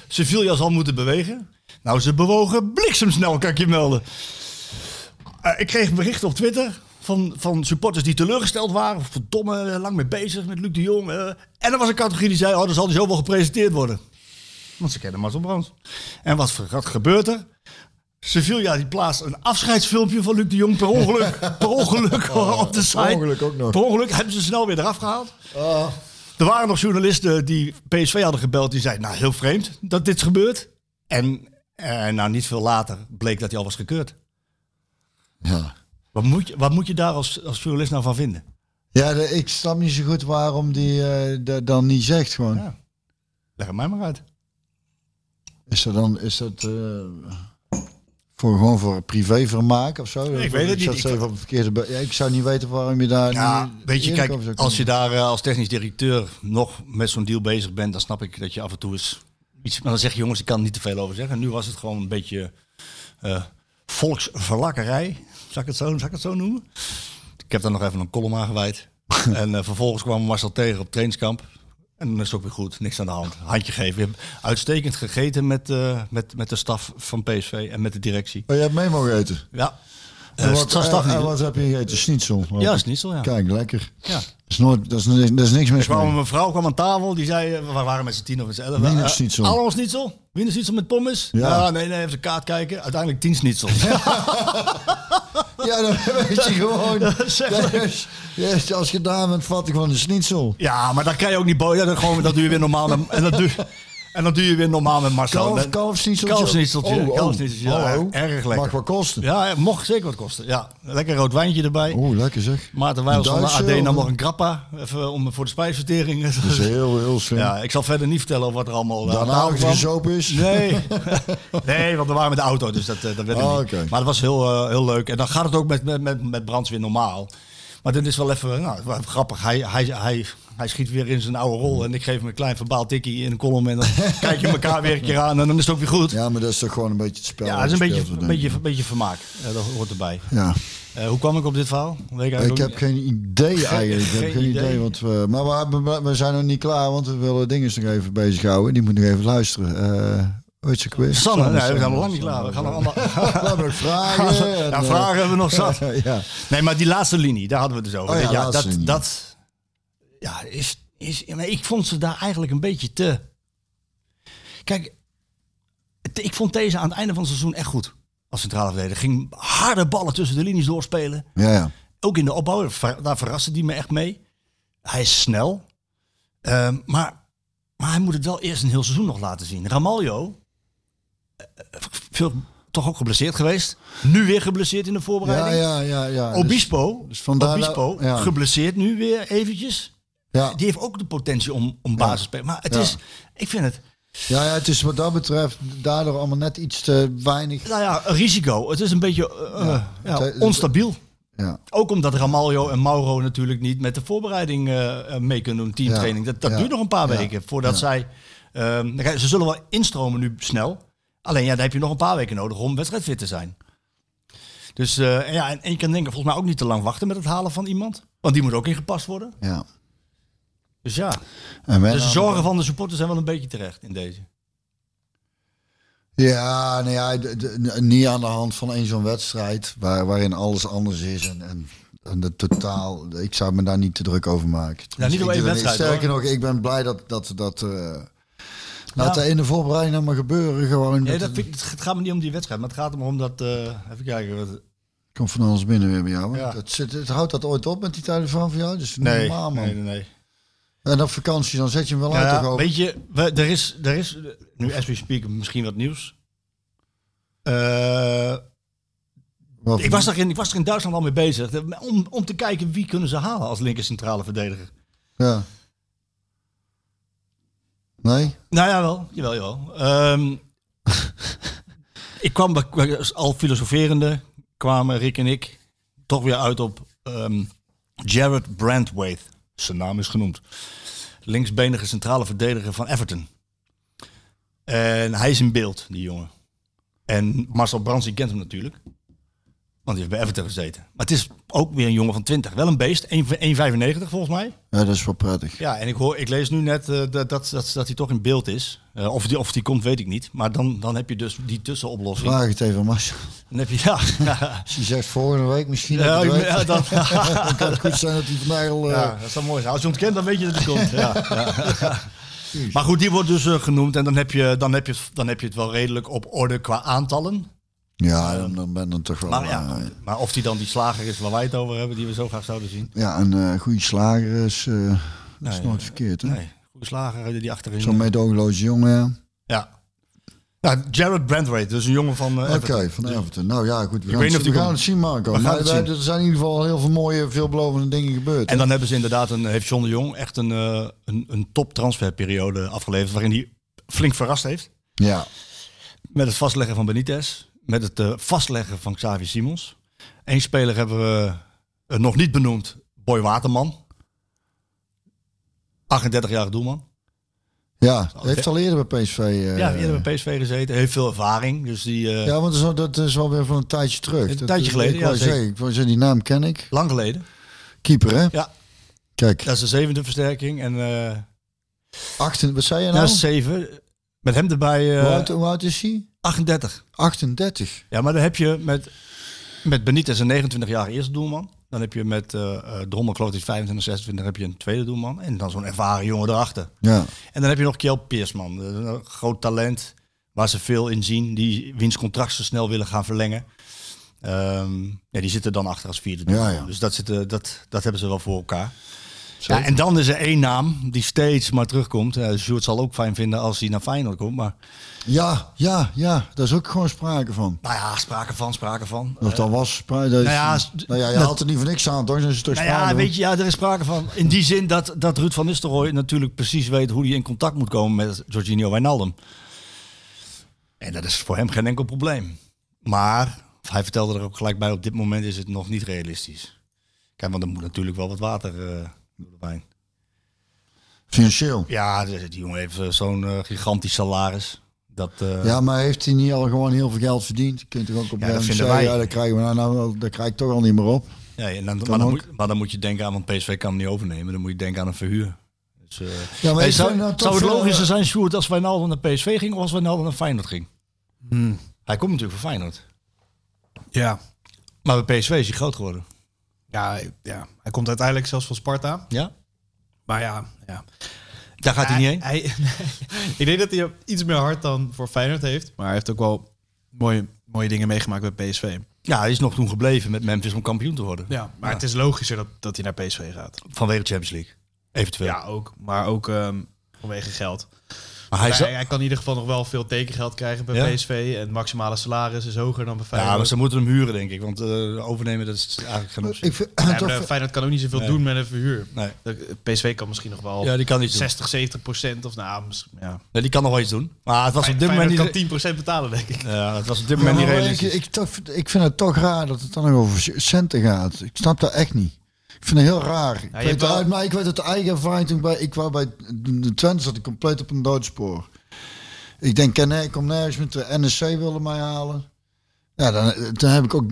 Sevilla zal moeten bewegen. Nou, ze bewogen bliksemsnel, kan ik je melden. Eh, ik kreeg berichten op Twitter van, van supporters die teleurgesteld waren. Verdomme, eh, lang mee bezig met Luc de Jong. eh. En er was een categorie die zei, oh, dan zal hij zo wel gepresenteerd worden. Want ze kennen Marcel Brands. En wat, wat gebeurt er? Sevilla die plaatst een afscheidsfilmpje van Luc de Jong per ongeluk, per ongeluk op de site. per ongeluk ook nog. Per ongeluk hebben ze snel weer eraf gehaald. Er waren nog journalisten die PSV hadden gebeld. Die zeiden, nou heel vreemd dat dit gebeurt. En eh, nou, niet veel later bleek dat hij al was gekeurd. Ja. Wat moet je, wat moet je daar als, als journalist nou van vinden? Ja, de- ik snap niet zo goed waarom die eh, dat dan niet zegt gewoon. Ja. Leg het mij maar uit. Is dat dan, is dat eh, voor gewoon voor privévermaak of zo? Ik weet het niet. Ik- op verkeerde. Ja, ik zou niet weten waarom je daar. Ja, weet je, kijk, als je daar eh, als technisch directeur nog met zo'n deal bezig bent, dan snap ik dat je af en toe eens iets. Maar dan zeg je, jongens, ik kan er niet te veel over zeggen. Nu was het gewoon een beetje volksverlakkerij. Zal ik, het zo, zal ik het zo noemen? Ik heb daar nog even een column aan gewijd. en eh, vervolgens kwam Marcel tegen op trainingskamp. En dan is het ook weer goed, niks aan de hand. Handje geven. We hebben uitstekend gegeten met, eh, met, met de staf van PSV en met de directie. Oh, je hebt mee mogen eten. Ja, En Eh, wat, en- niet. wat heb je gegeten? Schnitzel. Ja, zo, ja. Kijk, lekker. ja. Dat is, nooit, dat is, niks- dat is niks mis kwam mee. een mevrouw kwam aan tafel, die zei, eh, we waren met z'n tien of met z'n elf. Wiener Eh, schnitzel. Allemaal schnitzel? Wiener schnitzel met pommes? Ja. Ja. nee, nee, even de kaart kijken. Uiteindelijk tien schnitzel. Ja, dan weet je gewoon. Zeg dat is- ja, als je daar bent, vat ik gewoon een schnitzel. ja, maar dan kan je ook niet boeien. Ja, dan gewoon, dat doe je weer normaal en, dat doe, en dan doe je weer normaal met Marcel. Kalf. Kalfsnitseltje, Oh, oh. ja, Hallo. erg lekker. Mag wat kosten. Ja, mocht zeker wat kosten. Ja, lekker rood wijntje erbij. Oeh, lekker zeg. Maarten Wijls van de AD nam nog een grappa. Even om, voor de spijsvertering. Dat is heel, heel slim. Ja, ik zal verder niet vertellen over wat er allemaal eh, Daarna kwam. gezopen is. Nee. nee, want we waren met de auto, dus dat, eh, dat werd Oh, niet. Maar dat was heel, eh, heel leuk. En dan gaat het ook met, met, met, met Brands weer normaal. Maar dit is wel even nou, grappig. Hij, hij, hij, hij schiet weer in zijn oude rol. En ik geef hem een klein verbaal tikkie in een column. En dan kijk je elkaar weer een keer aan. En dan is het ook weer goed. Ja, Ja, maar dat is toch gewoon een beetje het spel. het is een beetje, een beetje, ik. een beetje vermaak. Eh, dat hoort erbij. Ja. Eh, hoe kwam ik op dit verhaal? Weet ik, Ik heb niet. geen idee eigenlijk. Ik heb geen geen idee. idee. want we, maar we, we zijn nog niet klaar, want we willen dingen nog even bezighouden. Die moeten nog even luisteren. Eh weet je quiz? Sanne, nee, we zijn nog lang niet klaar. We gaan nog allemaal... We vragen. en, Ja, vragen hebben we nog zat. ja. Nee, maar die laatste linie, daar hadden we het dus over. Oh ja, dat, linie. dat ja, is, is, maar ik vond ze daar eigenlijk een beetje te. Kijk, het- ik vond deze aan het einde van het seizoen echt goed. Als centrale verdediger. Ging harde ballen tussen de linies doorspelen. ja, ja. Ook in de opbouw, daar ver- daar verraste die me echt mee. Hij is snel. Ehm, maar, maar hij moet het wel eerst een heel seizoen nog laten zien. Ramaljo, veel, toch ook geblesseerd geweest. Nu weer geblesseerd in de Ja, voorbereiding. ja, ja, ja. Dus- Obispo, dus Obispo ja. geblesseerd nu weer eventjes. ja. Die heeft ook de potentie om, om basis te spelen. Maar het Ja. is, ik vind het, Ja, ja, het is wat dat betreft daardoor allemaal net iets te weinig. nou ja, risico. Het is een beetje eh, eh, ja, onstabiel. Ja. Ook omdat Ramaljo en Mauro natuurlijk niet met de voorbereiding eh, mee kunnen doen, teamtraining. Dat, dat Ja. duurt nog een paar Ja. weken voordat Ja. zij... ehm, ze zullen wel instromen nu snel. Alleen ja, dan heb je nog een paar weken nodig om wedstrijdfit te zijn. Dus eh, en ja, en, en je kan denken, volgens mij ook niet te lang wachten met het halen van iemand. Want die moet ook ingepast worden. ja. Dus ja, En dus de zorgen van de supporters zijn wel een beetje terecht in deze. Ja, nou ja, de- de- niet aan de hand van één zo'n wedstrijd waar, waarin alles anders is en, en, en de totaal. Ik zou me daar niet te druk over maken. Ja, niet door één wedstrijd, Sterker hoor. nog, ik ben blij dat dat dat. eh laat de ene voorbereiding nou maar gebeuren. Gewoon. Nee, dat, vind ik, het gaat me niet om die wedstrijd, maar het gaat om dat... eh, even kijken. Wat, komt van alles binnen weer bij jou. Ja. Dat zit, het houdt dat ooit op met die telefoon van jou? Dus nee, normaal, man. nee, nee, nee. En op vakantie, dan zet je hem wel Ja, uit. ja, toch ook? weet je, we, er, is, er is, nu as we speak, misschien wat nieuws. Eh, Wat- ik, was er in, ik was er in Duitsland al mee bezig. Om, om te kijken wie kunnen ze halen als linker centrale verdediger. Ja. Nee? Nou ja, wel. Jawel, jawel. Ehm, ik kwam al filosoferende, kwamen Rick en ik toch weer uit op ehm, Jared Brandwaite. Zijn naam is genoemd. Linksbenige centrale verdediger van Everton. En hij is in beeld, die jongen. En Marcel Brands, kent hem natuurlijk. Want die heeft bij Everton gezeten. Maar het is ook weer een jongen van 20. Wel een beest. 1,95 volgens mij. Ja, dat is wel prettig. Ja, en ik, hoor, ik lees nu net eh, dat, dat, dat, dat hij toch in beeld is. Eh, of, die, of die komt, weet ik niet. Maar dan, dan heb je dus die tussenoplossing. Vraag het even, Marcel. Dan heb je, ja, Als je zegt volgende week misschien. ja, ja, dan, dan kan het goed zijn dat hij vandaag al... eh, ja, dat zou mooi zijn. Als je ontkent, dan weet je dat hij komt. Ja, ja. Maar goed, die wordt dus eh, genoemd. En dan heb, je, dan, heb je, dan heb je het wel redelijk op orde qua aantallen. Ja, dan, dan ben dan toch wel... Maar, ja, eh, maar of die dan die slager is waar wij het over hebben, die we zo graag zouden zien. ja, een eh, goede slager is, eh, dat is nooit verkeerd, hè? Nee, goede slager die achterin. Zo'n meedogenloze jongen, ja. Ja. Nou, Jared Brandwaite, dus een jongen van Oké, van Everton. Nou ja, goed. We gaan, het, we gaan het zien, Marco. We gaan Maar het wij- zien. er zijn in ieder geval heel veel mooie, veelbelovende dingen gebeurd. En hè? dan hebben ze inderdaad een, heeft John de Jong echt een, een, een top transferperiode afgeleverd. Waarin hij flink verrast heeft. Ja, Met het vastleggen van Benitez. Met het eh, vastleggen van Xavi Simons. Eén speler hebben we eh, nog niet benoemd. Boy Waterman. 38-jarige doelman. ja. heeft al eerder bij PSV... eh, ja, hebben bij PSV gezeten. Heeft veel ervaring. Dus die, Ja, want dat is, al- dat is alweer van een tijdje terug. Een Dat- tijdje dat- geleden, Ik ja, zeggen, ik wou zeggen, die naam ken ik. lang geleden. Keeper, hè? Ja, Kijk, dat is de zevende versterking. En eh acht, wat zei je dat nou? is zeven. Met hem erbij hoe, oud, hoe oud is hij? 38. 38. Ja, maar dan heb je met, met Benitez een 29-jarige eerste doelman. Dan heb je met eh eh Drommel, geloof ik, 25, 26, heb je een tweede doelman. En dan zo'n ervaren jongen erachter. Ja. En dan heb je nog Kjell Peersman, eh, een groot talent waar ze veel in zien. Die wiens contract ze snel willen gaan verlengen. Ehm, ja, die zitten dan achter als vierde doelman. Ja, ja. Dus dat, zitten, dat, dat hebben ze wel voor elkaar. Ja, en dan is er één naam die steeds maar terugkomt. Sjoerd zal ook fijn vinden als hij naar Feyenoord komt. Maar ja, ja, ja. Daar is ook gewoon sprake van. nou ja, sprake van, sprake van. Of dat was sprake. Nou ja, nou ja, je haalt er niet voor niks aan, toch? Dan is het toch Nou sprake ja, van. weet je, ja, er is sprake van. In die zin dat, dat Ruud van Nistelrooy natuurlijk precies weet hoe hij in contact moet komen met Jorginho Wijnaldum. En dat is voor hem geen enkel probleem. Maar hij vertelde er ook gelijk bij, op dit moment is het nog niet realistisch. Kijk, want er moet natuurlijk wel wat water eh, door de wijn. Financieel. Ja, die die jongen heeft eh, zo'n eh, gigantisch salaris. Dat, eh, Ja, maar heeft hij niet al gewoon heel veel geld verdiend? Je kunt toch ook op Ja, dat RMC, vinden wij. Ja, daar krijgen we nou, nou daar krijg ik toch al niet meer op. ja, en dan, Kan maar, dan ook. moet, maar dan moet je denken aan, want PSV kan hem niet overnemen. Dan moet je denken aan een verhuur. Dus, eh, Ja, maar Hey, zou, nou zou het logischer zijn, Sjoerd, als Wijnaldum naar PSV ging of als Wijnaldum naar Feyenoord ging? Hmm. Hij komt natuurlijk voor Feyenoord. Ja. Maar bij PSV is hij groot geworden. Ja, ja, hij komt uiteindelijk zelfs van Sparta. Ja? Maar ja, ja. Daar gaat hij niet heen? Hij, ik denk dat hij iets meer hart dan voor Feyenoord heeft. Maar hij heeft ook wel mooie, mooie dingen meegemaakt bij PSV. Ja, hij is nog toen gebleven met Memphis om kampioen te worden. Ja, maar het is logischer dat, dat hij naar PSV gaat. Vanwege de Champions League. Eventueel. Ja, ook. Maar ook ehm, vanwege geld. Maar hij, Hij, zou- hij kan in ieder geval nog wel veel tekengeld krijgen bij Ja? PSV. En het maximale salaris is hoger dan bij ja, maar Feyenoord. ze moeten hem huren, denk ik. Want eh, overnemen, dat is eigenlijk geen optie. Ik vind, Ja, toch, maar Feyenoord kan ook niet zoveel Nee. doen met een verhuur. Nee. PSV kan misschien nog wel Ja, die kan niet doen. 60, 70 procent of nou, ja. Nee, die kan nog wel iets doen. Maar het was op dit moment Feyenoord niet... kan 10 procent betalen, denk ik. Ja, het was op dit Ja, moment niet ik, realistisch. ik, toch, ik vind het toch raar dat het dan nog over centen gaat. Ik snap dat echt niet. Ik vind het heel raar. Ik, weet, wel- uit, maar ik weet uit eigen ervaring toen ik bij, ik wou bij de Twente zat ik compleet op een doodspoor. Ik denk, nee, ik kom nergens met de NSC wilde mij halen. Ja, dan, dan heb ik ook.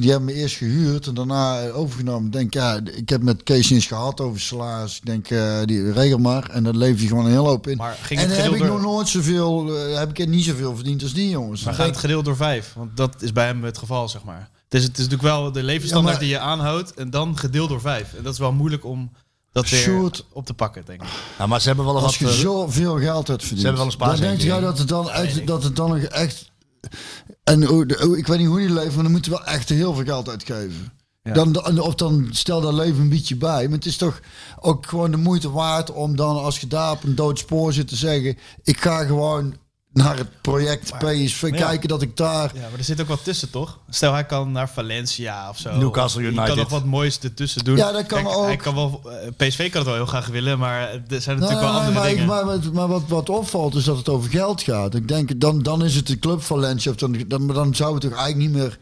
die hebben me eerst gehuurd en daarna eh, overgenomen. Ik denk, ja, ik heb met Kees eens gehad over salaris. Ik denk, eh, die regel maar. En dan leef je gewoon een hele hoop in. Maar ging en het dan heb ik nog nooit zoveel, eh, heb ik niet zoveel verdiend als die jongens. Maar Dan gaat het gedeeld door vijf? Want dat is bij hem het geval, zeg maar. Het is, het is natuurlijk wel de levensstandaard Ja, maar- die je aanhoudt en dan gedeeld door vijf. En dat is wel moeilijk om dat weer Sjoerd. op te pakken, denk ik. Ja, maar ze hebben wel Als wat... je eh, zoveel geld hebt verdiend. Ze hebben wel een dan denk jij dat het dan, echt, dat het dan nog echt... En hoe- de- hoe- ik weet niet hoe die leven, maar dan moeten we wel echt heel veel geld uitgeven. Dan, dan- of dan stel daar leven een beetje bij. Maar het is toch ook gewoon de moeite waard om dan als je daar op een dood spoor zit te zeggen... Ik ga gewoon naar het project PSV kijken dat ik daar... Ja, maar er zit ook wat tussen, toch? Stel, hij kan naar Valencia of zo. Newcastle Hij United. kan nog wat moois ertussen doen. Ja, dat kan Kijk, ook. Hij kan wel, eh, PSV kan het wel heel graag willen, maar er zijn Nou, natuurlijk wel andere maar, dingen. maar, maar, maar wat, wat opvalt is dat het over geld gaat. Ik denk, dan, dan is het de club Valencia. Of dan, dan, dan zou het toch eigenlijk niet meer...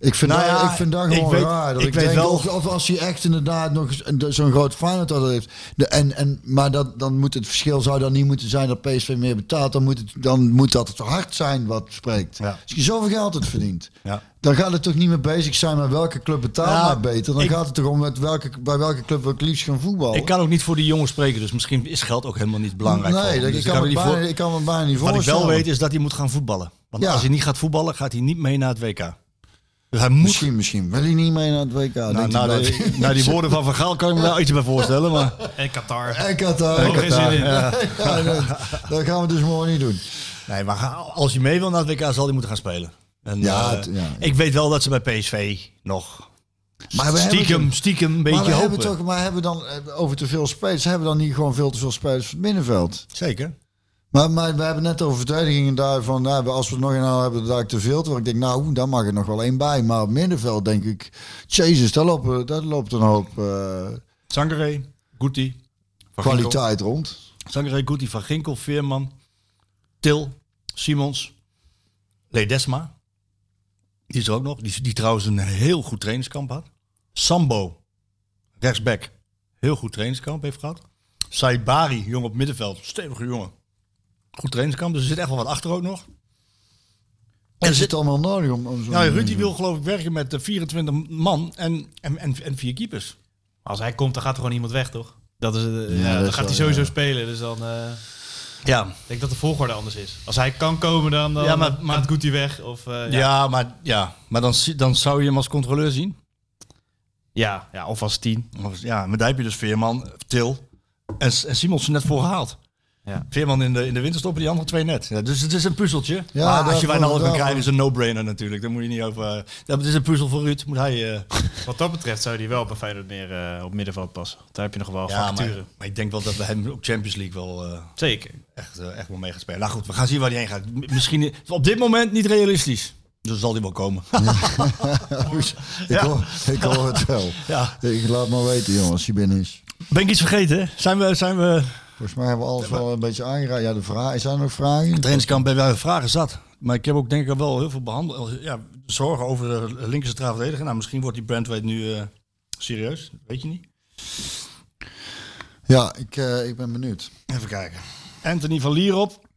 Ik vind, Nou dat, ik vind dat ik gewoon weet- raar. Dat ik ik, weet denk, wel- of, of als hij echt inderdaad nog zo'n groot Feyenoord had heeft. De, en, en, maar dat, dan moet het verschil zou dan niet moeten zijn dat PSV meer betaalt. Dan moet, het, dan moet dat het hard zijn wat spreekt. Ja. Als je zoveel geld het verdient. Ja. Dan gaat het toch niet meer bezig zijn met welke club betaalt Ja, mij beter. Dan ik- gaat het toch om met welke, bij welke club wil ik liefst gaan voetballen. Ik kan ook niet voor die jongens spreken, dus misschien is geld ook helemaal niet belangrijk. Nee, dat, Dus ik, kan me niet bijna, voor- ik kan me bijna niet Wat ik voorstellen. wel weet is dat hij moet gaan voetballen. Want Ja. als hij niet gaat voetballen, gaat hij niet mee naar het WK. Dus hij moet... Misschien, misschien. Wil hij niet mee naar het WK? Nou, na, de- blijft- na die woorden van Van Gaal kan ik me daar iets bij voorstellen. Maar En Qatar. En Qatar. In. Ja, dat, dat gaan we dus morgen niet doen. Nee, maar als hij mee wil naar het WK, zal hij moeten gaan spelen. En, Ja, eh, het- ja. Ik weet wel dat ze bij PSV nog Maar we stiekem, hebben, stiekem een maar beetje we hopen. hebben toch, maar hebben we dan eh, over te veel spelers? Hebben we dan niet gewoon veel te veel spelers voor het middenveld? Zeker. Maar, maar we hebben net over verdedigingen daarvan. Nou, als we er nog een nou hebben, daar te veel. Terwijl ik denk, nou, daar mag er nog wel één bij. Maar op middenveld denk ik, jezus, daar, lopen, daar loopt een hoop eh, Sangare, Guti, Van Ginkel. kwaliteit rond. Sangare, Guti, Van Ginkel, Veerman, Til, Simons, Ledesma. Die is er ook nog. Die, die trouwens een heel goed trainingskamp had. Sambo, rechtsback. Heel goed trainingskamp heeft gehad. Saibari, jong op middenveld. Stevige jongen. Goed trainingskamp. Dus er zit echt wel wat achter ook nog. En er zit allemaal nodig om, om. Nou, Ruud die wil geloof ik werken met de 24 man en, en, en, en vier keepers. Als hij komt, dan gaat er gewoon iemand weg, toch? Dat is, eh, ja, dat dan is gaat hij sowieso ja. spelen. Dus dan eh, Ja, denk ik dat de volgorde anders is. Als hij kan komen, dan, dan Ja, maar- maar, gaat Guti weg. Of, eh, ja. ja. maar, ja, maar dan, dan zou je hem als controleur zien. Ja, ja, of als tien. Of- Ja, maar daar heb je dus Veerman, Til en, en Simonsen net voor gehaald. Ja. Veerman in de, in de winterstop, die andere twee net. Ja, dus het is een puzzeltje. Ja, maar als je Wijnaldum kan krijgen, is een no-brainer natuurlijk. Daar moet je niet over... Dat het is een puzzel voor Ruud. Moet hij... eh, Wat dat betreft zou hij wel bij Feyenoord meer eh, op middenveld passen. Daar heb je nog wel ja, facturen. maar ik denk wel dat we hem op Champions League wel eh, Zeker. echt, eh, echt wel mee gaan spelen. Nou goed, we gaan zien waar hij heen gaat. Misschien op dit moment niet realistisch. Dus zal hij wel komen. ik, hoor, ik hoor het wel. ja. Ik laat maar weten, jongen, als hij binnen is. Ben ik iets vergeten? Zijn we... Zijn we Volgens mij hebben we alles wel een beetje aangeraakt. Ja, de vragen. Zijn er nog vragen? trainingskamp hebben wij vragen zat. Maar ik heb ook denk ik wel heel veel behandeld. Ja, zorgen over de centraal verdediger. Nou, misschien wordt die Brandweight nu eh, serieus. Weet je niet. Ja, ik, eh, ik ben benieuwd. Even kijken. Anthony van Lierop.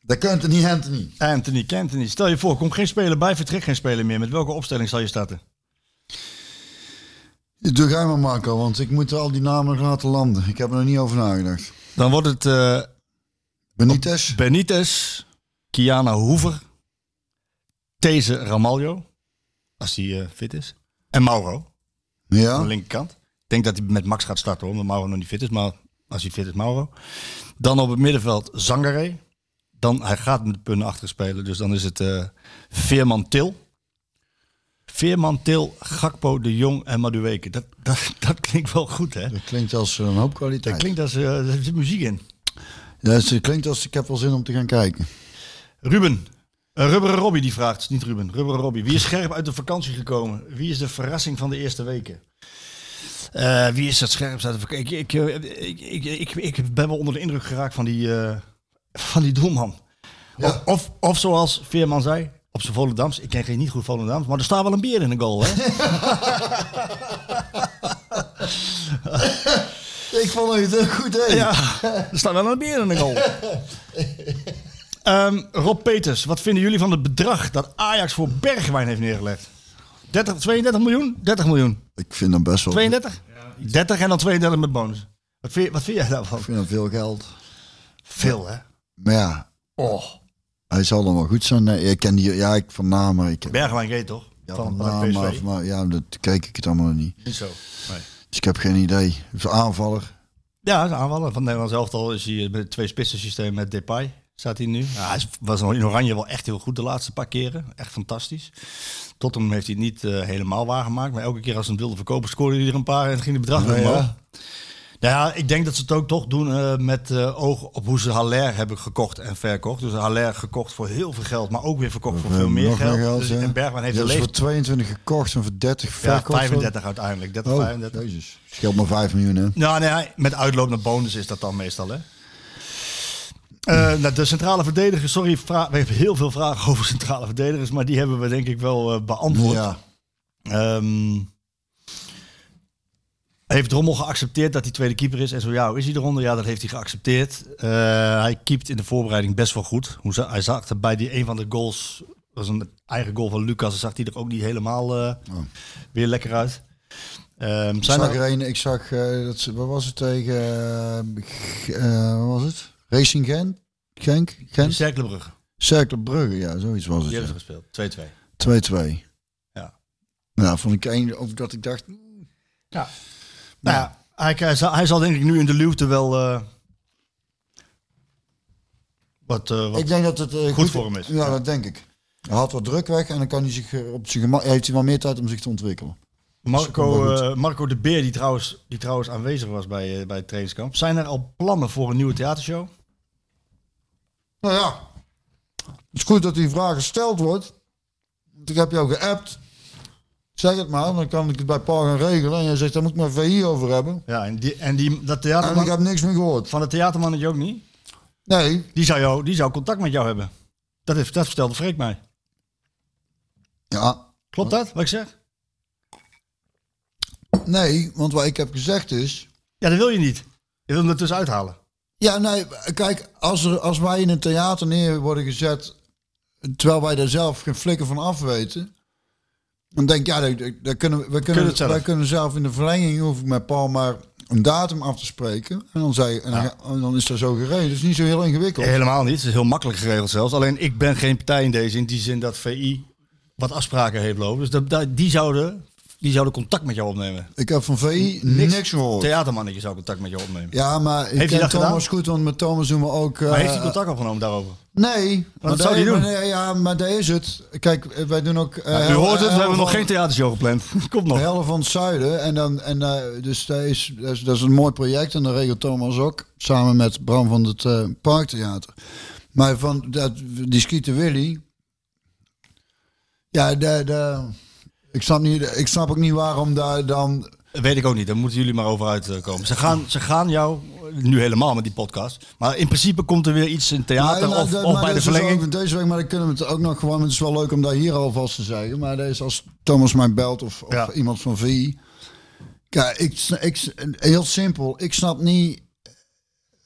Dat kunt er niet, Anthony. Anthony Cantony. Stel je voor, komt geen speler bij, vertrekt geen speler meer. Met welke opstelling zal je starten? Doe jij maar, Marco, want ik moet al die namen laten landen. Ik heb er nog niet over nagedacht. Dan wordt het eh, Benitez? Benitez, Kiana Hoever, These Ramaljo, als hij eh, fit is, en Mauro aan de Ja. linkerkant. Ik denk dat hij met Max gaat starten, hoor, omdat Mauro nog niet fit is. Maar als hij fit is, Mauro. Dan op het middenveld Zangare. Dan, hij gaat met de punten achter spelen, dus dan is het eh, Veerman Til. Veerman Til, Gakpo, De Jong en Madueke. Dat, dat, dat klinkt wel goed, hè? Dat klinkt als een hoop kwaliteit. Dat klinkt als, eh, er zit muziek in. Ja, het klinkt als ik heb wel zin om te gaan kijken. Ruben. Uh, Rubberen Robbie die vraagt, niet Ruben, Rubberen Robbie. Wie is scherp uit de vakantie gekomen? Wie is de verrassing van de eerste weken? Eh, wie is het scherpst uit de vakantie? Ik, ik, eh, ik, ik, ben wel onder de indruk geraakt van die, eh, van die doelman. Of, of, of zoals Veerman zei, op zijn Volendams. Ik ken geen niet goed Volendams, maar er staat wel een beer in de goal, hè? Ik vond het heel goed, hè? Ja, er staat wel een beer in de goal. Ehm, Rob Peters, wat vinden jullie van het bedrag dat Ajax voor Bergwijn heeft neergelegd? 30, 32 miljoen? 30 miljoen. Ik vind dat best wel... 32? 30 en dan 32 met bonus. Wat vind, je- wat vind jij daarvan? Ik vind dat veel geld. Veel, hè? Maar ja, Oh. Hij zal dan wel goed zijn. Nee, ik ken die... Ja, ik van naam, maar ik... Bergwijn toch? Ja, van, van naam, maar, maar ja, dat kijk ik het allemaal niet. Niet zo. Nee. Dus ik heb geen idee. Een aanvaller. Ja, de aanvaller van het Nederlands elftal is hij met het twee spitsen systeem met Depay. Staat hij nu? Ja, hij was nog in Oranje wel echt heel goed de laatste paar keren. Echt fantastisch. Tottenham heeft hij het niet eh, helemaal waargemaakt. Maar elke keer als ze hem wilden verkopen scoorde hij er een paar en ging het bedrag Ja, omhoog. ja. Nou ja, ik denk dat ze het ook toch doen eh, met eh, oog op hoe ze Haller hebben gekocht en verkocht. Dus Haller gekocht voor heel veel geld, maar ook weer verkocht voor Of, veel eh, meer geld. dus, en Bergwijn heeft leeftijd. voor 22 gekocht en voor 30 Ja, verkocht. 35 uiteindelijk. 30, Oh, 35. jezus. Scheelt maar 5 miljoen, hè? Nou, nee, met uitloop naar bonus is dat dan meestal, hè? Eh, nou, de centrale verdediger, sorry, we hebben heel veel vragen over centrale verdedigers, maar die hebben we denk ik wel eh, beantwoord. Ja. Ehm, heeft Drommel geaccepteerd dat hij tweede keeper is? En zo ja, hoe is hij eronder? Ja, dat heeft hij geaccepteerd. Eh, hij keept in de voorbereiding best wel goed. Hoe hij zag er bij die een van de goals, dat was een eigen goal van Lucas, zag hij er ook niet helemaal eh, weer lekker uit. Ehm, Ik zijn zag er, een, ik zag, eh, dat, ze- wat was het tegen, wat was het? Racing Gent? Genk? Gent? Cerkelenbrugge, Cercle Brugge, ja, zoiets was die het. hebben ze gespeeld. 2-2. 2-2. Ja. Nou, vond ik één, of dat ik dacht, Ja. Nou ja, hij, hij, zal, hij zal denk ik nu in de luwte wel eh, wat, eh, wat ik denk dat het eh, goed voor hem is. Ja, dat denk ik. Hij had wat druk weg en dan kan hij zich op zijn gemak, heeft hij wel meer tijd om zich te ontwikkelen. Marco, eh, Marco de Beer, die trouwens, die trouwens aanwezig was bij, bij het trainingskamp. Zijn er al plannen voor een nieuwe theatershow? Nou ja, het is goed dat die vraag gesteld wordt. Want ik heb jou geappt. Zeg het maar, dan kan ik het bij Paul gaan regelen. En jij zegt, daar moet ik maar VI over hebben. Ja, en, die, en die, dat En ik theaterman, heb niks meer gehoord. van het theatermannetje ook niet? Nee, Die zou, jou, die zou contact met jou hebben. Dat, heeft, dat vertelde Freek mij. ja, Klopt dat, wat ik zeg? nee, want wat ik heb gezegd is... Ja, dat wil je niet. Je wil hem er tussenuit halen. Ja, nee, kijk, als, er, als wij in een theater neer worden gezet... terwijl wij daar zelf geen flikker van af weten... dan denk ik, ja, daar, kunnen, we, we kunnen, zelf. wij kunnen zelf in de verlenging... hoef ik met Paul maar een datum af te spreken. En dan, zei, en dan, en dan is dat zo gereden. Het is niet zo heel ingewikkeld. Helemaal niet. Het is heel makkelijk geregeld zelfs. Alleen ik ben geen partij in deze. In die zin dat VI wat afspraken heeft lopen. Dus dat- die, zouden, die zouden contact met jou opnemen. Ik heb van VI niks, gehoord. Theatermannetje zou contact met jou opnemen. Ja, maar ik Heeft ken dat Thomas gedaan? goed, want met Thomas doen we ook... maar eh, heeft hij contact opgenomen daarover? Nee. maar zou hij doen? maar ja, maar daar is het. Kijk, eh, wij doen ook... eh, U hoort het, we hebben nog geen theatershow gepland. Komt nog. Helft van het zuiden. En dan, en, eh, dus dat is, dat, is, dat is een mooi project. En dat regelt Thomas ook. Samen met Bram van het eh, Parktheater. Maar van dat, die Schieten Willy. Ja, de, de, ik, snap niet, ik snap ook niet waarom daar dan. Weet ik ook niet, daar moeten jullie maar over uitkomen. Ze gaan, ze gaan jou, nu helemaal met die podcast. Maar in principe komt er weer iets in theater Maar- of, maar- of maar bij de verlenging. ook deze week, maar dan kunnen we het ook nog gewoon. Het is wel leuk om daar hier alvast te zeggen. Maar deze als Thomas mij belt of, of Ja. iemand van VI. Kijk, ik, ik, heel simpel. Ik snap niet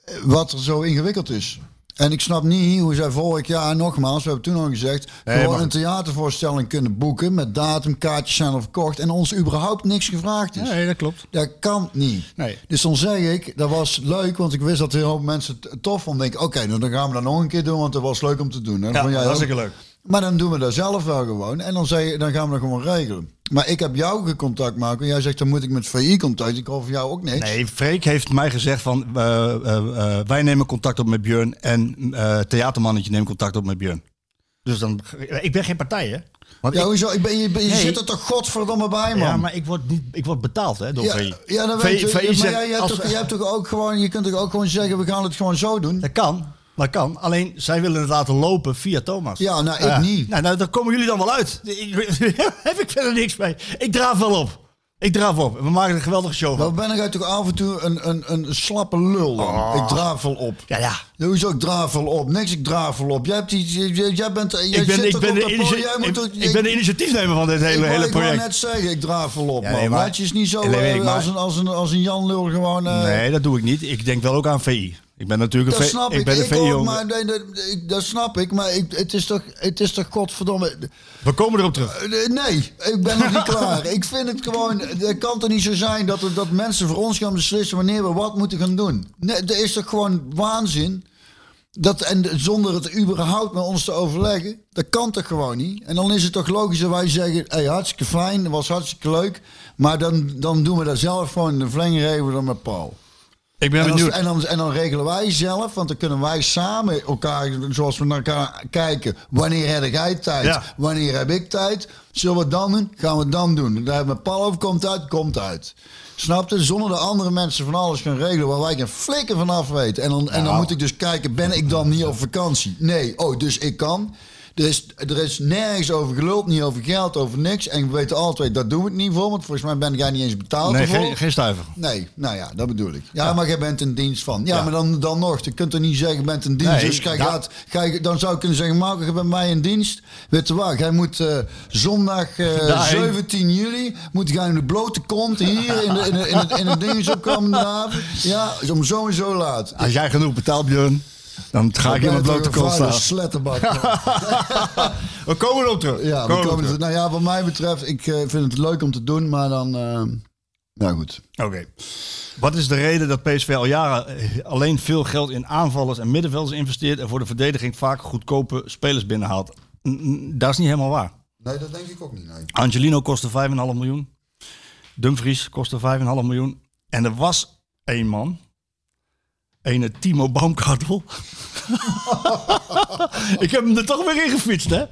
eh, wat er zo ingewikkeld is. En ik snap niet hoe zij vorig jaar, nogmaals, we hebben toen al gezegd, Nee, gewoon maar- een theatervoorstelling kunnen boeken met datum, kaartjes zijn al verkocht en ons überhaupt niks gevraagd is. Nee, dat klopt. Dat kan niet. Nee. Dus dan zeg ik, dat was leuk, want ik wist dat heel veel mensen het tof vonden. Denk oké, nou dan gaan we dat nog een keer doen, want dat was leuk om te doen. hè. Ja, ook? hartstikke leuk. Maar dan doen we dat zelf wel gewoon. En dan, zeg je, dan gaan we dat gewoon regelen. Maar ik heb jou gecontact maken. En jij zegt, dan moet ik met VI contact. Ik hoor van jou ook niks. Nee, Freek heeft mij gezegd van eh, eh, eh, wij nemen contact op met Björn en eh theatermannetje neemt contact op met Björn. Dus dan, ik ben geen partij hè. Want Ja, ik- hoezo? Ik ben, je, je Nee. zit er toch godverdomme bij, man. ja, maar ik word, niet, ik word betaald hè, door ja, VI. ja, VI weet je. VI maar zegt, jij, jij, hebt als toch, hebt toch ook gewoon, je kunt toch ook gewoon zeggen, we gaan het gewoon zo doen. Dat kan, dat kan. Alleen zij willen het laten lopen via Thomas. Ja, nou, ik niet. Nou, nou, daar komen jullie dan wel uit. Ik, heb ik verder niks mee. Ik draaf wel op. Ik draaf op. We maken een geweldige show Dan van. ben ik toch af en toe een, een, een slappe lul. dan. Oh. Ik draaf wel op. Ja, ja. Hoezo, ik draaf wel op. Niks, ik draaf wel op. Jij, hebt die, jij- bent, jij Ik ben, ik, ben de. Jij moet ik, ik ben de initiatiefnemer van dit hele, ik, hele ik project. net zeggen, ik draaf wel op, Ja, man. nee, maar- Laat je is niet zo Nee, eh, ik, maar- als, een, als, een, als een Jan Lul gewoon... eh, Nee, dat doe ik niet. Ik denk wel ook aan VI. Ik ben natuurlijk Dat snap ik ik. ben een Ik ook, maar nee, dat, ik- dat snap ik. Maar ik, het, is toch, het is toch godverdomme... We komen erop terug. Eh, Nee, ik ben nog niet klaar. Ik vind het gewoon... Het kan toch niet zo zijn dat, er- dat mensen voor ons gaan beslissen wanneer we wat moeten gaan doen. Nee, dat is toch gewoon waanzin? Dat, en zonder het überhaupt met ons te overleggen. Dat kan toch gewoon niet? En dan is het toch logisch dat wij zeggen... Hey, hartstikke fijn, dat was hartstikke leuk. Maar dan, dan doen we dat zelf gewoon de even dan met Paul. Ik ben En, als- benieuwd. en, dan, en dan regelen wij zelf, want dan kunnen wij samen elkaar, zoals we naar elkaar kijken, wanneer heb jij tijd, Ja. wanneer heb ik tijd, zullen we het dan doen, gaan we het dan doen. Daar hebben we Paul over, komt uit, komt uit. Snap je? Zonder de andere mensen van alles gaan regelen waar wij geen flikken van af weten. En dan, en dan moet ik dus kijken, ben ik dan niet op vakantie? Nee, oh, dus ik kan. Er is, er is nergens over geluld, niet over geld, over niks. En we weten altijd, dat doen we het niet voor, want volgens mij ben jij niet eens betaald Nee, ervoor. geen, geen stuiver. Nee, nou ja, dat bedoel ik. Ja, maar jij bent in dienst van. Ja, maar dan, dan nog. Je kunt er niet zeggen, je bent in dienst. Nee, dus jij dat- gaat, ga je- dan zou ik kunnen zeggen, Marco, je bent mij in dienst. Weet je waar, jij moet eh, zondag eh, Daarheen. 17 juli, moet jij in de blote kont hier in, de, in, de, in, het, in het ding zo komen. Ja, om zo en zo laat. Als jij genoeg betaalt, Björn, dan ga ik in mijn blote kont staan. Sletterbak. We komen erop terug. ja, we Komen erop komen, terug. nou ja, wat mij betreft, ik eh, vind het leuk om te doen, maar dan... eh, nou goed. Oké. Wat is de reden dat PSV al jaren eh, alleen veel geld in aanvallers en middenvelders investeert en voor de verdediging vaak goedkope spelers binnenhaalt? N- Dat is niet helemaal waar. Nee, dat denk ik ook niet, nee. Angelino kostte 5,5 miljoen. Dumfries kostte 5,5 miljoen. En er was één man. Ene Timo Baumkartel. ik heb hem er toch weer in gefietst, hè?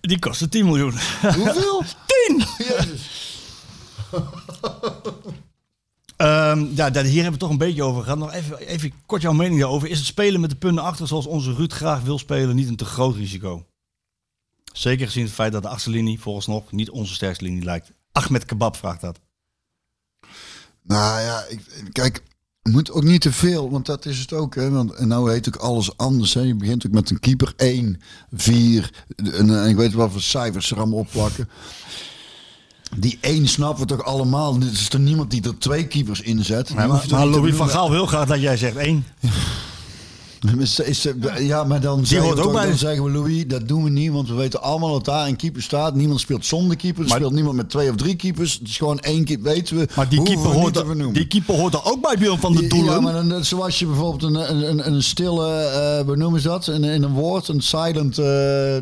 Die kostte 10 miljoen. Hoeveel? 10! Jezus. Ehm, ja, daar- hier hebben we toch een beetje over gehad. Nog even, even kort jouw mening daarover. Is het spelen met de punten achter zoals onze Ruud graag wil spelen niet een te groot risico? Zeker gezien het feit dat de achterlinie volgens nog niet onze sterkste linie lijkt. Ahmed Kebab vraagt dat. Nou ja, ik, kijk, moet ook niet te veel, want dat is het ook. Hè? Want en nou heet ook alles anders. Hè? Je begint ook met een keeper 1, 4, en, eh, ik weet wat voor cijfers er allemaal opplakken. Die één snappen we toch allemaal. Er is er niemand die er twee keepers inzet. Maar maar Louis van. Gaal wil graag dat jij zegt één. Is, is, ja, maar dan, zeggen hoort we ook bij. dan zeggen we Louis, dat doen we niet, want we weten allemaal dat daar een keeper staat. Niemand speelt zonder keeper, er Maar- speelt niemand met twee of drie keepers. Het is gewoon één keeper, weten we. Maar die keeper, we hoort er, die keeper hoort er ook bij Björn van de Doelen. Ja, maar dan, zoals je bijvoorbeeld een, een, een, een stille, eh hoe noemen ze dat? In, in een woord, een silent eh,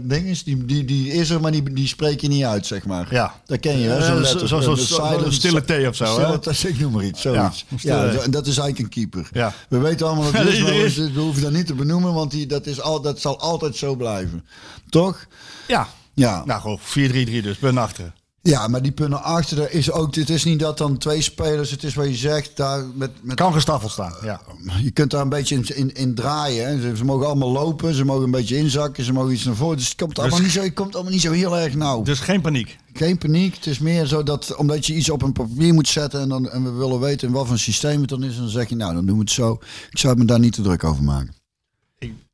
ding is. Die, die, die is er, maar die, die spreek je niet uit, zeg maar. Ja. Dat ken je, hè? Eh, Zo'n zo- letter. zo- zo- stille T of zo, hè? Stille T, ik noem maar iets, zoiets. Ja, Ja, dat is eigenlijk een keeper. Ja. We weten allemaal dat het is, maar we, we hoeven dat niet te benoemen, want die, dat, is al, dat zal altijd zo blijven. Toch? Ja. Ja. Nou, gewoon 4-3-3 dus, punt achteren. Ja, maar die punten achter er is ook. Het is niet dat dan twee spelers. Het is wat je zegt. Daar met, met Kan gestaffeld staan, ja. je kunt daar een beetje in, in, in draaien. Hè. Ze, ze mogen allemaal lopen, ze mogen een beetje inzakken, ze mogen iets naar voren. Dus het komt, allemaal, niet zo, het komt allemaal niet zo heel erg nauw. Dus geen paniek. Geen paniek. Het is meer zo dat omdat je iets op een papier moet zetten en, dan, en we willen weten in wat voor systeem het dan is, dan zeg je nou, dan doen we het zo. Ik zou me daar niet te druk over maken.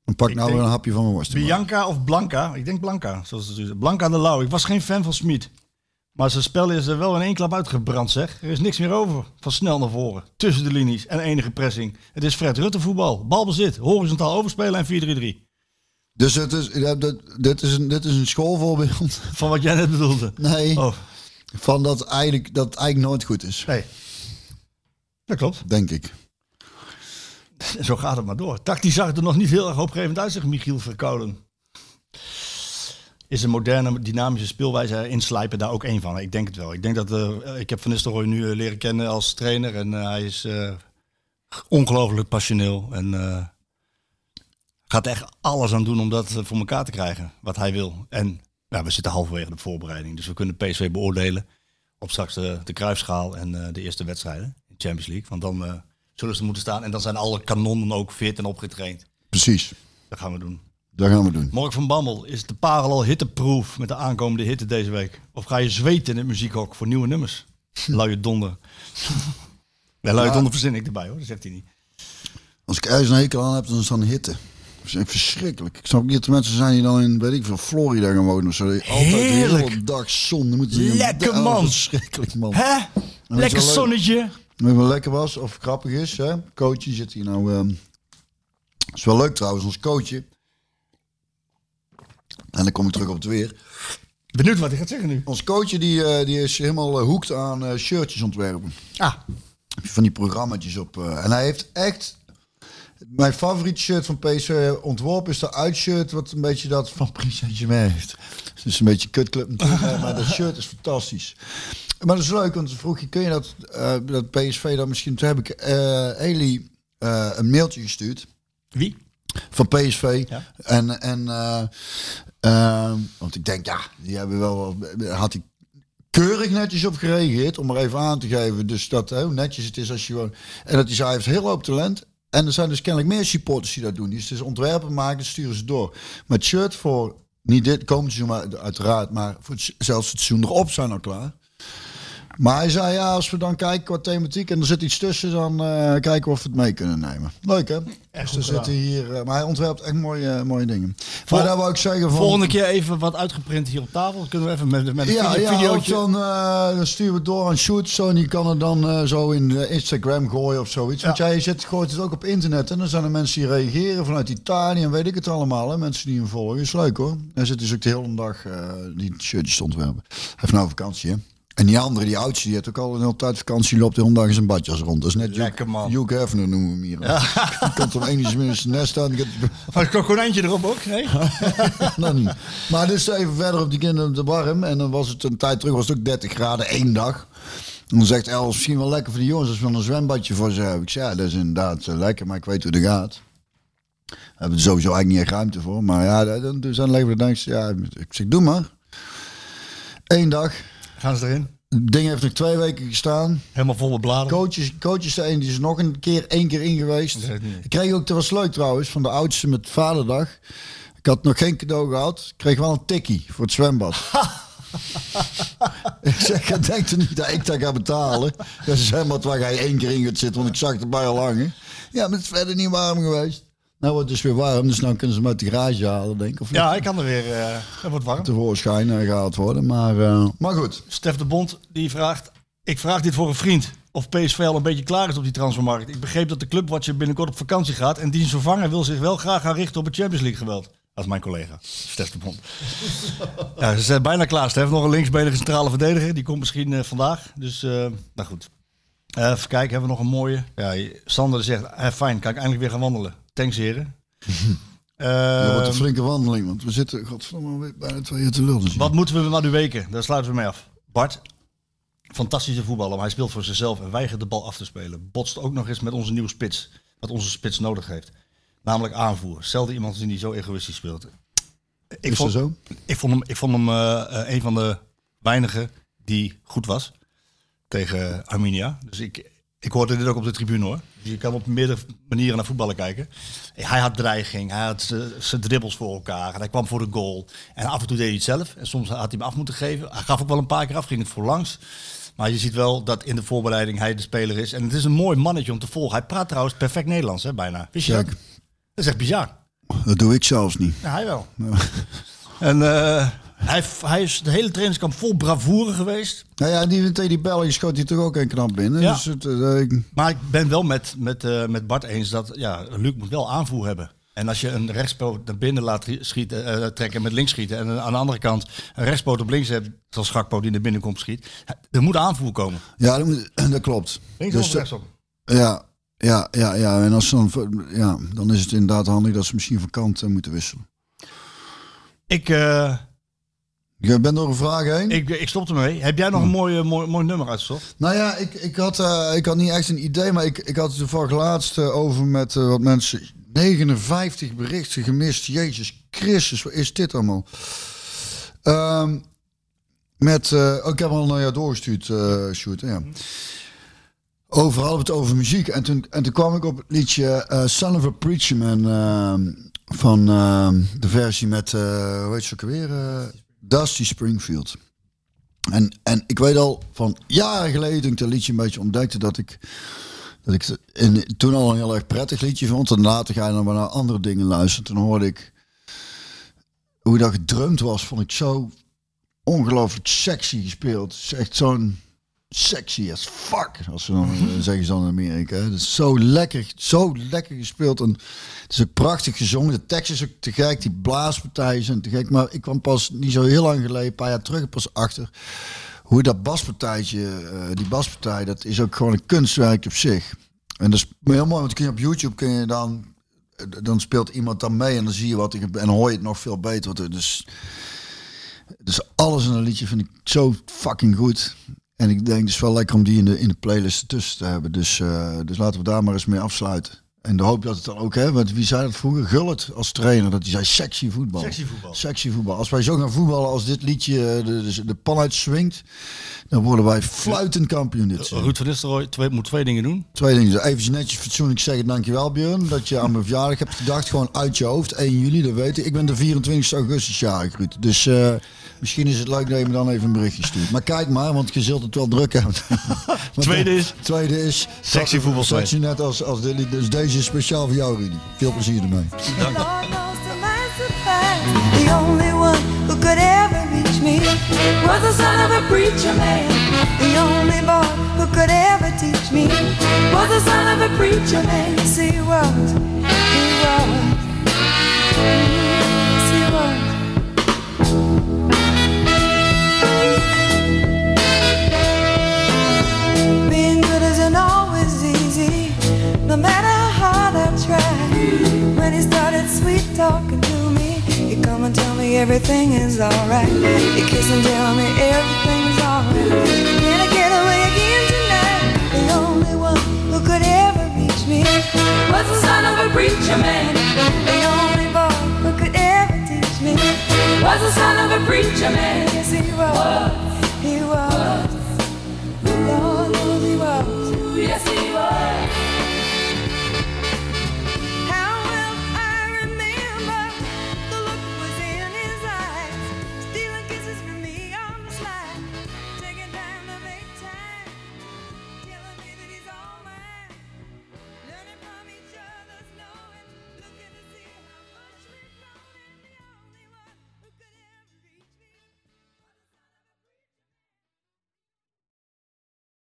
Dan pak ik nou denk- weer een hapje van mijn worst. Bianca of Blanca? Ik denk Blanca. Zoals het is. Blanca de Lauw. Ik was geen fan van Smit. Maar zijn spel is er wel in één klap uitgebrand, zeg. Er is niks meer over. Van snel naar voren. Tussen de linies en enige pressing. Het is Fred Rutte voetbal. Balbezit. Horizontaal overspelen en 4-3-3. Dus het is, dit, dit, is een, dit is een schoolvoorbeeld. Van wat jij net bedoelde. Nee, Oh, van dat eigenlijk, dat eigenlijk nooit goed is. nee. Dat klopt. Denk ik. Zo gaat het maar door. Tactisch zag het er nog niet heel erg hoopgevend uit, zegt Michiel Verkouden. Is een moderne, dynamische speelwijze inslijpen daar ook één van? Ik denk het wel. Ik denk dat eh, ik heb Van Nistelrooy nu eh, leren kennen als trainer en eh, hij is ongelooflijk passioneel en gaat echt alles aan doen om dat voor elkaar te krijgen wat hij wil. En ja, we zitten halverwege de voorbereiding, dus we kunnen PSV beoordelen op straks de, de kruisschaal en de eerste wedstrijden in Champions League, want dan zullen ze moeten staan en dan zijn alle kanonnen ook fit en opgetraind. Precies. Dat gaan we doen. Dat gaan we doen. Mark van Bammel, is de parel al hitteproof met de aankomende hitte deze week? Of ga je zweten in het muziekhok voor nieuwe nummers? Luie donder. Ja, luie donder verzin ik erbij hoor, dat zegt hij niet. Als ik ergens een hekel aan heb, dan is het dan hitte. Dat is echt verschrikkelijk. Ik snap niet dat mensen zijn die dan in, weet ik veel, Florida gaan wonen of zo. Altijd de Heerlijk. hele dag zon. Dan moeten ze Lekker, Oh, man. Verschrikkelijk man. Hè? Lekker zonnetje. Wat wel lekker was, of grappig is, hè? Coachje zit hier nou. ehm is wel leuk trouwens, ons coachje. En dan kom ik terug op het weer. Benieuwd wat hij gaat zeggen nu. Ons coachje die, eh, die is helemaal eh, hoekt aan eh, shirtjes ontwerpen. Ah, Van die programma's op. en hij heeft echt. Mijn favoriete shirt van PSV ontworpen is de uitshirt wat een beetje dat van Paris Saint-Germain heeft. Het is een beetje kutclub natuurlijk, maar dat shirt is fantastisch. Maar dat is leuk, want vroeg je, kun je dat, eh, dat PSV dan misschien... Toen heb ik eh Eli eh, een mailtje gestuurd wie? van PSV. Ja. En, en want ik denk, ja, die hebben wel, had hij keurig netjes op gereageerd, om er even aan te geven. Dus dat, hoe netjes het is als je gewoon... En dat hij zei, hij heeft heel hoop talent. En er zijn dus kennelijk meer supporters die dat doen. Die dus ontwerpen maken, sturen ze door. Maar het shirt voor, niet dit komend seizoen, maar uiteraard, maar voor het, zelfs het seizoen erop zijn al klaar. Maar hij zei, ja, als we dan kijken qua thematiek en er zit iets tussen, dan eh, kijken we of we het mee kunnen nemen. Leuk, hè? Echt dus zitten hier, eh, maar hij ontwerpt echt mooie, mooie dingen. Vol- maar daar wou ik zeggen van... Volgende keer even wat uitgeprint hier op tafel. Kunnen we even met, met een ja, video, ja, videootje. dan, eh, dan sturen we door aan Shoot. Zo, en die kan het dan eh, zo in eh, Instagram gooien of zoiets. Want jij zet, gooit het ook op internet. En dan zijn er mensen die reageren vanuit Italië en weet ik het allemaal. Hè? Mensen die hem volgen. Is leuk hoor. Hij zit dus ook de hele dag eh, die shirtjes te ontwerpen. Hij heeft nou vakantie hè. En die andere, die oudste, die heeft ook al een hele tijd vakantie. Loopt de hele dag zijn badjas rond. Dat is net Lekker, man. Hugh Hefner noemen we hem hier. Die komt om zijn nest aan. Had ik een konijntje erop ook? Nee? nou niet. Maar dus even verder op die kinderen te warm. En dan was het een tijd terug, was het ook 30 graden, één dag. En dan zegt Els, misschien wel lekker voor de jongens als we een zwembadje voor ze hebben. Ik zei, ja, dat is inderdaad eh, lekker, maar ik weet hoe het gaat. We hebben er sowieso eigenlijk niet echt ruimte voor. Maar ja, dan dan zijn leggen we de ja, ik zeg, doe maar. Eén dag. Gaan ze erin? Het ding heeft nog twee weken gestaan. Helemaal volle bladeren. Coaches, coaches de een die is nog een keer één keer in geweest. Ik kreeg ook, dat was leuk trouwens, van de oudste met vaderdag. Ik had nog geen cadeau gehad. Ik kreeg wel een tikkie voor het zwembad. ik zeg, je denkt er niet dat ik dat ga betalen. Dat is zwembad waar jij één keer in gaat zitten, want ik zag het erbij al hangen. Ja, maar het is verder niet warm geweest. Nou wordt het dus weer warm, dus nou kunnen ze hem uit de garage halen, denk ik. Of Ja, ik kan er weer. eh het wordt warm. tevoorschijn eh, gehaald worden. Maar, eh, maar goed. Stef de Bond die vraagt. Ik vraag dit voor een vriend. Of PSV al een beetje klaar is op die transfermarkt. Ik begreep dat de clubwatcher binnenkort op vakantie gaat. En diens vervanger wil zich wel graag gaan richten op het Champions League geweld. Dat is mijn collega, Stef de Bond. ja, ze zijn bijna klaar. Stef nog een linksbenige centrale verdediger. Die komt misschien eh, vandaag. Dus, nou goed. Even kijken, hebben we nog een mooie. Ja, Sander zegt, fijn, kan ik eindelijk weer gaan wandelen. Thanks heren. Dat wordt een flinke wandeling, want we zitten godverdomme bijna twee uur te lullen. wat moeten we naar de weken? Daar sluiten we mee af. Bart, fantastische voetballer, maar hij speelt voor zichzelf en weigert de bal af te spelen. Botst ook nog eens met onze nieuwe spits. Wat onze spits nodig heeft. Namelijk aanvoer. Zelden iemand zien die zo egoïstisch speelt. Ik Is dat vond, zo? ik vond hem, ik vond hem eh, eh, een van de weinigen die goed was tegen Arminia. Dus ik, ik hoorde dit ook op de tribune hoor. Je kan op meerdere manieren naar voetballen kijken. Hij had dreiging, hij had eh, zijn dribbels voor elkaar. En hij kwam voor de goal. En af en toe deed hij het zelf. En soms had hij hem af moeten geven. Hij gaf ook wel een paar keer af, ging het voorlangs. Maar je ziet wel dat in de voorbereiding hij de speler is. En het is een mooi mannetje om te volgen. Hij praat trouwens perfect Nederlands, hè, bijna. Wist je dat? Dat is echt bizar. Dat doe ik zelfs niet. Ja, hij wel. En eh, hij, hij is de hele trainingskamp vol bravoure geweest. Nou ja, die tegen die Belgen schoot hij toch ook een knap binnen. Ja. Dus het, eh, ik- Maar ik ben wel met, met, eh, met Bart eens dat ja, Luc moet wel aanvoer hebben. En als je een rechtspoot naar binnen laat schieten, eh, trekken met links schieten. En aan de andere kant een rechtspoot op links hebt, zoals Schakpoot die naar binnen komt schiet. Er moet aanvoer komen. ja, dat, moet- dat klopt. Links Dus, of rechtsom? Ja, ja, ja, ja. En als ze dan, ja, dan is het inderdaad handig dat ze misschien van kant moeten wisselen. Ik, Je bent door een vraag heen? ik, ik stop ermee. Heb jij nog een mooi, eh, mooi, mooi nummer uitgezocht? Nou ja, ik, ik, had, eh, ik had niet echt een idee, maar ik, ik had het toevallig laatst eh, over met eh, wat mensen. 59 berichten gemist. Jezus Christus, wat is dit allemaal? Ehm, met, oh, ik heb al naar jou doorgestuurd, eh Sjoerd, ja. Overal het over muziek. En toen, en toen kwam ik op het liedje Son of a Preacher Man ehm, van ehm, de versie met, hoe heet ze ook alweer? Dusty Springfield. En, en ik weet al van jaren geleden, toen ik dat liedje een beetje ontdekte, dat ik, dat ik toen al een heel erg prettig liedje vond. En later ga je dan naar andere dingen luisteren. Toen hoorde ik hoe dat gedrumd was, vond ik zo ongelooflijk sexy gespeeld. Het is echt zo'n sexy as fuck. Als ze dan eh, zeggen ze dan in Amerika. Het is zo lekker, zo lekker gespeeld. En het is ook prachtig gezongen. De tekst is ook te gek. Die blaaspartijen zijn te gek. Maar ik kwam pas niet zo heel lang geleden, een paar jaar terug, pas achter. Hoe dat baspartijtje, eh, die baspartij, dat is ook gewoon een kunstwerk op zich. En dat is heel mooi, want kun je op YouTube kun je dan, eh, dan speelt iemand dan mee en dan zie je wat ik en hoor je het nog veel beter. Er, dus, dus alles in een liedje vind ik zo fucking goed. En ik denk is wel lekker om die in de, in de playlist tussen te hebben. Dus, eh, dus laten we daar maar eens mee afsluiten. En de hoop dat het dan ook, hè, want wie zei dat vroeger? Gullit als trainer, dat hij zei sexy voetbal. Sexy voetbal. Sexy voetbal. Als wij zo gaan voetballen als dit liedje eh, de, de, de pan uit swingt, dan worden wij fluitend kampioen dit. Ruud van Nistelrooy twee, moet twee dingen doen. Twee dingen. Even netjes fatsoenlijk zeggen, dankjewel Björn, dat je aan mijn verjaardag hebt gedacht. Gewoon uit je hoofd, 1 juli, dat weet ik. Ik ben de 24 augustus jarig, Ruud. Dus eh, misschien is het leuk dat je me dan even een berichtje stuurt. Maar kijk maar, want je zult het wel druk hebben. Tweede de- is- Tweede is... Sexy voetbal Sexy net als, als dit. Dus deze is speciaal voor jou, Rudy. Veel plezier ermee. talking to me. You come and tell me everything is alright. You kiss and tell me everything's alright. Can I get away again tonight? The only one who could ever reach me was the son of a preacher man. The only boy who could ever teach me was the son of a preacher man. Yes, he was. He was. Lord knows he was. Yes, he was.